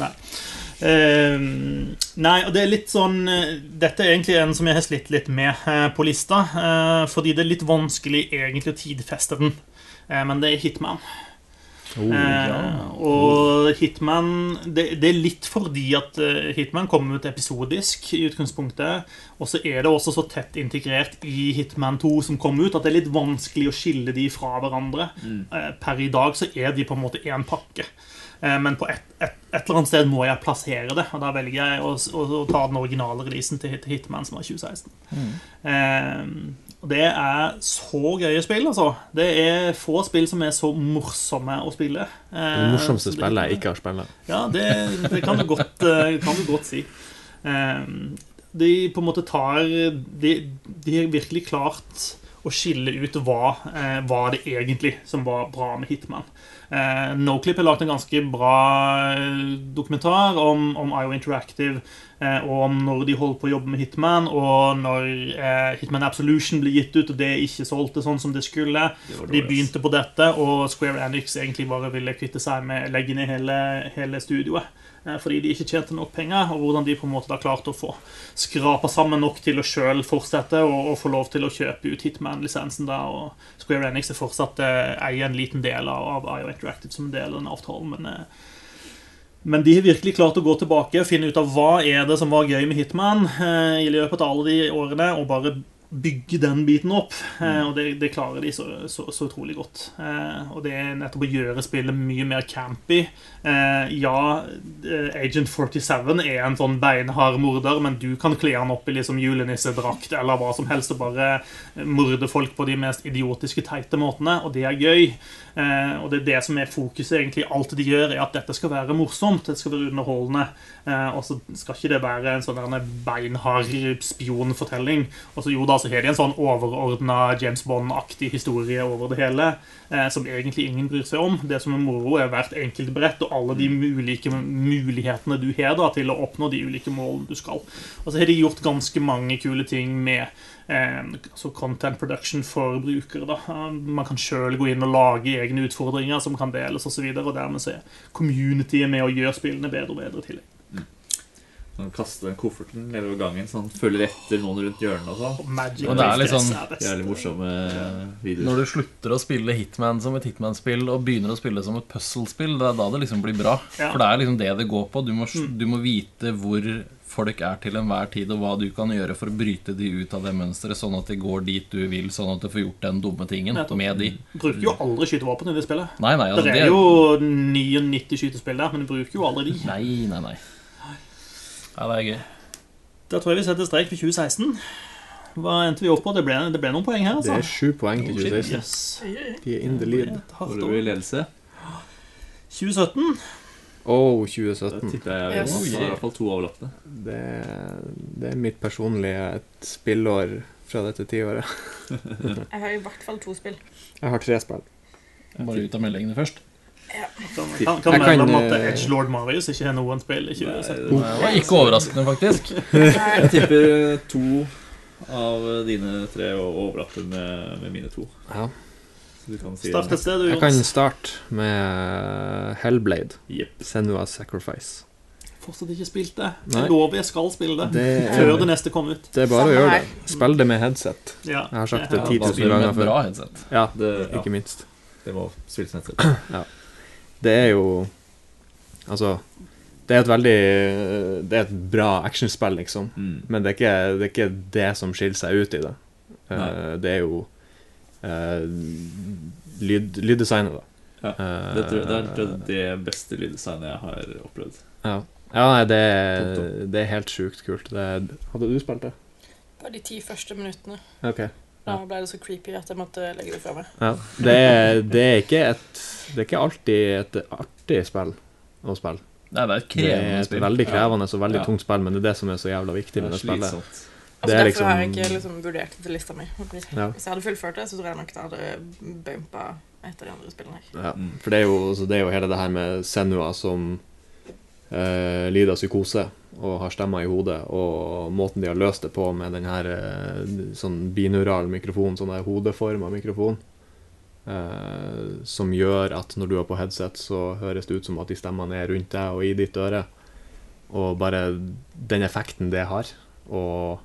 nei. Ehm, nei, og det er litt sånn eh, Dette er egentlig en som jeg har slitt litt med uh, på lista. Uh, fordi det er litt vanskelig egentlig å tidfeste den. Men det er Hitman. Oh, Eh, og Hitman det, det er litt fordi at eh, Hitman kommer ut episodisk i utgangspunktet. Og så er det også så tett integrert i Hitman 2 som kom ut, at det er litt vanskelig å skille de fra hverandre. Eh, per i dag så er de på en måte én pakke. Eh, men på et, et, et eller annet sted må jeg plassere det, og da velger jeg å, å, å ta den originale releasen til Hitman, som var 2016. Eh, og det er så gøye spill, altså. Det er få spill som er så morsomme å spille. Eh, Det morsomste spillet jeg ikke har spilt. Ja, det, det kan, du godt, eh, kan du godt si. Eh, De på en måte tar De, de har virkelig klart å skille ut hva, eh, hva det egentlig som var bra med Hitman. Eh, Noclip har lagd en ganske bra eh, dokumentar om, om IO Interactive eh, og om når de holdt på å jobbe med Hitman, og når eh, Hitman Absolution ble gitt ut, og det ikke solgte sånn som det skulle. Det De begynte på dette, og Square Enix egentlig bare ville kvitte seg med legge ned hele, hele studioet. Eh, Fordi de ikke tjente nok penger, og hvordan de på en måte da klarte å få skrapa sammen nok til å sjøl fortsette og, og få lov til å kjøpe ut Hitman-lisensen. da, og Square Enix er fortsatt eh, eier en liten del av, av IO Interactive som en del av den avtalen. men... Eh, men de har virkelig klart å gå tilbake og finne ut av hva er det som var gøy med Hitman i løpet av alle de årene, og bare bygge den biten opp. Mm. og det, det klarer de så, så, så utrolig godt. Eh, og det er nettopp å gjøre spillet mye mer campy. Eh, ja, eh, Agent 47 er en sånn beinhard morder, men du kan kle han opp i liksom julenissedrakt eller hva som helst og bare morde folk på de mest idiotiske, teite måtene, og det er gøy. Eh, og det er det som er fokuset egentlig. Alt de gjør, er at dette skal være morsomt, det skal være underholdende. Eh, og så skal ikke det være en sånn beinhard spionfortelling. Og så jo da, så har de en sånn overordna James Bond-aktig historie over det hele, eh, som egentlig ingen bryr seg om. Det som er moro, er hvert enkelt brett og alle de ulike mulighetene du har da til å oppnå de ulike målene du skal. Og så har de gjort ganske mange kule ting med altså content production for brukere. da. Eh, Man kan sjøl gå inn og lage egne utfordringer som kan deles osv. Og, så og dermed så er communityet med å gjøre spillene bedre og bedre i tillegg. Sånn, kaste den kofferten nedover gangen, sånn følger etter noen rundt hjørnet og sånn. Og Magic Og det er litt sånn-. Jævlig morsomme videoer. Når du slutter å spille Hitman som et Hitman-spill og begynner å spille som et puzzle-spill, det er da det liksom blir bra. Ja. For det er liksom det det går på. Du må, du må vite hvor folk er til enhver tid, og hva du kan gjøre for å bryte de ut av det mønsteret, sånn at de går dit du vil, sånn at du får gjort den dumme tingen Nettopp. med de. Du Bruker jo aldri skytevåpen i det spillet. Nei, nei, altså, det er jo 99 skytespill der, men du bruker jo aldri de. Nei, nei, nei. Ja, det er gøy. Da tror jeg vi setter strek for 2016. Hva endte vi opp på? Det ble, det ble noen poeng her, altså. Det er sju poeng til Oh, 2016. Yes. De er in the lead. Et hardt Får i ledelse? 2017. Oh, Da 2017. tipper jeg Yes. vi i hvert fall to overlappende. Det, det er mitt personlige et spillår fra dette tiåret. (laughs) Jeg har i hvert fall to spill. Jeg har tre spill. Bare ut av meldingene først. Kan, kan, kan Jeg kan, at Edge Lord Marius ikke har noen spill i 2017. Det var ikke overraskende, faktisk. (laughs) Jeg tipper to av dine tre og overlapper med, med mine to. Ja. Så du kan si Start et sted, du, Jeg kan starte med Hellblade. Yep. Senua's Sacrifice. Fortsatt ikke spilt det. Nei. Jeg lover jeg skal spille det. Det Før er, det neste kommer ut. det er bare å gjøre det. Spill det med headset. Ja, Jeg har sagt det Ja, 10 Bare 000 spille med ganger før. bra headset. Ja, Det, ja, ikke minst. det må spilles nettopp. (clears throat) Det er jo Altså Det er et veldig Det er et bra actionspill, liksom. Mm. Men det er, ikke, det er ikke det som skiller seg ut i det. Eh, Nei. det er jo eh, lyd, lyddesignet, da. Ja, Eh, Det, tror jeg- det er tror jeg det beste lyddesignet jeg har opplevd. ja. ja, nei, det, det er helt sjukt kult. Det hadde du spilt det? Bare de ti første minuttene. Ok. Da ble det så creepy at jeg måtte legge det fra meg. Ja. Det, er, det er ikke et Det er ikke alltid et artig spill å spille. Nei, det er et krevende spill. Det er et veldig krevende og veldig Ja. tungt spill, men det er det som er så jævla viktig Det med er det spillet. Altså, derfor liksom... har jeg liksom- ikke liksom, vurdert det til lista mi. Ja. Hvis jeg hadde fullført det, så tror jeg nok det hadde bumpa av de andre spillene her. Ja, for det er, jo, så det er jo hele det her med Senua som eh, lider av psykose og har stemmer i hodet, og måten de har løst det på med den her eh, sånn binaural mikrofon, sånn der hodeforma mikrofon, eh, som gjør at når du er på headset, så høres det ut som at de stemmene er rundt deg og i ditt øre. Og bare den effekten det har, og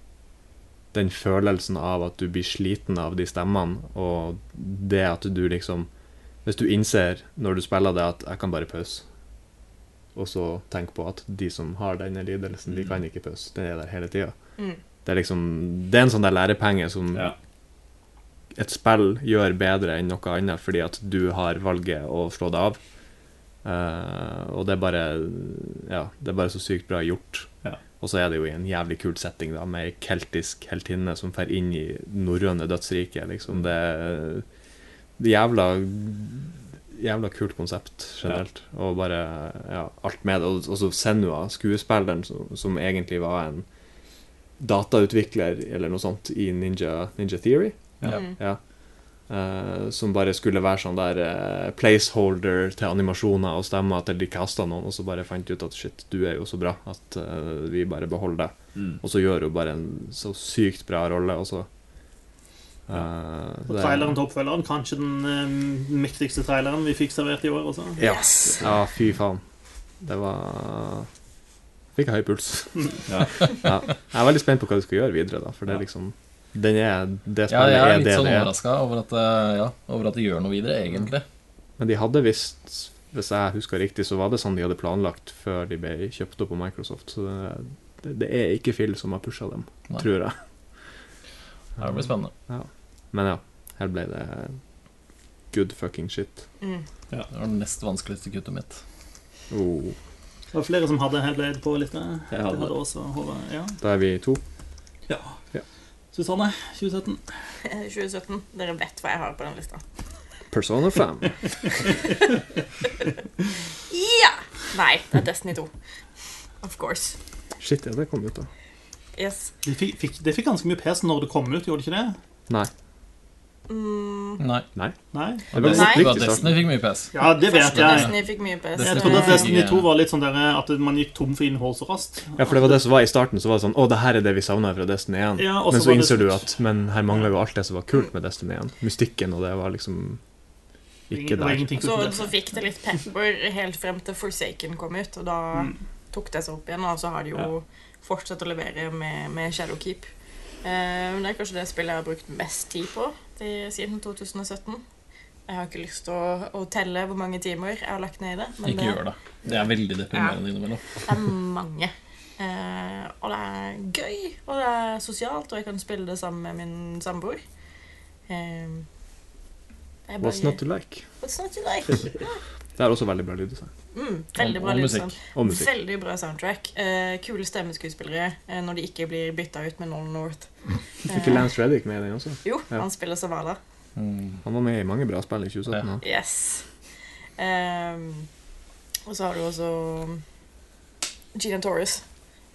den følelsen av at du blir sliten av de stemmene, og det at du liksom Hvis du innser når du spiller det at 'jeg kan bare pause', og så tenk på at de som har denne lidelsen, de kan ikke pause. Den er der hele tida. Mm. Det er liksom Det er en sånn der lærepenge som Ja. et spill gjør bedre enn noe annet fordi at du har valget å slå det av. Uh, og det er bare Ja, det er bare så sykt bra gjort. Ja. Og så er det jo i en jævlig kul setting, da, med ei keltisk heltinne som fer inn i norrøne dødsriket. Liksom. Det er det jævla Jævla kult konsept generelt. Og bare ja, alt med det. Og, og så Senua, skuespilleren som, som egentlig var en datautvikler eller noe sånt i Ninja, Ninja Theory. Ja. Mm. Ja. Eh, som bare skulle være sånn der eh, placeholder til animasjoner og stemmer til de kasta noen, og så bare fant ut at shit, du er jo så bra at uh, vi bare beholder deg. Mm. Og så gjør hun bare en så sykt bra rolle, og så eh, Og traileren til oppfølgeren, kanskje den mektigste traileren vi fikk servert i år også. Ja. Yes. ja, fy faen. Det var Fikk høy puls. Ja. (laughs) ja. Jeg er veldig spent på hva du skal gjøre videre, da, for det er liksom den er, Det Ja, jeg er er litt det sånn er. overraska over, at, eh, ja, over at det gjør noe videre, egentlig. Men de hadde visst, hvis jeg husker riktig, så var det sånn de hadde planlagt før de ble kjøpt opp av Microsoft. Så det, det, det er ikke Phil som har pusha dem, Nei. tror jeg. Ja, Det blir spennende. Men ja, her ble det good fucking shit. Mm. Det var det nest vanskeligste kuttet mitt. Oh, Det var flere som hadde Hellblade på lista. Også Ja. da er vi to. Susanne, 2017. 2017. Dere vet hva jeg har på den lista. Persona 5. (laughs) Ja! Nei, det er Destiny 2. Of course. Shit, ja, det kom ut, da. Yes. Det fikk, fikk, det fikk ganske mye pes når det kom ut, gjorde det ikke det? Nei. Mm. Nei. Nei? Det var Nei. Det var Destiny fikk mye PS. Ja, det vet Første jeg. Destiny fikk mye PS. Jeg trodde at Destiny 2 var litt sånn der at man gikk tom for innhold så raskt. Ja, for det var det som var i starten. Så var det sånn Å, det her er det vi savna fra Destiny 1. Ja, men så innser du at Men her mangler jo alt det som var kult med Destiny 1. Mystikken og det var liksom ikke der. Så, så fikk det litt pepper helt frem til Forsaken kom ut, og da Mm. tok det seg opp igjen, og så har de jo fortsatt å levere med, med Shadowkeep. Eh, men det er kanskje det spillet jeg har brukt mest tid på til, siden 2017. Jeg har ikke lyst til å, å telle hvor mange timer jeg har lagt ned i det, men Ikke det, gjør det. Det er veldig deprimerende innimellom. det er mange. Eh, og det er gøy, og det er sosialt, og jeg kan spille det sammen med min samboer. Eh, er What's not to like? What's not to like? (laughs) Det er også veldig bra lyddesign. Mm, veldig bra Og musikk. lyddesign. Og musikk. Veldig bra soundtrack. Eh, kule stemmeskuespillere eh, når de ikke blir bytta ut med Nolan North. Fikk (laughs) ikke Lance Reddick med i den også? Jo, Ja. han spiller Savala. Mm. Han var med i mange bra spill i 2017. Ja. Yes. Eh, og så har du også Gina Torres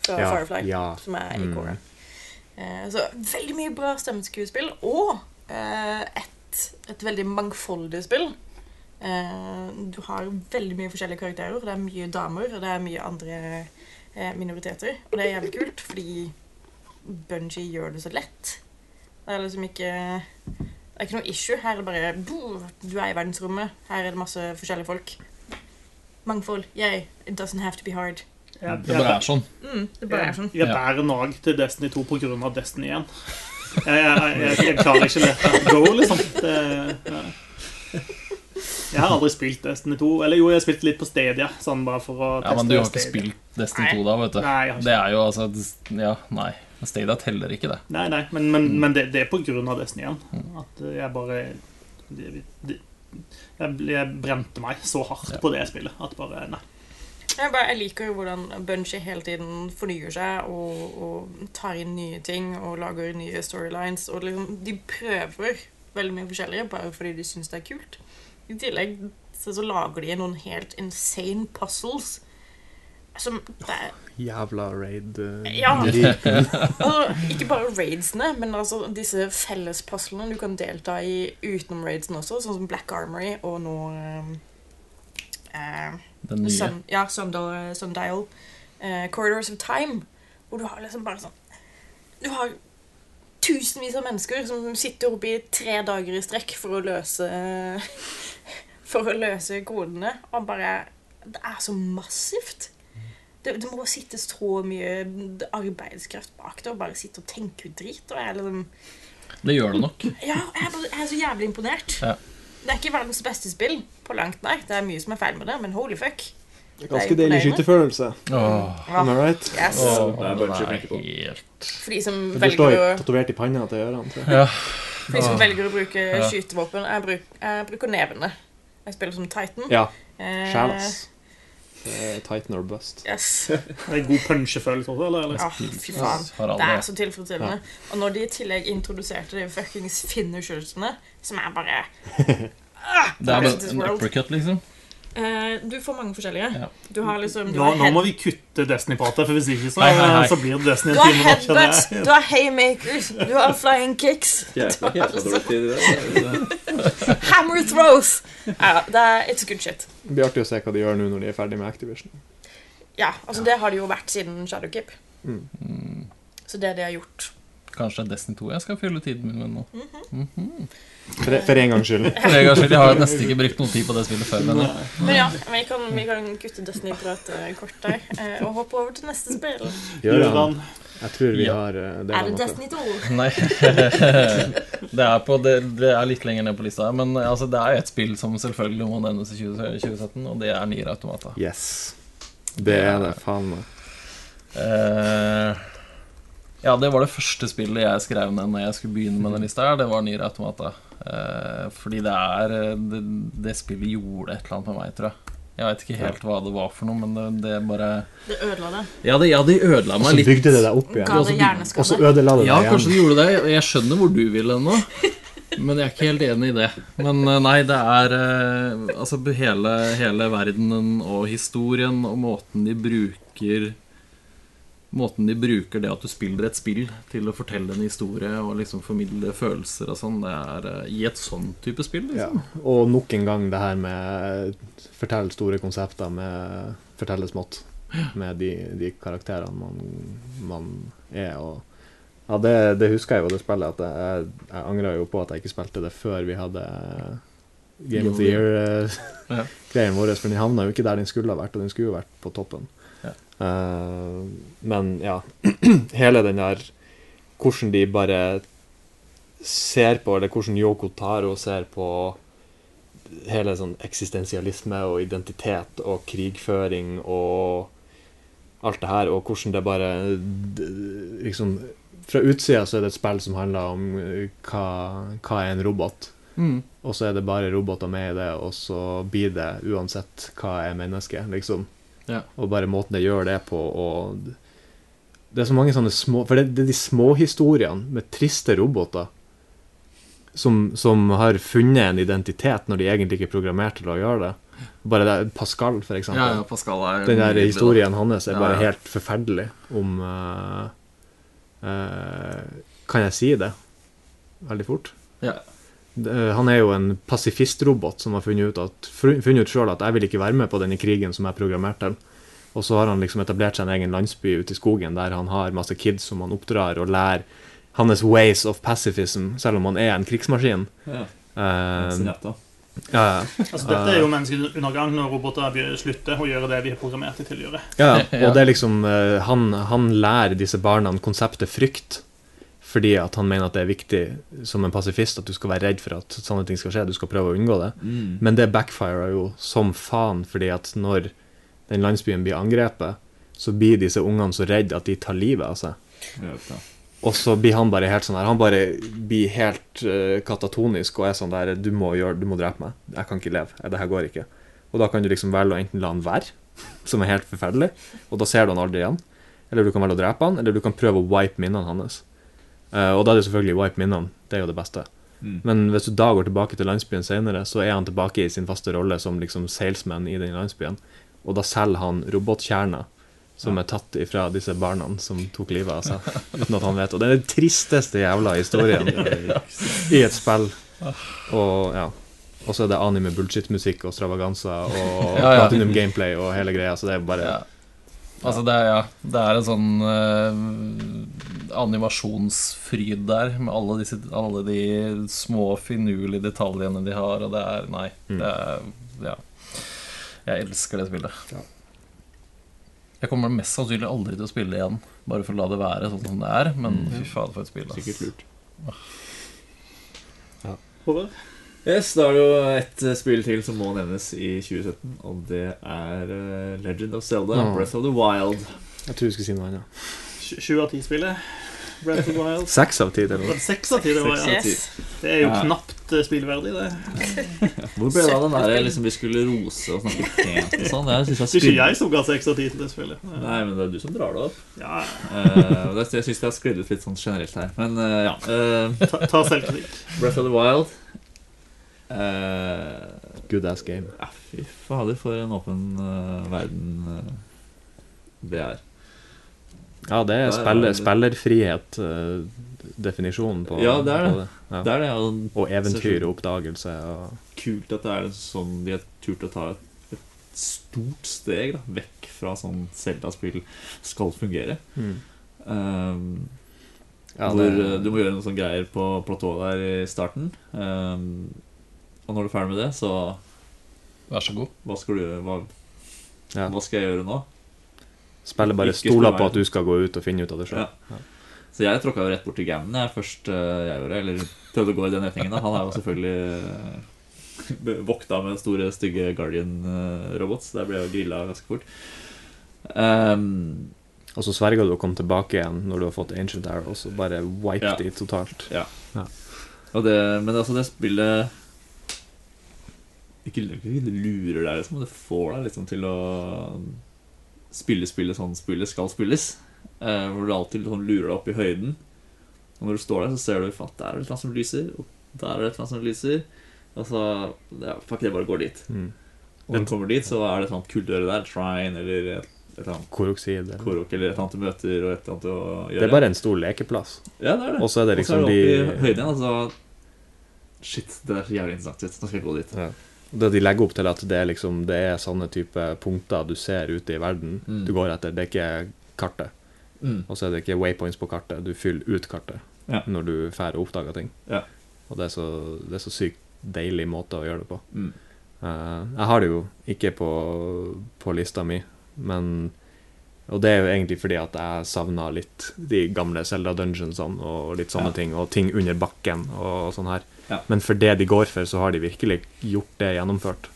fra Ja, Firefly, ja. som er i Mm. koret. Eh, så veldig mye bra stemmeskuespill, og eh, et, et veldig mangfoldig spill. Eh, du har veldig mye forskjellige karakterer, det er mye damer, og det er mye andre eh, minoriteter. Og det er jævlig kult, fordi Bungie gjør det så lett. Det er liksom ikke Det er ikke noe issue. Her er det bare "Bo, Du er i verdensrommet. Her er det masse forskjellige folk. Mangfold. Yay. It doesn't have to be hard. Ja, Det bare er sånn. Mm, det bare er sånn. jeg bærer nag til Destiny 2 på grunn av Destiny 1. Jeg, jeg, jeg, jeg klarer ikke å lete go, liksom. Det, ja. Jeg har aldri spilt Destiny 2. Eller jo, jeg har spilt litt på Stadia. Sånn bare for å Ja, Men du har ikke Stadia. spilt Destiny 2 da, vet du. Nei, jeg har ikke. Det er jo altså Ja, nei. Stadia teller ikke det. Nei, nei, men, men, Mm. men det, det er på grunn av Destiny 1. At eh, jeg bare det, det, jeg, jeg brente meg så hardt Ja. på det spillet at bare Nei. Jeg, bare, jeg liker hvordan Bunchy hele tiden fornyer seg og, og tar inn nye ting og lager nye storylines. Og liksom, de prøver veldig mye forskjellig bare fordi de syns det er kult. I tillegg så, så lager de noen helt insane puzzles som det er Jævla raid. Uh, Ja. (laughs) Altså, ikke bare raidsene, men altså disse fellespuzzlene du kan delta i utenom raidsene også, sånn som Black Armory og nå um, eh, Den nye. Sun, ja, Sundial, Sundial eh, Corridors of Time, hvor du har liksom bare sånn Du har tusenvis av mennesker som sitter oppe i tre dager i strekk for å løse For å løse kodene, og bare Det er så massivt. Det, det må sitte så mye arbeidskraft bak det, og bare sitte og tenke ut drit. Og jeg er liksom Det gjør det nok. (laughs) Ja, jeg er, bare, jeg er så jævlig imponert. Ja. Det er ikke verdens beste spill, på langt nær. Det er mye som er feil med det, men holy fuck. Det er Ganske deilig skytefølelse. Am I right? Yes. Oh, det er bare å tenke på. helt For de som velger står å, tatovert i panna til ørene. Ja. for de som velger å bruke Ja. skytevåpen. Jeg, bruk, jeg bruker nevene. Jeg spiller som Titan. Ja, Eh, sjæl, ass. Titan or bust. Yes. (laughs) Det er en god punchefølelse også, eller? eller? Ja, fy faen. Det er så tilfredsstillende. Og når de i tillegg introduserte de fuckings finishersene, som er bare (laughs) Det er bare en uppercut, liksom. Eh, Du får mange forskjellige. Ja. Du har liksom du Nå, har, nå må vi kutte Destiny-pratet, for hvis ikke så, Hei, hei, hei. så blir det Destiny du en time. Du har headbutts, du har haymakers, du har flying kicks. Det. (laughs) Hammer throws! Ja, det er It's good shit. Det blir artig å se hva de gjør nå når de er ferdig med Activision. Ja, altså det har det jo vært siden Shadowkeep. Mm. Så det de har gjort Kanskje det er Destiny 2 jeg skal fylle tiden min med nå. For, for en gangs skyld. For en gangs skyld, Jeg har nesten ikke brukt noe tid på det spillet før. Men Men ja, vi kan, vi kan kutte Destiny-pratet kort der eh, og hoppe over til neste spill. Gjøran, Gjøran. jeg tror vi Ja. har eh, det Er det. Destiny 2? Nei. (laughs) det, er på, det, det er litt lenger ned på lista. Men altså, det er jo et spill som selvfølgelig må nevnes i 2017, og det er Nier Automata. Yes. Det er det, faen meg. Eh, ja, det var det første spillet jeg skrev ned når jeg skulle begynne med den lista. her Det var Nier Automata. Eh, fordi det er eh, det, det spillet gjorde et eller annet med meg, tror jeg. Jeg vet ikke helt hva det var for noe, men det, det bare Det ødela det. Ja, det, ja, det ødela Og meg så litt. bygde det deg opp igjen. Og så ødela det Ja, kanskje det gjorde det. Jeg skjønner hvor du vil hen nå. (laughs) Men jeg er ikke helt enig i det. Men eh, nei, det er Altså hele, hele verdenen og historien og måten de bruker Måten de bruker det at du spiller et spill til å fortelle en historie og liksom formidle følelser og sånn, det er eh, i et sånn type spill, Ja. liksom. Og nok en gang det her med fortelle store konsepter med fortelle smått. Med de, de karakterene man, man er. Og ja, det, det husker jeg jo, det spillet. At jeg, jeg angra jo på at jeg ikke spilte det før vi hadde Game of the Year-greien (laughs) vår. For den havna jo ikke der den skulle ha vært, og den skulle jo vært på toppen. Eh, men ja, (clears throat) hele den der Hvordan de bare ser på, eller hvordan Yoko Taro ser på hele sånn eksistensialisme og identitet og krigføring og alt det her, og hvordan det bare liksom Fra utsida så er det et spill som handler om eh, hva, hva er en robot. Mm. Og så er det bare roboter med i det, og så blir det uansett hva er menneske, liksom. Ja. Og bare måten det gjør det på, og Det er så mange sånne små For det, det er de småhistoriene med triste roboter som, som har funnet en identitet når de egentlig ikke er programmert til å gjøre det. Bare det, Pascal, for eksempel. Ja, ja, Pascal Den der historien hans er bare helt forferdelig om uh, uh, Kan jeg si det veldig fort? Ja. Det- Han er jo en pasifistrobot som har funnet ut, at, funnet ut selv at jeg vil ikke være med på denne krigen som jeg er programmert til. Og så har han liksom etablert seg en egen landsby ute i skogen der han har masse kids som han oppdrar og lærer hans ways of pacifism, selv om han er en krigsmaskin. Ja, Uh, ja, ja. Altså, dette er jo menneskets undergang når roboter slutter å gjøre det vi er programmert til å gjøre. Ja, Ja. (laughs) og det er liksom eh, han, han lærer disse barna konseptet frykt. Fordi at han mener at det er viktig som en pasifist at du skal være redd for at sånne ting skal skje. Du skal prøve å unngå det. Mm. Men det backfirer jo som faen, fordi at når den landsbyen blir angrepet, så blir disse ungene så redde at de tar livet av seg. Og så blir han bare helt sånn her Han bare blir helt eh, katatonisk og er sånn der Du må, gjøre, du må drepe meg. Jeg kan ikke leve. Det her går ikke. Og da kan du liksom velge å enten la han være, (laughs) som er helt forferdelig, og da ser du han aldri igjen. Eller du kan velge å drepe han, eller du kan prøve å wipe minnene hans. Eh, og da er det selvfølgelig wipe minnene. Det er jo det beste. Mm. Men hvis du da går tilbake til landsbyen senere, så er han tilbake i sin faste rolle som liksom salesman i den landsbyen. Og da selger han robotkjerner som er tatt ifra disse barna som tok livet av seg. (laughs) Uten at han vet Og det er den tristeste jævla historien (laughs) i et spill. Og ja. Og så er det anime bullshit-musikk og stravaganza og (laughs) Ja, ja. platinum gameplay og hele greia, så det er bare Ja. Altså, det er, ja, det er en sånn eh, animasjonsfryd der, med alle, disse, alle de små, finurlige detaljene de har, og det er Nei. Mm. Det er Ja. Jeg elsker det spillet. Ja. Jeg kommer mest sannsynlig aldri til å spille igjen, bare for å la det være sånn som det er, men Mm. fy fader, for et spill. ass. sikkert lurt. Håvard? Yes, Da er det jo et eh, spill til som må nevnes i 2017, og det er eh, Legend of Zelda, Ja. Breath of the Wild. Jeg tror du skulle si noe annet. Sju sju av ti-spillet. Breath of the Wild. Seks av ti, eller noe. Seks av ti, det var ja. Yes. Det er jo Ja. knapt eh, spillverdig, det. (laughs) Hvor ble det av den der liksom vi skulle rose og snakke pent og sånn? Jeg synes jeg Det er ikke jeg som ga seks av ti til det spillet. Nei, men det er du som drar det opp. Ja, Eh, og det, jeg syns det har sklidd ut litt sånn generelt her. Men eh, ja. eh, ta, ta selvkritikk. Breath of the Wild. Eh, Good ass game. ja, fy fader, for en åpen eh, verden eh, det er. Ja, det er er spiller, spillerfrihet, eh, definisjonen på Ja, det er på det. Ja. Det er det. Og Og eventyr og oppdagelse og kult at det er sånn de har turt å ta et, et stort steg da, vekk fra sånn Zelda-spill skal fungere. mm. Um, Ja, det- Hvor du må gjøre noen sånne greier på platået der i starten. Um, og når du er ferdig med det, så Vær så god. hva skal du gjøre? Hva, Ja. hva skal jeg gjøre nå? Spillet bare stoler på at du skal gå ut og finne ut av det sjøl. Ja. Så jeg tråkka jo rett bort til gamen jeg først eh, jeg gjorde, eller prøvde å gå i den retningen. da Han er jo selvfølgelig eh, (laughs) vokta med store, stygge Guardian-robots. Der ble jeg grilla ganske fort. Um, Og så sverger du å komme tilbake igjen når du har fått Ancient Arrows, og bare wipe Ja. de totalt. og det, men altså, det spillet ikke, ikke lurer deg, liksom, det får deg liksom til å spille spillet sånn spillet skal spilles. Eh, hvor du alltid sånn lurer deg opp i høyden. Og når du står der, så ser du at der er det et eller annet som lyser, og der er det et eller annet som lyser. Og så ja, Fuck, jeg bare går dit. Mm. Og når du kommer dit, så er det et annet kult der. Shrine eller et, et eller annet Koroksid. eller- korok eller et eller annet du møter, og et eller annet å gjøre. Det er bare en stor lekeplass. Ja, det er det. Og så er det liksom de i høyden igjen, altså Shit, det er så jævlig interessant. Nå skal jeg gå dit. ja. Det de legger opp til at det er liksom Det er sånne type punkter du ser ute i verden Mm. du går etter. Det er ikke kartet. Mm. Og så er det ikke waypoints på kartet. Du fyller ut kartet Ja. når du drar og oppdager ting. Ja. Og det er, så, det er så sykt deilig måte å gjøre det på. Mm. Uh, jeg har det jo ikke på, på lista mi, men Og det er jo egentlig fordi at jeg savna litt de gamle Zelda Dungeonsene og litt sånne Ja. ting, og ting under bakken og sånn her. Ja. Men for det de går for, så har de virkelig gjort det gjennomført.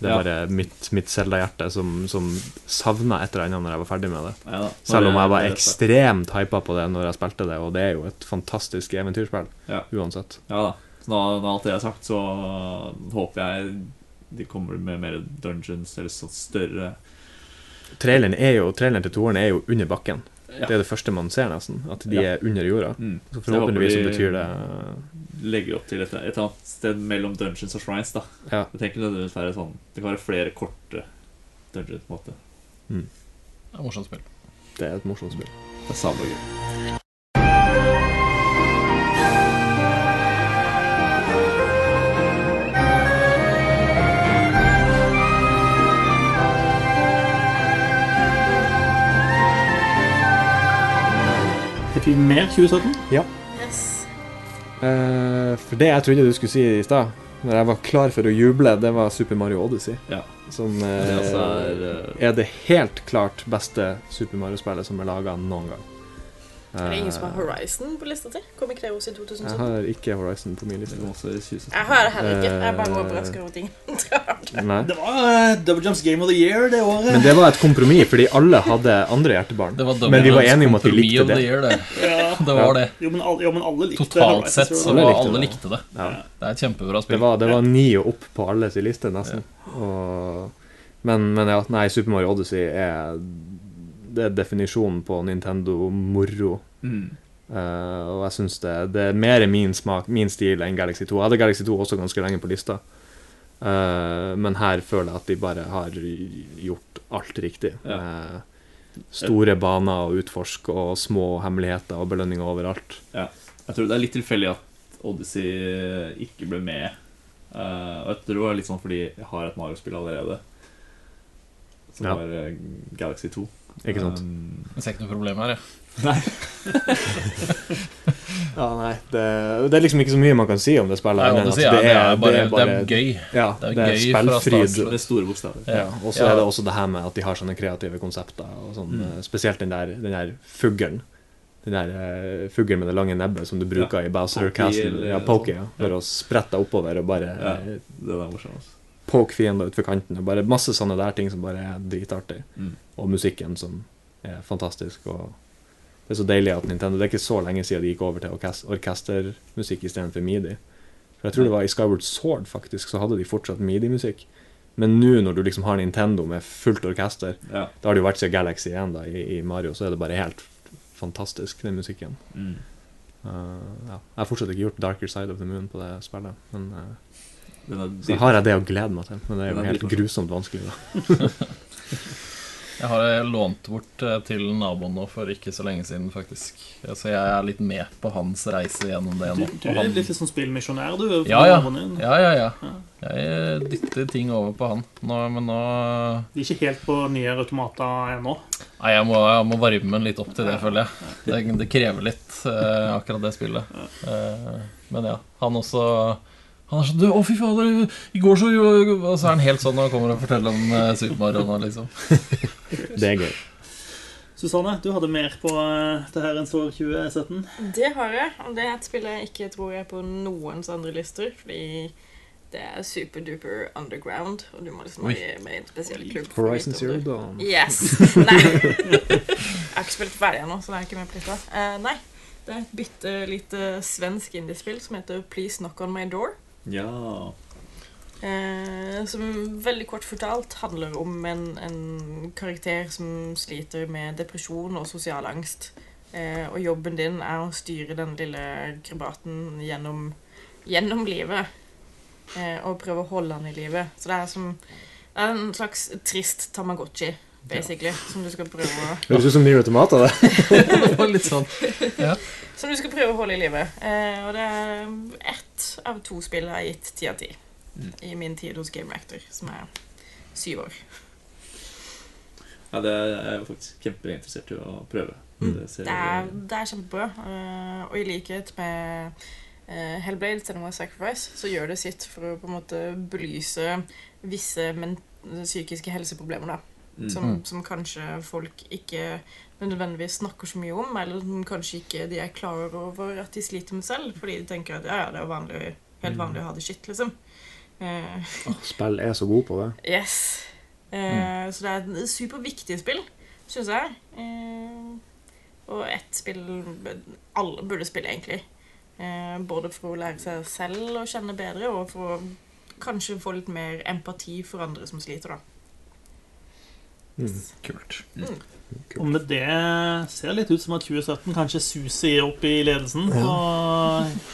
Det er Ja. bare mitt, mitt Zelda-hjerte som, som savna et eller annet når jeg var ferdig med det. Ja. Selv om jeg var ekstremt hypa på det når jeg spilte det, og det er jo et fantastisk eventyrspill Ja. uansett. Ja da. Så når, når alt det er sagt, så håper jeg de kommer med mer dungeons eller sånn større Traileren, er jo, traileren til toeren er jo under bakken. Ja. Det er det første man ser, nesten. At de Ja. er under jorda. Mm. Så forhåpentligvis så betyr det Legger opp til et, et annet sted mellom dungeons og shrines. da Ja. Det tenker nødvendigvis være sånn Det kan være flere korte dungeons. på en måte Det er morsomt spill. Det er et morsomt spill. Det er sabla gøy. Fikk vi mer 2017? Yes. Eh, for det jeg trodde du skulle si i stad, når jeg var klar for å juble, det var Super Mario Odyssey. Ja. Som Det eh, altså er eh, er det helt klart beste Super Mario-spillet som er laga noen gang. Er det ingen som har Eh, Horizon på lista til? Kom ikke det også i Jeg har ikke Horizon på min liste. 2017. Jeg har det heller ikke. Jeg bare Eh, overrasket over ting. (laughs) Det var eh, Double Jumps Game of the Year det året. Men det var et kompromiss, fordi alle hadde andre hjertebarn. Det var Men vi var enige om at vi likte det. year, det. ja. (laughs) Det var det. Jo, men alle, jo, men alle likte Totalt det. sett så var likte alle likte det. Ja. Det er et kjempebra Det var, det var ni og opp på alles liste, nesten. Og, men, men ja, nei, Super Mario Odyssey er Det er definisjonen på Nintendo-moro. Mm. Uh, og jeg syns det, det er mer min smak, min stil, enn Galaxy 2. Jeg hadde Galaxy 2 også ganske lenge på lista. uh, men her føler jeg at de bare har gjort alt riktig. Ja. Med store baner å utforske og små hemmeligheter og belønninger overalt. Jeg tror det er litt tilfeldig at Odyssey ikke ble med. Uh, og jeg tror det var litt sånn fordi jeg har et Mario-spill allerede. Som Ja. var eh, Galaxy 2. Ikke sant? Um, Jeg ser ikke noe problem her, jeg. (laughs) (laughs) Ja, nei, det, det er liksom ikke så mye man kan si om det spillet. Nei, men Odyssey, er ja, det er bare, det er gøy. Ja, det er det er gøy spillfryd. med store bokstaver. Ja, og så Ja. er det også det her med at de har sånne kreative konsepter. Og sånn, Mm. eh, Spesielt den der, den der fuglen. den der uh, fuglen med det lange nebbet som du bruker i Bowser Castle. Ja, Pokey, sånt. ja. For å sprette oppover og bare Ja. eh, Det var morsomt. Poke fiender utfor kanten. Og bare masse sånne der ting som bare er dritartig. Mm. Og musikken som er fantastisk. Og det er så deilig at Nintendo Det er ikke så lenge siden de gikk over til orkes orkestermusikk istedenfor midi. For jeg tror det var i Skyward Sword faktisk, så hadde de fortsatt midi-musikk. Men nå når du liksom har Nintendo med fullt orkester, Ja. det har det jo vært siden Galaxy 1 da, i, i Mario, så er det bare helt fantastisk, den musikken. Mm. Uh, ja. Jeg har fortsatt ikke gjort Darker Side of the Moon på det spillet. Men uh, så har jeg det å glede meg til. Men det er jo helt dritmorsom. grusomt vanskelig, da. (laughs) Jeg har eh, lånt bort eh, til naboen nå for ikke så lenge siden, faktisk. Så jeg er litt med på hans reise gjennom det nå. du er litt sånn spillmisjonær, du. Ja, ja. Ja, ja, ja. Jeg dytter ting over på han. Nå, men nå De er ikke helt på nye automater ennå. Nei, jeg må, jeg må varme den litt opp til det, føler jeg. Det, det krever litt, eh, akkurat det spillet. Eh, men ja, han også Han er sånn 'Å, fy fader, i går så Og så er han helt sånn når han kommer og forteller om uh, Super Mario nå, liksom. (laughs) Det er gøy. Susanne, du hadde mer på eh, det her enn står 2017. Det har jeg, og det er et spill jeg ikke tror er på noens andre lister, fordi det er superduper underground, og du må liksom Oi. være med i en spesiell klubb. for å Horizon vite om Zero Dawn. Yes. (laughs) Nei. Jeg har ikke spilt ferdig ennå, så det er ikke med på lista. Eh, nei. Det er et bitte lite svensk indiespill som heter Please Knock On My Door. Ja. Eh, som veldig kort fortalt handler om en, en karakter som sliter med depresjon og sosial angst. Eh, og jobben din er å styre den lille krabaten gjennom, gjennom livet. Eh, og prøve å holde han i livet. Så det er som det er en slags trist Tamagotchi, basically, som du skal prøve å Høres ut som Nier Automata, (laughs) det. Litt sånn (laughs) Som du skal prøve å holde i live. Eh, og det er ett av to spill jeg har gitt ti av ti. I min tid hos Game Reactor, som er syv år. ja, det er jeg faktisk kjempeinteressert i å prøve. Mm. Det ser Det er, det er kjempebra. eh, og i likhet med uh, Hellblade, Cinema Sacrifice, så gjør det sitt for å på en måte belyse visse men psykiske helseproblemer, da. Mm. Som, som kanskje folk ikke nødvendigvis snakker så mye om, eller som kanskje ikke de er klar over at de sliter med selv, fordi de tenker at ja, ja, det er vanlig, helt vanlig å ha det skitt, liksom. Eh, Spill er så god på det. yes. Eh, Så det er et superviktig spill, syns jeg. Eh, og ett spill alle burde spille, egentlig. Eh, både for å lære seg selv å kjenne bedre, og for å kanskje få litt mer empati for andre som sliter, da. Mm. kult. Og med det ser det litt ut som at 2017 kanskje suser opp i ledelsen på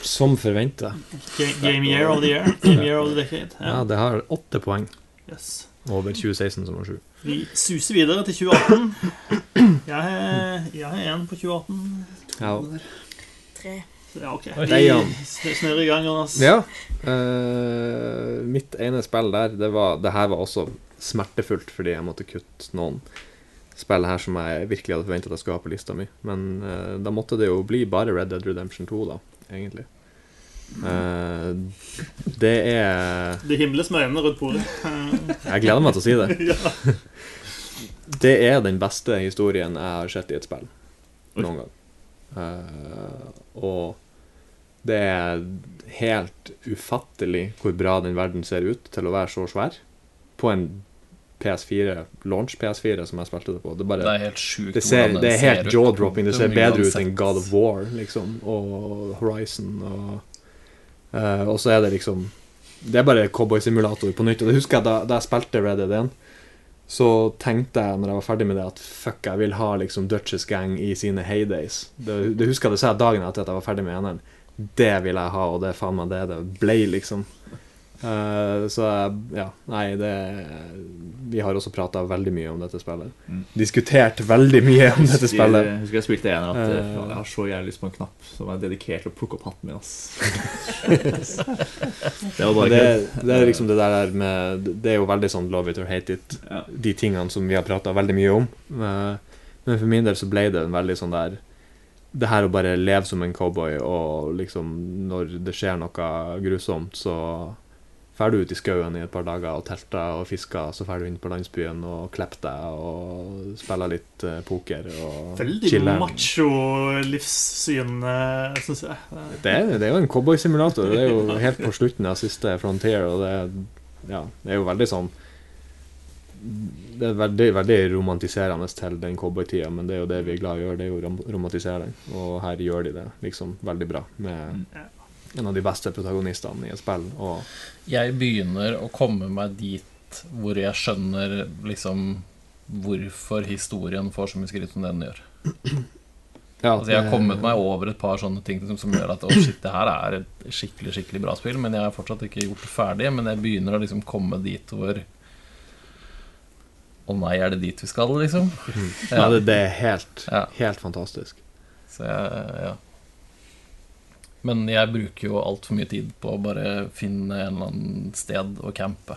Som forventa. Game Year of the Year. Game Year of the Decade. Ja, Ja. det har åtte poeng Yes. over 2016, som var sju. Vi suser videre til 2018. Jeg er, jeg er på 2018. Ja. Tre. Ja, ok. Vi snurrer i gang, Jonas. ja. Uh, mitt ene spill der, det, var, det her var også smertefullt fordi jeg måtte kutte noen spill her som jeg virkelig hadde forventa at jeg skulle ha på lista mi. Men uh, da måtte det jo bli bare Red Dead Redemption 2, da, egentlig. Uh, det er Det himles med øynene rundt bordet. (laughs) Jeg gleder meg til å si det. (laughs) ja. (laughs) Det er den beste historien jeg har sett i et spill noen gang. Uh, og det er helt ufattelig hvor bra den verden ser ut til å være så svær. På en PS4, launch PS4 som jeg spilte det på. Det, Det er helt sjukt det, ser, hvordan det er helt jaw-dropping. Det ser bedre ut enn. God of War liksom, og Horizon. Og, uh, og så er det liksom Det er bare cowboysimulator på nytt. Og det husker jeg da, da jeg spilte Red Dead 1 så tenkte jeg når jeg var ferdig med det, at fuck, jeg vil ha liksom Dutchess Gang i sine heydays. Det, det husker jeg det sa dagen etter at jeg var ferdig med eneren. Det vil jeg ha, og det er faen meg det det ble, liksom. Eh, så ja, nei, det Vi har også prata veldig mye om dette spillet. Mm. Diskutert veldig mye om dette spillet. spillet. husker jeg spilte en at Eh. jeg har så jævlig lyst på en knapp som er dedikert til å plukke opp hatten min. ass (laughs) Det var bare det, det er liksom det der med Det er jo veldig sånn love it or hate it. Ja. de tingene som vi har prata veldig mye om. Eh, Men for min del så ble det en veldig sånn der Det her å bare leve som en cowboy, og liksom når det skjer noe grusomt, så Drar du ut i skauen i et par dager og telter og fisker, så drar du inn på landsbyen og klipper deg og spiller litt eh, poker og Veldig chiller. macho livssyn, syns jeg. Det er, det er jo en cowboysimulator. Det er jo helt på slutten av siste Frontier, og det, ja, det er jo veldig sånn Det er veldig, veldig romantiserende til den cowboytida, men det er jo det vi er glad i å gjøre, det er jo romantisering. romantisere den. Og her gjør de det liksom veldig bra, med en av de beste protagonistene i et spill. Og Jeg begynner å komme meg dit hvor jeg skjønner liksom hvorfor historien får så mye skritt som den gjør. (clears throat) ja, Altså Jeg har kommet meg over et par sånne ting som, som gjør at oh, shit, det her er et skikkelig skikkelig bra spill, men jeg har fortsatt ikke gjort det ferdig. Men jeg begynner å liksom komme dit hvor Å nei, er det dit vi skal, liksom? (laughs) Ja, det, det er helt, Ja. helt fantastisk. Så jeg, ja. Men jeg bruker jo altfor mye tid på å bare finne en eller annen sted å campe.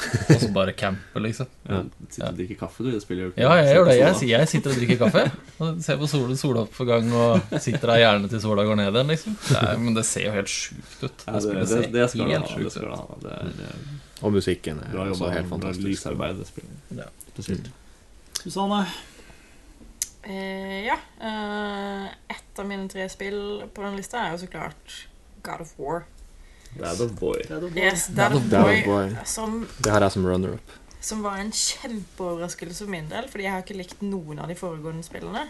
Og så bare campe, liksom. Ja. Sitter og drikker kaffe, du. Det spiller Ja, jeg gjør det. Jeg, jeg sitter og drikker kaffe. Og ser på sol, soloppgang og sitter der gjerne til sola går ned igjen, liksom. Er, men det ser jo helt sjukt ut. Ja, det, det, det skal du helt ha. sjukt Det skal ut. ha. Det er, det Og musikken er jo også helt fantastisk. lysarbeid. Det spiller Ja. spesielt. Susanne? Eh, ja. Eh, ett av mine tre spill på den lista er jo så klart God of War. Dad of boy. Dad of Boy. Yes, Dad of Boy, Boy. som, Det her er som runner-up. som var en kjempeoverraskelse for min del, fordi jeg har ikke likt noen av de foregående spillene.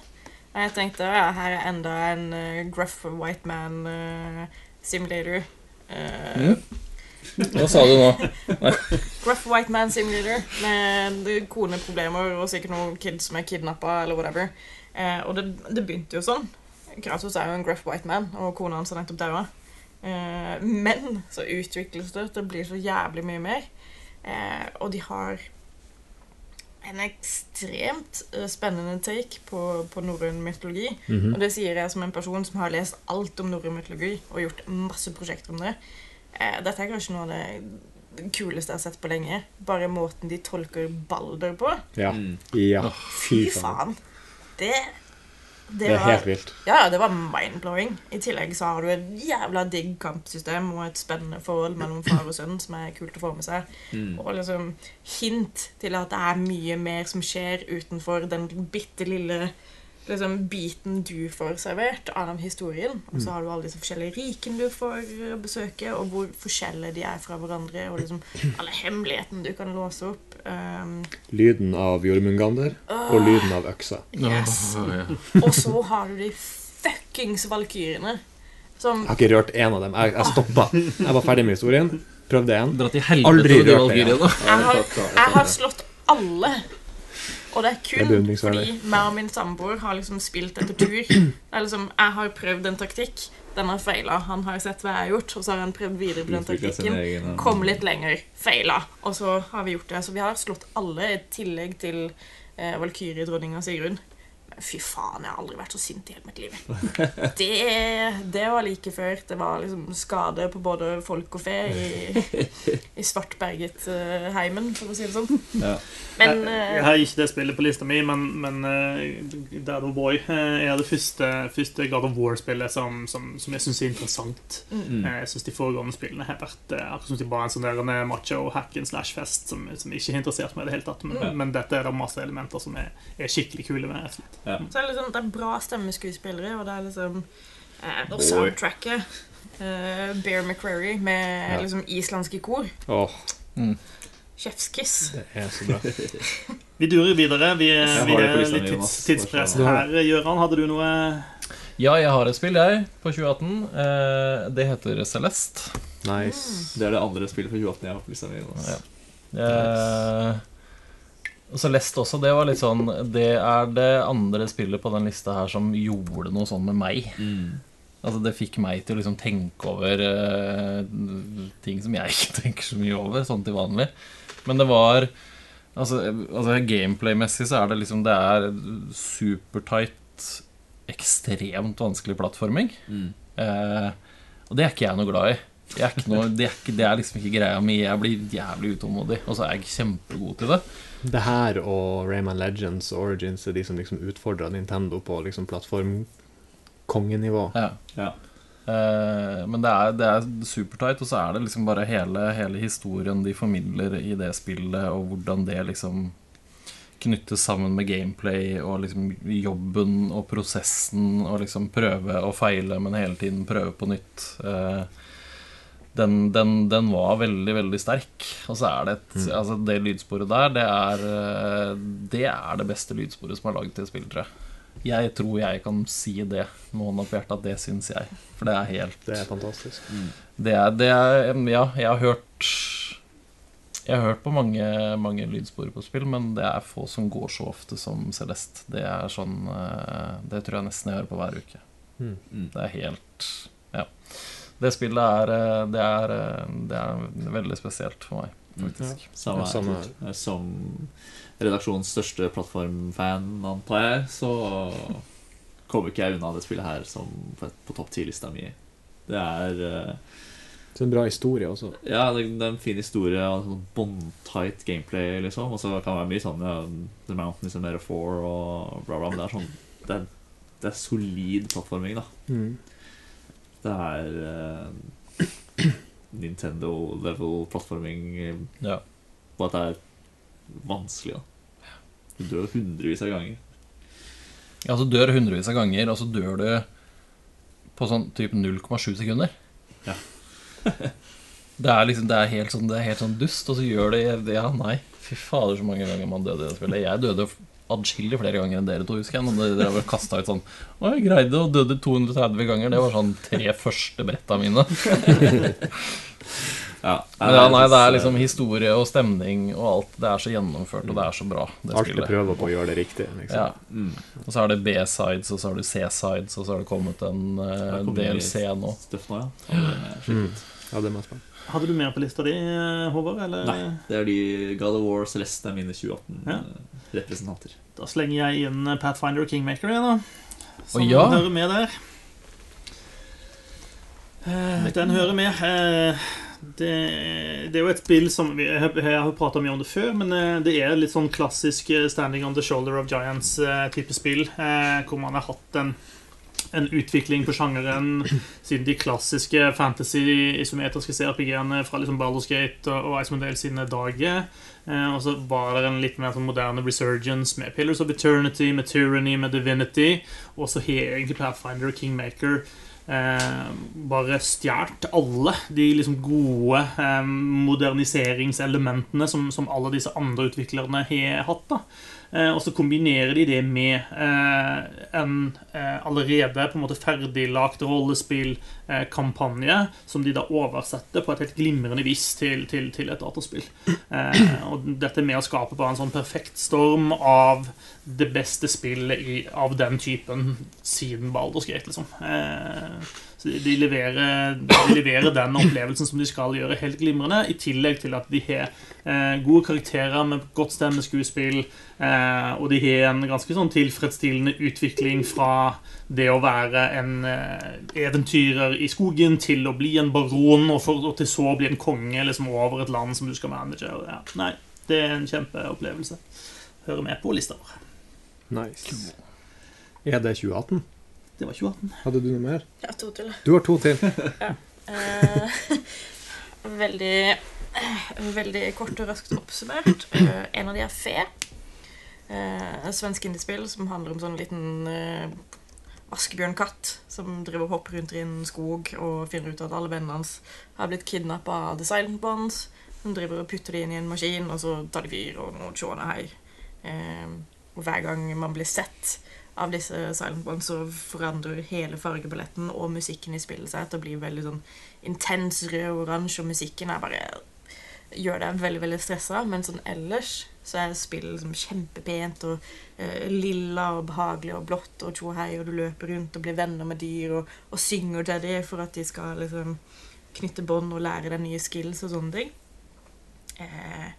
Og jeg tenkte ja, her er enda en uh, gruff white man uh, simulator. Uh, Mm. Hva sa du nå? Gruff white man simulator med koneproblemer og sikkert noen kids som er kidnappa eller whatever. Eh, og det, det begynte jo sånn. Kratos er jo en gruff white man, og kona hans er nettopp daua. Eh, men så utvikles det det blir så jævlig mye mer. Eh, og de har en ekstremt eh, spennende take på, på norrøn mytologi. Mhm. Og det sier jeg som en person som har lest alt om norrøn mytologi og gjort masse prosjekter om det. Eh, dette er kanskje noe av det kuleste jeg har sett på lenge. Bare måten de tolker Balder på. Ja. Mm. ja. Fy faen. Det, det, Det er var helt vilt. Ja, ja, det var mind-blowing. I tillegg så har du et jævla digg kampsystem og et spennende forhold mellom far og sønn som er kult å få med seg. Mm. Og liksom hint til at det er mye mer som skjer utenfor den bitte lille liksom, biten du får servert av historien. Og så har du alle disse forskjellige rikene du får eh, besøke, og hvor forskjellige de er fra hverandre, og liksom alle hemmelighetene du kan låse opp. Um, Lyden av Jormungander og lyden av øksa. yes. Og så har du de fuckings valkyrene. Som Jeg har ikke rørt én av dem. Jeg, jeg stoppa. Jeg var ferdig med historien. Prøvde helvete Aldri rørt valkyriene. jeg har, jeg har slått alle. Og det er Det er kun fordi meg og min samboer har liksom spilt etter tur. (clears throat) Det er liksom, Jeg har prøvd en taktikk. Den har feila. Han har sett hva jeg har gjort, og så har han prøvd videre på den taktikken. Kom litt lenger. Feila. Og så har vi gjort det. Så vi har slått alle, i tillegg til eh, valkyriedronninga Sigrun. Fy faen, jeg har aldri vært så sint i hele mitt liv. (laughs) Det, det var like før. Det var liksom skade på både folk og fe i, i Svartberget-heimen, for å si det sånn. Ja. Men jeg, eh, jeg har ikke det spillet på lista mi, men, men eh, Dad of Boy eh, er det første, første God of War-spillet som, som, som jeg syns er interessant. mm, Eh, Jeg syns de foregående spillene har vært eh, akkurat som de bare en sånn macho hack and slash-fest som, som ikke har interessert meg i det hele tatt. Men, Mm. men dette er det masse elementer som er, er skikkelig kule med. Rett Så det er liksom, det er bra stemmeskuespillere, og det er liksom eh, Og soundtracket. Eh, Bear McCrary med Ja. liksom islandske kor. Åh, Chefskiss. det er så bra. (laughs) Vi durer videre. Vi, er- vi på er litt tids, tidspress her. Gøran, hadde du noe Ja, jeg har et spill, jeg, på 2018. Eh, det heter Celeste. Nice. Det er det andre spillet fra 2018 jeg har på lista mi. Ja. Eh, og Lest også, det var litt sånn Det er det andre spillet på den lista her som gjorde noe sånn med meg. Mm. Altså Det fikk meg til å liksom tenke over uh, ting som jeg (laughs) ikke tenker så mye over, sånn til vanlig. Men det var Altså, altså gameplay-messig så er det liksom Det er supertight, ekstremt vanskelig plattforming. Mm. Uh, og det er ikke jeg noe glad i. Jeg er ikke noe, det, er ikke, det er liksom ikke greia mi. Jeg blir jævlig utålmodig, og så er jeg kjempegod til det. Det her og Rayman Legends og Origins er de som liksom utfordrer Nintendo på liksom plattformkongenivå. Ja. Ja. Uh, men det er, det er supertight, og så er det liksom bare hele, hele historien de formidler i det spillet, og hvordan det liksom knyttes sammen med gameplay og liksom jobben og prosessen og liksom prøve og feile, men hele tiden prøve på nytt. Eh, den, den, den var veldig, veldig sterk. Og så er det et Altså, det lydsporet der, det er eh, Det er det beste lydsporet som er laget til spill, tror jeg. Jeg tror jeg kan si det med hånda på hjertet at det syns jeg. For det er helt Det er fantastisk. det er, det er Ja, jeg har hørt Jeg har hørt på mange, mange lydspor på spill, men det er få som går så ofte som Celeste. Det er sånn eh, Det tror jeg nesten jeg hører på hver uke. Mm. Det er helt Ja. Det spillet er eh, Det er, eh, det er veldig spesielt for meg, faktisk. Samme, Ja, samme her. Som redaksjonens største plattformfan, antar jeg, så kommer ikke jeg unna det spillet her som på, topp 10-lista mi. Det er Det Så en bra historie også. Ja, det, det er en fin historie og sånn båndtight gameplay, liksom. Og så kan det være mye sånn ja, The Mountain is a metaphor og bla, bla. Men det er sånn Det er, det er solid plattforming, da. Mm. Det er uh, Nintendo level plattforming, eh, Ja. og at det er vanskelig, da. Du dør hundrevis av ganger. Ja, så dør hundrevis av ganger, og så dør du på sånn typ 0,7 sekunder. Ja. (laughs) det er liksom Det er helt sånn, det er helt sånn dust, og så gjør det Ja, nei. Fy fader, så mange ganger man døde i det spillet. Jeg døde adskillig flere ganger enn dere to, husker jeg. Når dere var kasta ut sånn Å, jeg greide å døde 230 ganger. Det var sånn tre første bretta mine. (laughs) Ja, Men ja, nei, det er liksom eh, historie og stemning og alt. Det er så gjennomført, og det er så bra, det Alltid prøve på å gjøre det riktig. Liksom. Ja. mm, Og så er det B-sides, og så har du C-sides, og så har det kommet en uh, del C nå. Stuff nå, ja. Det er. Mm. Ja, det må jeg spørre. Hadde du mer på lista di, Håvard? Eller? Nei, det er de God of War Celeste er mine Ja. 2018-representanter. Da slenger jeg inn Pathfinder og Kingmaker igjen, da. Som ja. hører med der. Eh, Den hører med. Eh, Det, det er jo et spill som vi, Jeg har prata mye om det før, men eh, det er litt sånn klassisk Standing on the Shoulder of Giants-type spill. Hvor man har hatt en, en utvikling på sjangeren siden de klassiske fantasy-isometriske CRPG-ene fra liksom Gate og, og Dale sine dager. Eh, og så var det en litt mer sånn moderne resurgence med Pillars of Eternity, med Tyranny, med Divinity. Og så har egentlig Pathfinder og Kingmaker eh, bare stjålet alle de liksom gode eh, moderniseringselementene som, som alle disse andre utviklerne har hatt. da og så kombinerer de det med eh, en eh, allerede på en måte ferdiglagt rollespillkampanje, som de da oversetter på et helt glimrende vis til, til, til et dataspill. Eh, og dette med å skape bare en sånn perfekt storm av det beste spillet av den typen siden Baldur's Gate, liksom. De, leverer, de leverer den opplevelsen som de skal gjøre, helt glimrende, i tillegg til at de har eh, gode karakterer med godt stemmeskuespill, eh, og de har en ganske sånn tilfredsstillende utvikling fra det å være en eh, eventyrer i skogen til å bli en baron, og, for, og til så å bli en konge liksom over et land som du skal manage. Ja, nei, det er en kjempeopplevelse. Hører med på lista vår. Nice. Er det 2018? Det var 2018. Hadde du noe mer? Ja, to til. Du har to til. (laughs) Eh, (laughs) veldig Veldig kort og raskt oppsummert. Eh, en av de er Fe. Eh, et svensk indiespill som handler om sånn liten eh, Askebjørnkatt som driver og hopper rundt i en skog og finner ut at alle vennene hans har blitt kidnappa av The Silent Bonds. Hun driver og putter det inn i en maskin, og så tar de fyr og noen tjåne hei. Eh, og hver gang man blir sett av disse Silent Bonds, så forandrer hele fargebilletten og musikken i spillet seg til å bli veldig sånn intens rød og oransje, og musikken er bare gjør deg veldig veldig stressa. Men sånn ellers så er spillet liksom kjempepent og eh, lilla og behagelig og blått og tjo hei, og du løper rundt og blir venner med dyr og, og synger til dem for at de skal liksom knytte bånd og lære deg nye skills og sånne ting. Eh,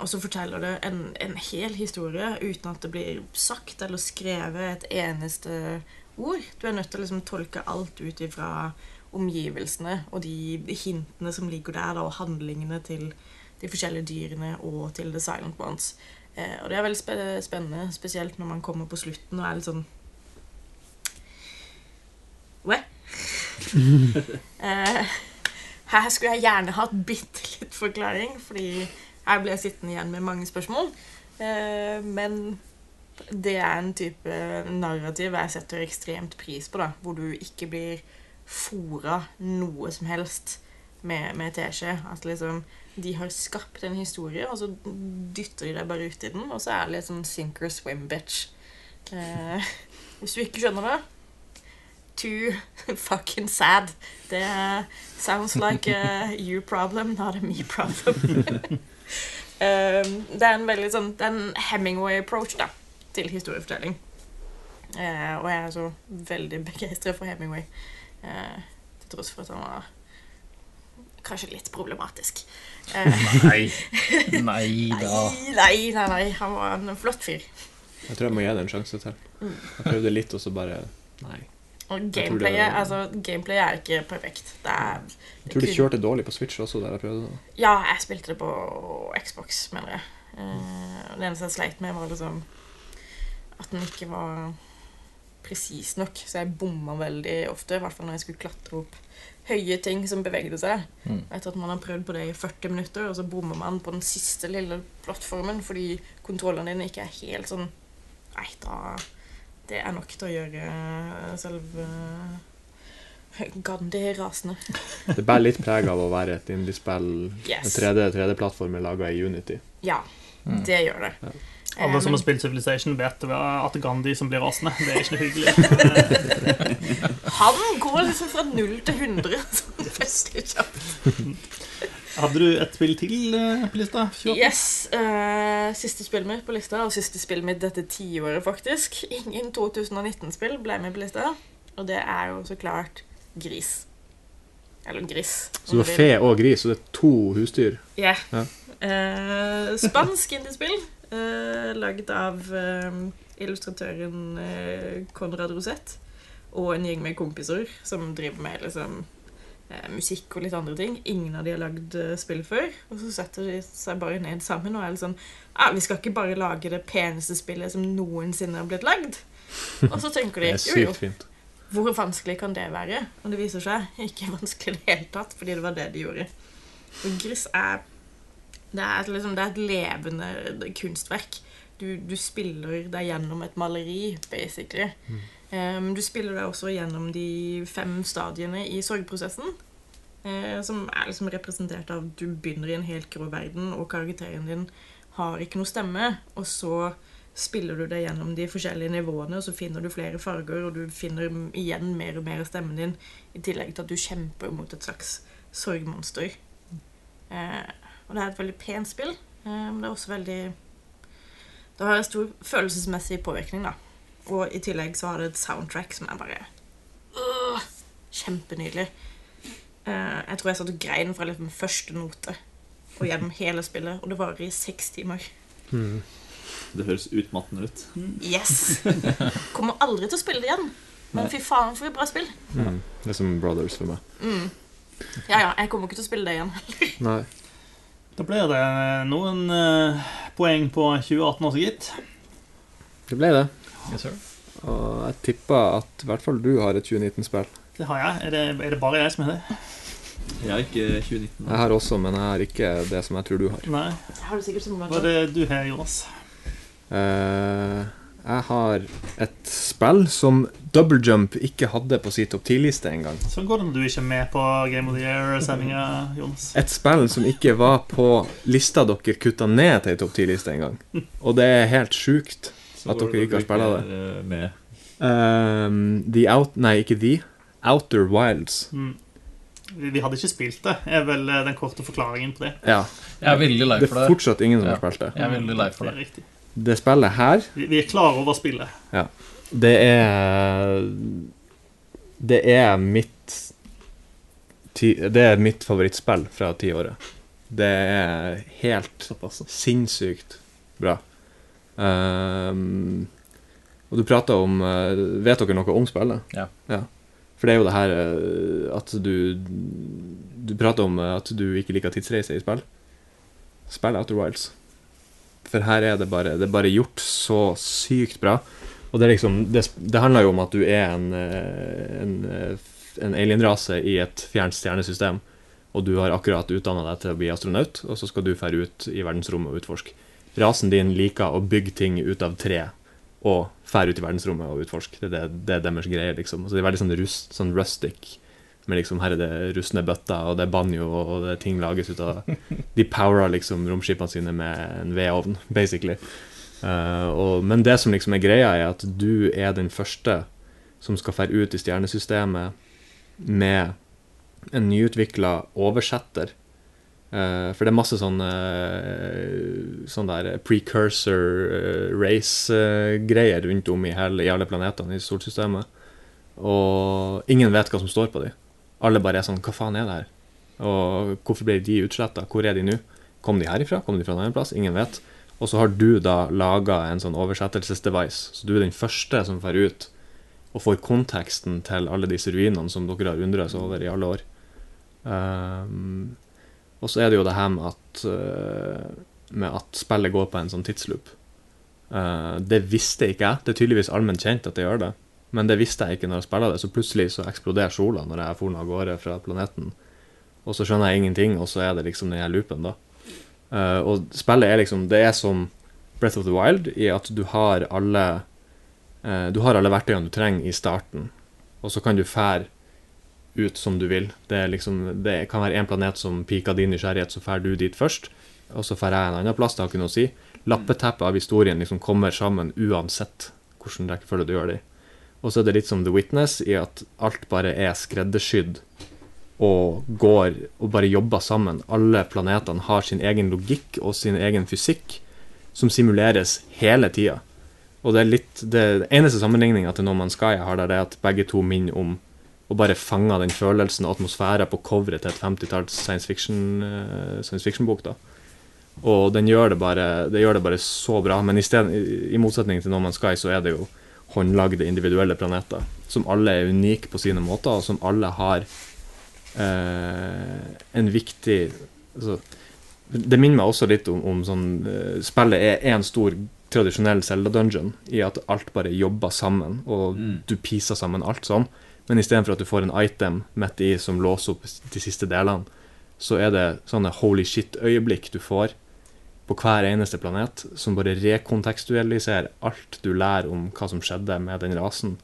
og så forteller det en, en hel historie uten at det blir sagt eller skrevet et eneste ord. Du er nødt til å liksom tolke alt ut ifra omgivelsene og de hintene som ligger der, da, og handlingene til de forskjellige dyrene og til The Silent Ones. Eh, og det er veldig spe spennende, spesielt når man kommer på slutten og er litt sånn What? (laughs) Eh, her skulle jeg gjerne hatt bitte litt forklaring, fordi her ble jeg sittende igjen med mange spørsmål. Eh, men det er en type narrativ jeg setter ekstremt pris på, da, hvor du ikke blir fora noe som helst med, med teskje. At liksom de har skapt en historie, og så dytter de deg bare ut i den, og så er det litt sånn sink or swim, bitch. Eh, hvis du ikke skjønner det Too (laughs) fucking sad. Det sounds like a you problem, not a me problem. (laughs) um, det er en veldig sånn Det er en Hemingway-approach da til historiefortelling. Eh, og jeg er så veldig begeistret for Hemingway. Eh, til tross for at han var kanskje litt problematisk. Eh, Nei. (laughs) Nei da. nei, nei, nei. Han var en flott fyr. Jeg tror jeg må gi det en sjanse til. Jeg prøvde litt, og så bare Nei. Og gameplayet, det- altså, gameplayet er ikke perfekt. Det er Jeg tror de kjørte dårlig på Switch også, der jeg prøvde det. Ja, jeg spilte det på Xbox, mener jeg. Eh, det eneste jeg sleit med, var liksom at den ikke var presis nok. Så jeg bomma veldig ofte, i hvert fall når jeg skulle klatre opp høye ting som bevegde seg. Mm. Etter at man har prøvd på det i 40 minutter, og så bommer man på den siste lille plattformen fordi kontrollene dine ikke er helt sånn Nei, da Det er nok til å gjøre selve Gandhi rasende. (laughs) Det bærer litt preg av å være et indiespill. Yes. 3D, 3D-plattformer laga i Unity. Ja, Mm. det gjør det. Ja. Eh, Alle som har spilt Civilization, vet at Gandhi som blir rasende. Det er ikke noe hyggelig. (laughs) Han går liksom fra 0 til 100 sånn festlig kjapt. (laughs) Hadde du et spill til eh, på lista? 28? Yes. Uh, siste spillet mitt på lista, og siste spillet mitt dette tiåret, faktisk. (laughs) Ingen 2019-spill ble med på lista. Og det er jo så klart Gris. Eller Gris. Så du har fe og gris, og det er to husdyr. Ja. Ja. Uh, spansk indiespill. Uh, lagd av illustratøren uh, Konrad Rosett. Og en gjeng med kompiser som driver med liksom, musikk og litt andre ting. Ingen av de har lagd eh, spill før. Og så setter de seg bare ned sammen og er litt sånn ah, Vi skal ikke bare lage det peneste spillet som noensinne har blitt lagd. Og så tenker de jo, jo, hvor vanskelig kan det være? Og det viser seg ikke vanskelig i det hele tatt, fordi det var det de gjorde. Og Gris er Det er, liksom, det er et levende kunstverk. Du, du spiller deg gjennom et maleri, basically. Um, du spiller deg også gjennom de fem stadiene i sorgprosessen. eh, som er liksom representert av du begynner i en helt grå verden, og karakteren din har ikke noe stemme. Og så spiller du deg gjennom de forskjellige nivåene, og så finner du flere farger, og du finner igjen mer og mer av stemmen din, i tillegg til at du kjemper mot et slags sorgmonster. Eh, og det er et veldig pent spill, eh, men det er også veldig Det har en stor følelsesmessig påvirkning, da. Og i tillegg så har det et soundtrack som er bare øh, Kjempenydelig. Uh, jeg tror jeg satt og grein fra liksom første note og gjennom (laughs) hele spillet, og det varer i seks timer. Mm. Det høres utmattende ut. Yes! (laughs) Kommer aldri til å spille det igjen. Men fy faen, for et bra spill. Mm. Det er som Brothers for meg. Mm. Ja, ja, jeg kommer ikke til å spille det igjen. (laughs) Nei. Da ble det noen eh, poeng på 2018 også, gitt. Det ble det. Yes, sir. Og jeg tipper at i hvert fall du har et 2019-spill. Det har jeg. Er det, er det bare jeg som har det? Jeg har ikke 2019. Jeg har også, men jeg har ikke det som jeg tror du har. Nei. Har du sikkert sånn Hva er det du har, Jonas? Uh, jeg har et spill som Double Jump ikke hadde på sin topp 10-liste engang. Så går det når du ikke er med på Game of the Year-sendinga, Jonas. Et spill som ikke var på lista dere kutta ned til ei topp 10-liste engang. (laughs) Og det er helt sjukt. Så At dere ikke har spillet det. Med. Um, the Out... Nei, ikke The. Outer Wilds. Mm. Vi, vi hadde ikke spilt det, er vel eh, den korte forklaringen på det. Ja. Jeg er veldig lei for Det Det er fortsatt ingen som Ja. har spilt det. Jeg er veldig lei for Det det. er. Det spillet her, Vi, vi er klar over spillet. det er Det er mitt ti, Det er mitt favorittspill fra tiåret. Det er helt Såpass. sinnssykt bra. Um, og du prata om uh, Vet dere noe om spillet? Ja. For det er jo det her uh, at du Du prater om uh, at du ikke liker tidsreise i spill. Spill Outer Wilds. For her er det bare Det er bare gjort så sykt bra. Og det er liksom Det, det handler jo om at du er en, en en alienrase i et fjernt stjernesystem, og du har akkurat utdanna deg til å bli astronaut, og så skal du fære ut i verdensrommet og utforske. Rasen din liker å bygge ting ut av tre og fære ut i verdensrommet og utforske. Det det, det er deres greie, liksom. Så det er veldig sånn, rust, sånn rustic. Med liksom, her er det rustne bøtter, og det er banjo, og det er ting lages ut av (laughs) De powerer liksom romskipene sine med en vedovn, basically. Uh, og, men det som liksom er greia, er at du er den første som skal fære ut i stjernesystemet med en nyutvikla oversetter. Eh, for det er masse sånne eh, sånn der precursor eh, race-greier rundt om i, hele, i alle planetene i solsystemet. Og ingen vet hva som står på dem. Alle bare er sånn Hva faen er det her? Og hvorfor ble de utsletta? Hvor er de nå? Kom de herifra? Kom de fra en annen plass? Ingen vet. Og så har du da laga en sånn oversettelsesdevice. Så du er den første som drar ut og får konteksten til alle disse ruinene som dere har undret over i alle år. Um, og så er det jo det her med at, uh, med at spillet går på en sånn tidsloop. Uh, det visste ikke jeg. Det er tydeligvis allment kjent at det gjør det. Men det visste jeg ikke når jeg spilte det, så plutselig så eksploderer sola når jeg for av gårde fra planeten. Og så skjønner jeg ingenting, og så er det liksom den her loopen, da. Uh, og spillet er liksom Det er som Breath of the Wild i at du har alle Du har alle verktøyene du trenger i starten, og så kan du fære ut som du vil. Det, liksom, det kan være én planet som piker din nysgjerrighet, så drar du dit først. Og så drar jeg en annen plass, det har ikke noe å si. Lappeteppet av historien liksom kommer sammen uansett hvilken rekkefølge du gjør det i. Og så er det litt som The Witness, i at alt bare er skreddersydd og går og bare jobber sammen. Alle planetene har sin egen logikk og sin egen fysikk som simuleres hele tida. Og det er litt Det eneste sammenligninga til No Man's Sky jeg har der, er at begge to minner om og bare fanga den følelsen og atmosfæren på coveret til et 50-talls science fiction-bok. Science fiction da. og den gjør det, bare, det gjør det bare så bra. Men i, sted, i, motsetning til No Man's Sky så er det jo håndlagde individuelle planeter. Som alle er unike på sine måter, og som alle har eh, en viktig altså, Det minner meg også litt om, om sånn eh, Spillet er en stor tradisjonell Zelda-dungeon i at alt bare jobber sammen, og mm. du piser sammen alt sånn. Men istedenfor at du får en item midt i som låser opp de siste delene, så er det sånne holy shit-øyeblikk du får på hver eneste planet, som bare rekontekstualiserer alt du lærer om hva som skjedde med den rasen,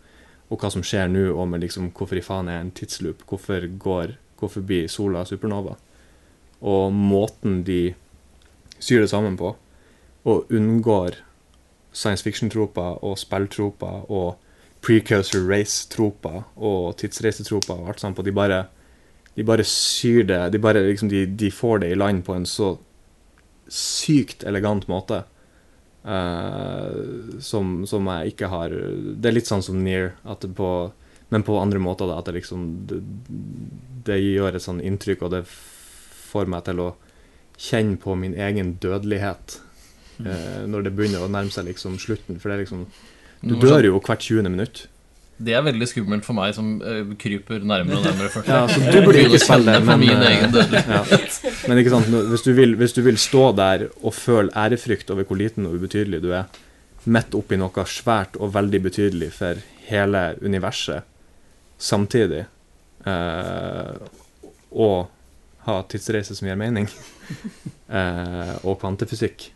og hva som skjer nå, og med liksom hvorfor i faen er en tidsloop, hvorfor går hvorfor blir sola supernova, og måten de syr det sammen på, og unngår science fiction-troper og spilltroper og precursor race-troper og tidsreisetroper og alt sånt på. De bare, de bare syr det De bare liksom, de, de, får det i land på en så sykt elegant måte. Uh, som, som, jeg ikke har Det er litt sånn som Near, på, men på andre måter. Da, at det liksom det, det, gjør et sånn inntrykk, og det får meg til å kjenne på min egen dødelighet uh, når det begynner å nærme seg liksom slutten. For det er liksom Du dør jo hvert 20. minutt. Det er veldig skummelt for meg som uh, kryper nærmere og nærmere. ja, så du burde ikke spille det, men, ja. men ikke sant, hvis du, vil, hvis du, vil, stå der og føle ærefrykt over hvor liten og ubetydelig du er, midt oppi noe svært og veldig betydelig for hele universet samtidig, uh, og ha tidsreise som gir mening, uh, (laughs) og kvantefysikk,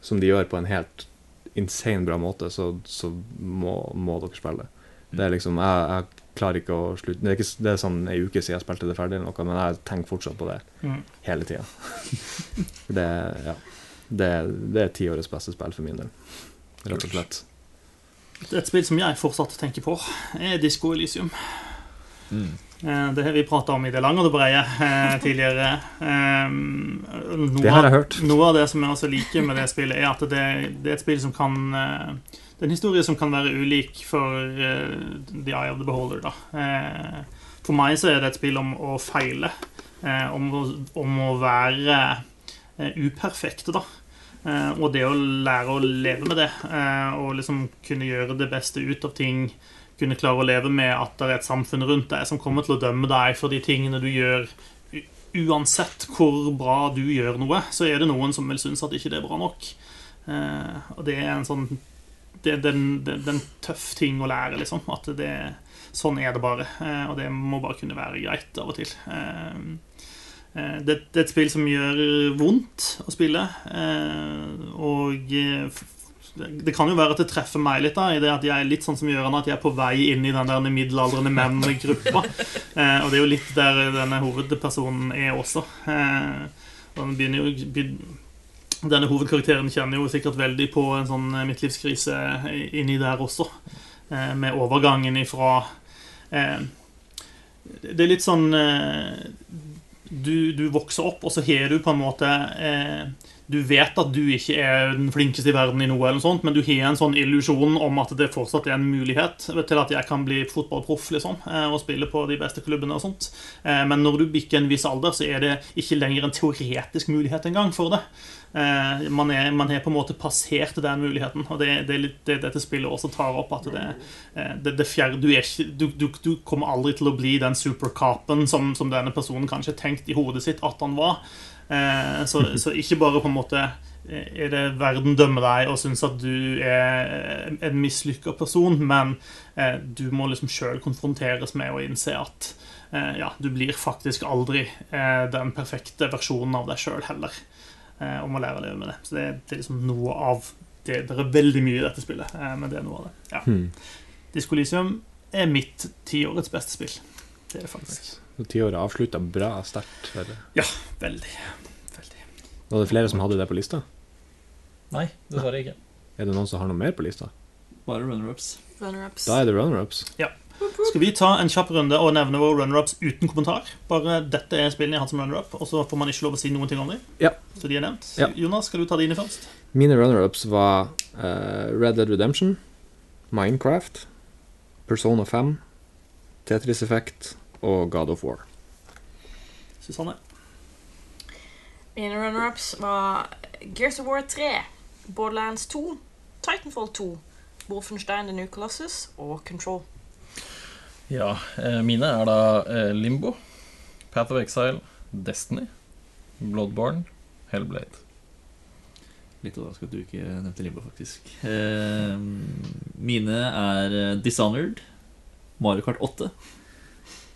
som de gjør på en helt insane bra måte, så, så må, må dere spille det. Det er liksom, jeg, jeg klarer ikke å slutte Det er, ikke, det er sånn ei uke siden jeg spilte det ferdig, eller noe, men jeg tenker fortsatt på det mm. hele tida. (laughs) det, ja, det, det, er tiårets beste spill for min del, rett og slett. Et spill som jeg fortsatt tenker på, er Disko Elysium. Mm. Eh, det har vi prata om i det lange og det brede eh, (laughs) tidligere. Eh, noe, det har jeg hørt. Noe av det som jeg også liker med det spillet, er at det, det er et spill som kan det er en historie som kan være ulik for uh, The Eye of the Beholder. Uh, for meg så er det et spill om å feile. Om, å, om, å, være uperfekt, da. og det å lære å leve med det. og liksom kunne gjøre det beste ut av ting. Kunne klare å leve med at det er et samfunn rundt deg som kommer til å dømme deg for de tingene du gjør. Uansett hvor bra du gjør noe, så er det noen som vil synes at ikke det er bra nok. og det er en sånn det, det, det, det er en tøff ting å lære, liksom. At det, sånn er det bare. eh, Og det må bare kunne være greit av og til. Eh, eh, Det, er et spill som gjør vondt å spille. eh, Og eh, det kan jo være at det treffer meg litt, da, i det at jeg er litt sånn som Gjøran, at jeg er på vei inn i den der middelaldrende menn-gruppa. (laughs) Eh, og det er jo litt der denne hovedpersonen er også. Eh, og den jo Denne hovedkarakteren kjenner jo sikkert veldig på en sånn eh, midtlivskrise inni der også. Eh, med overgangen ifra eh, Det er litt sånn eh, du, du vokser opp, og så har du på en måte eh, Du vet at du ikke er den flinkeste i verden i noe, eller noe sånt, men du har en sånn illusjon om at det fortsatt er en mulighet til at jeg kan bli fotballproff liksom, eh, og spille på de beste klubbene. og sånt. Eh, Men når du bikker en viss alder, så er det ikke lenger en teoretisk mulighet engang for det. Eh, Man er, man har på en måte passert den muligheten, og det, det er litt det dette spillet også tar opp. At det, det, det fjerde, du, ikke, du, du, du kommer aldri til å bli den supercapen som, som denne personen kanskje tenkte i hodet sitt at han var. Eh, så, så ikke bare på en måte eh, er det verden dømmer deg og syns at du er en mislykka person, men eh, du må liksom sjøl konfronteres med å innse at eh, ja, du blir faktisk aldri eh, den perfekte versjonen av deg sjøl heller. Eh, og må lære å leve med det. Så det, det er liksom noe av det. Det er veldig mye i dette spillet, eh, men det er noe av det. Ja. Hmm. Elysium er mitt tiårets beste spill. Det er det faktisk. Så Tiåret avslutta bra sterkt. Ja, Veldig. Veldig. Var det flere som hadde det på lista? Nei, dessverre ikke. Er det noen som har noe mer på lista? Bare runner-ups. Runner-ups. Da er det runner-ups. Skal vi ta en kjapp runde og nevne våre runner-ups uten kommentar? Bare dette er spillene jeg har hatt som runner-up, og så får man ikke lov å si noen ting om dem. Ja. Så de er nevnt. Ja. Jonas, skal du ta dine først? Mine runner-ups var uh, Red Dead Redemption, Minecraft, Persona 5, Tetris Effect og God of War. Susanne? Mine runner-ups var Gears of War 3, Borderlands 2, Titanfall 2, Wolfenstein The New Colossus og Control. Ja, eh, mine er da eh, Limbo, Path of Exile, Destiny, Bloodborne, Hellblade. Litt overraska at du ikke nevnte Limbo, faktisk. Eh, mine er Dishonored, Mario Kart 8, eh,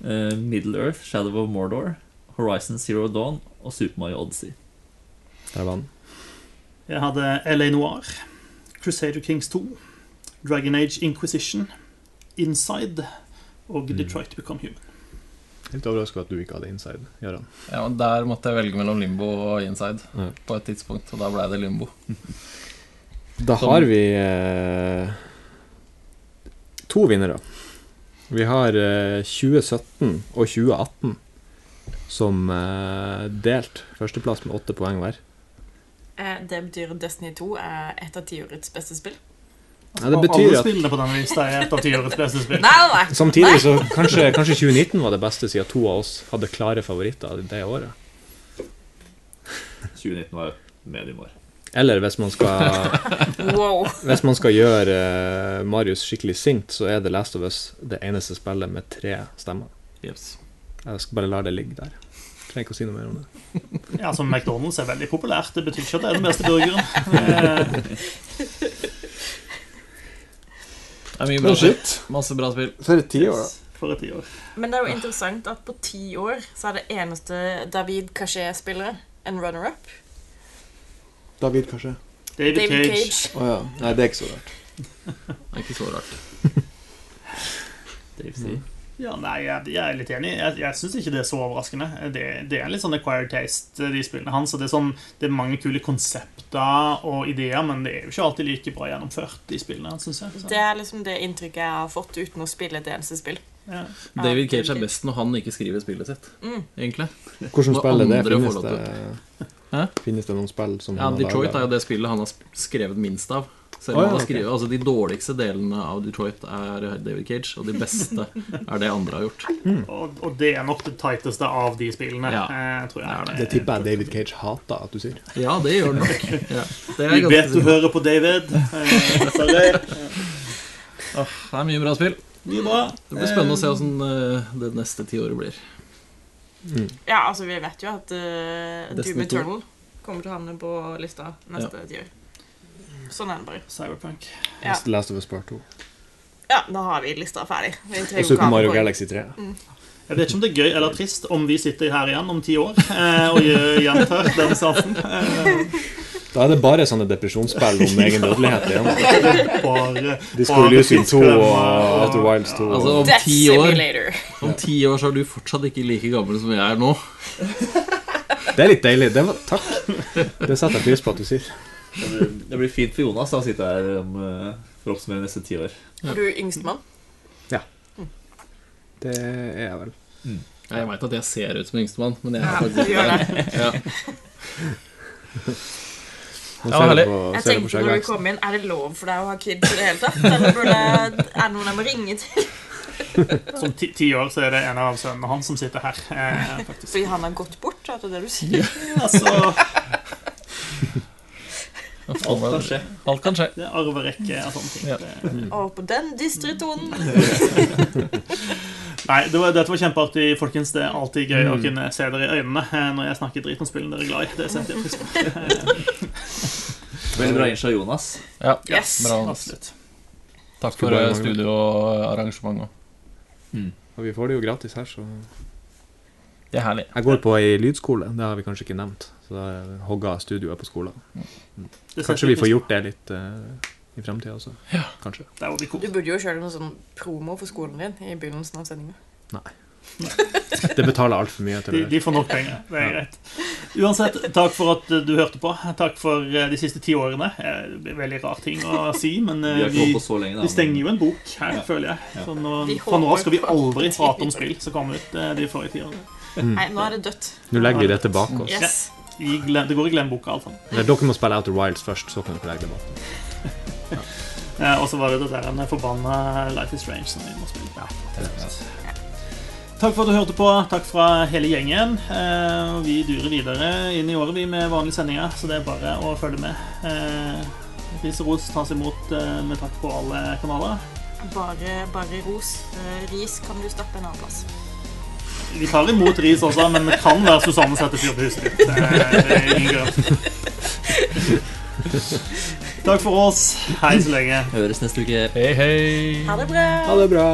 Middle Earth, Shadow of Mordor, Horizon Zero Dawn og Super Mario Odyssey. Der var den. Jeg hadde LA Noir, Crusader Kings 2, Dragon Age Inquisition, Inside og Detroit Become Human. Helt overraska at du ikke hadde inside. Jørgen Ja, og Der måtte jeg velge mellom Limbo og Inside Ja. på et tidspunkt, og da ble det Limbo. Da har vi eh, to vinnere. Vi har eh, 2017 og 2018 som eh, delt førsteplass med åtte poeng hver. Eh, Det betyr Destiny 2 er et av tiårets beste spill. Ja, det betyr alle spillene på den lista er et av tiårets beste spill. Nei, nei, nei. Samtidig så kanskje, kanskje 2019 var det beste, siden to av oss hadde klare favoritter det året. 2019 var mediumår. Eller hvis man skal, (laughs) Wow. hvis man skal gjøre eh, Marius skikkelig sint, så er The Last of Us det eneste spillet med tre stemmer. Yes. Jeg skal bare la det ligge der. Trenger ikke å si noe mer om det. (laughs) Ja, altså McDonald's er veldig populært. Det betyr ikke at det er den beste burgeren. (laughs) Det er mye bra shit. Masse bra spill. For et tiår, da. For et tiår. Men det er jo interessant at på ti år så er det eneste David Cachet-spillere en runner-up. David, kanskje? David, David Cage. Cage. Oh, ja. Nei, det er ikke så rart. Det er ikke så rart. Dave sier. Ja, nei, jeg, jeg er litt enig. Jeg, jeg syns ikke det er så overraskende. Det, det er litt sånn acquired taste, de spillene hans. Det er, sånn, det er mange kule konsepter og ideer, men det er jo ikke alltid like bra gjennomført, de spillene, syns jeg. Så, Det er liksom det inntrykket jeg har fått uten å spille et eneste spill. ja. Ja, David Cage er best når han ikke skriver spillet sitt, Mm. egentlig. Hvordan spiller spill er det? Finnes det, Hæ? finnes det noen spill som Ja, han har Detroit laget? er jo det spillet han har skrevet minst av. Selv om oh, ja, han har skrevet, okay. altså De dårligste delene av Detroit er David Cage, og de beste er det andre har gjort. Og, og det er nok det tighteste av de spillene, Ja, eh, tror jeg. det er Det tipper jeg David Cage hater at du sier. Ja, det gjør det nok. Ja, det er Vi vet du hører på David. Eh, sorry. oh, (laughs) det er mye bra spill. Mye bra. Det blir spennende å se åssen eh, det neste tiåret blir. Mm. Ja, altså, vi vet jo at uh, Doom Destiny 2. Eternal kommer til å havne på lista neste tiår. Sånn er det bare. Cyberpunk. Ja. Last of Us Part 2. Ja, da har vi lista ferdig. Vi Og Super Mario Galaxy 3. Jeg vet ikke om det er gøy eller trist om vi sitter her igjen om ti år eh, og gjentar den satsen. Eh, (laughs) Da er det bare sånne depresjonsspill om (laughs) egen dødelighet igjen. bare Disco Elysium 2 og Outer Wilds 2. Altså, om ti år Om ti år så er du fortsatt ikke like gammel som jeg er nå. (laughs) Det er litt deilig. Det var, takk. Det setter jeg pris på at du sier. Det blir, det blir fint for Jonas da, å sitte her om, for å oppsummere neste ti år. Er du yngstemann? Ja. Det er jeg vel. Jeg veit at jeg ser ut som yngstemann, men jeg er faktisk ikke det. Ja. (laughs) Nå Ja, ser du på, Jeg ser tenkte når du kom inn, Er det lov for deg å ha kids i det hele tatt? Eller burde, (laughs) er det noen jeg må ringe til? (laughs) Som ti, ti år så er det en av sønnene hans som sitter her. Eh. Fordi han har gått bort? Er det det du sier? Altså, Alt kan skje. Alt kan skje. det er arverekke og sånne ting. Ja. Mm. Og på den dystre tonen (laughs) Nei, det var, dette var kjempeartig, folkens. Det er alltid gøy å Mm. kunne se dere i øynene eh, når jeg snakker drit om spillene dere er glad i. Det setter jeg pris på. Veldig bra innslag, Jonas. Ja, Yes. bra. Absolutt. Takk for eh, studio og arrangement òg. Og vi får det jo gratis her, så Det er herlig. Jeg går på ei lydskole, det har vi kanskje ikke nevnt. Så da hogga studioet på skolen. Mm. Kanskje vi får gjort det litt uh, i framtida også. Kanskje. Det var Du burde jo kjøre noe sånn promo for skolen din i begynnelsen av sendinga. (laughs) Det betaler altfor mye til De, de får nok penger. Det er greit. Uansett, takk for at du hørte på. Takk for eh, de siste ti årene. Eh, Det blir veldig rar ting å (laughs) si, men Vi eh, vi, stenger jo en bok her, Ja. føler jeg. Så nå, fra nå av skal vi aldri prate om spill som kom ut eh, de forrige ti årene. Nei, nå er det dødt. Nå legger vi dette bak oss. Yes. Ja, glem, det går i glemmeboka, altså. Eller dere må spille Outer Wilds først, så kan dere legge det bak. (laughs) Eh, og så var det det der en forbanna Life is Strange som vi må spille. Ja, det er. Takk for at du hørte på. Takk fra hele gjengen. Eh, og vi durer videre inn i året vi med vanlige sendinger, så det er bare å følge med. Eh, Ris og ros tas imot eh, med takk på alle kanaler. Bare, bare ros. Eh, Ris kan du stappe en annen plass. Vi tar imot ris også, men det kan være Susanne setter fyr på huset ditt. Det er ingen grunn. Takk for oss. Hei så lenge. Høres neste uke. Hei, hei. Ha det bra! Ha det bra!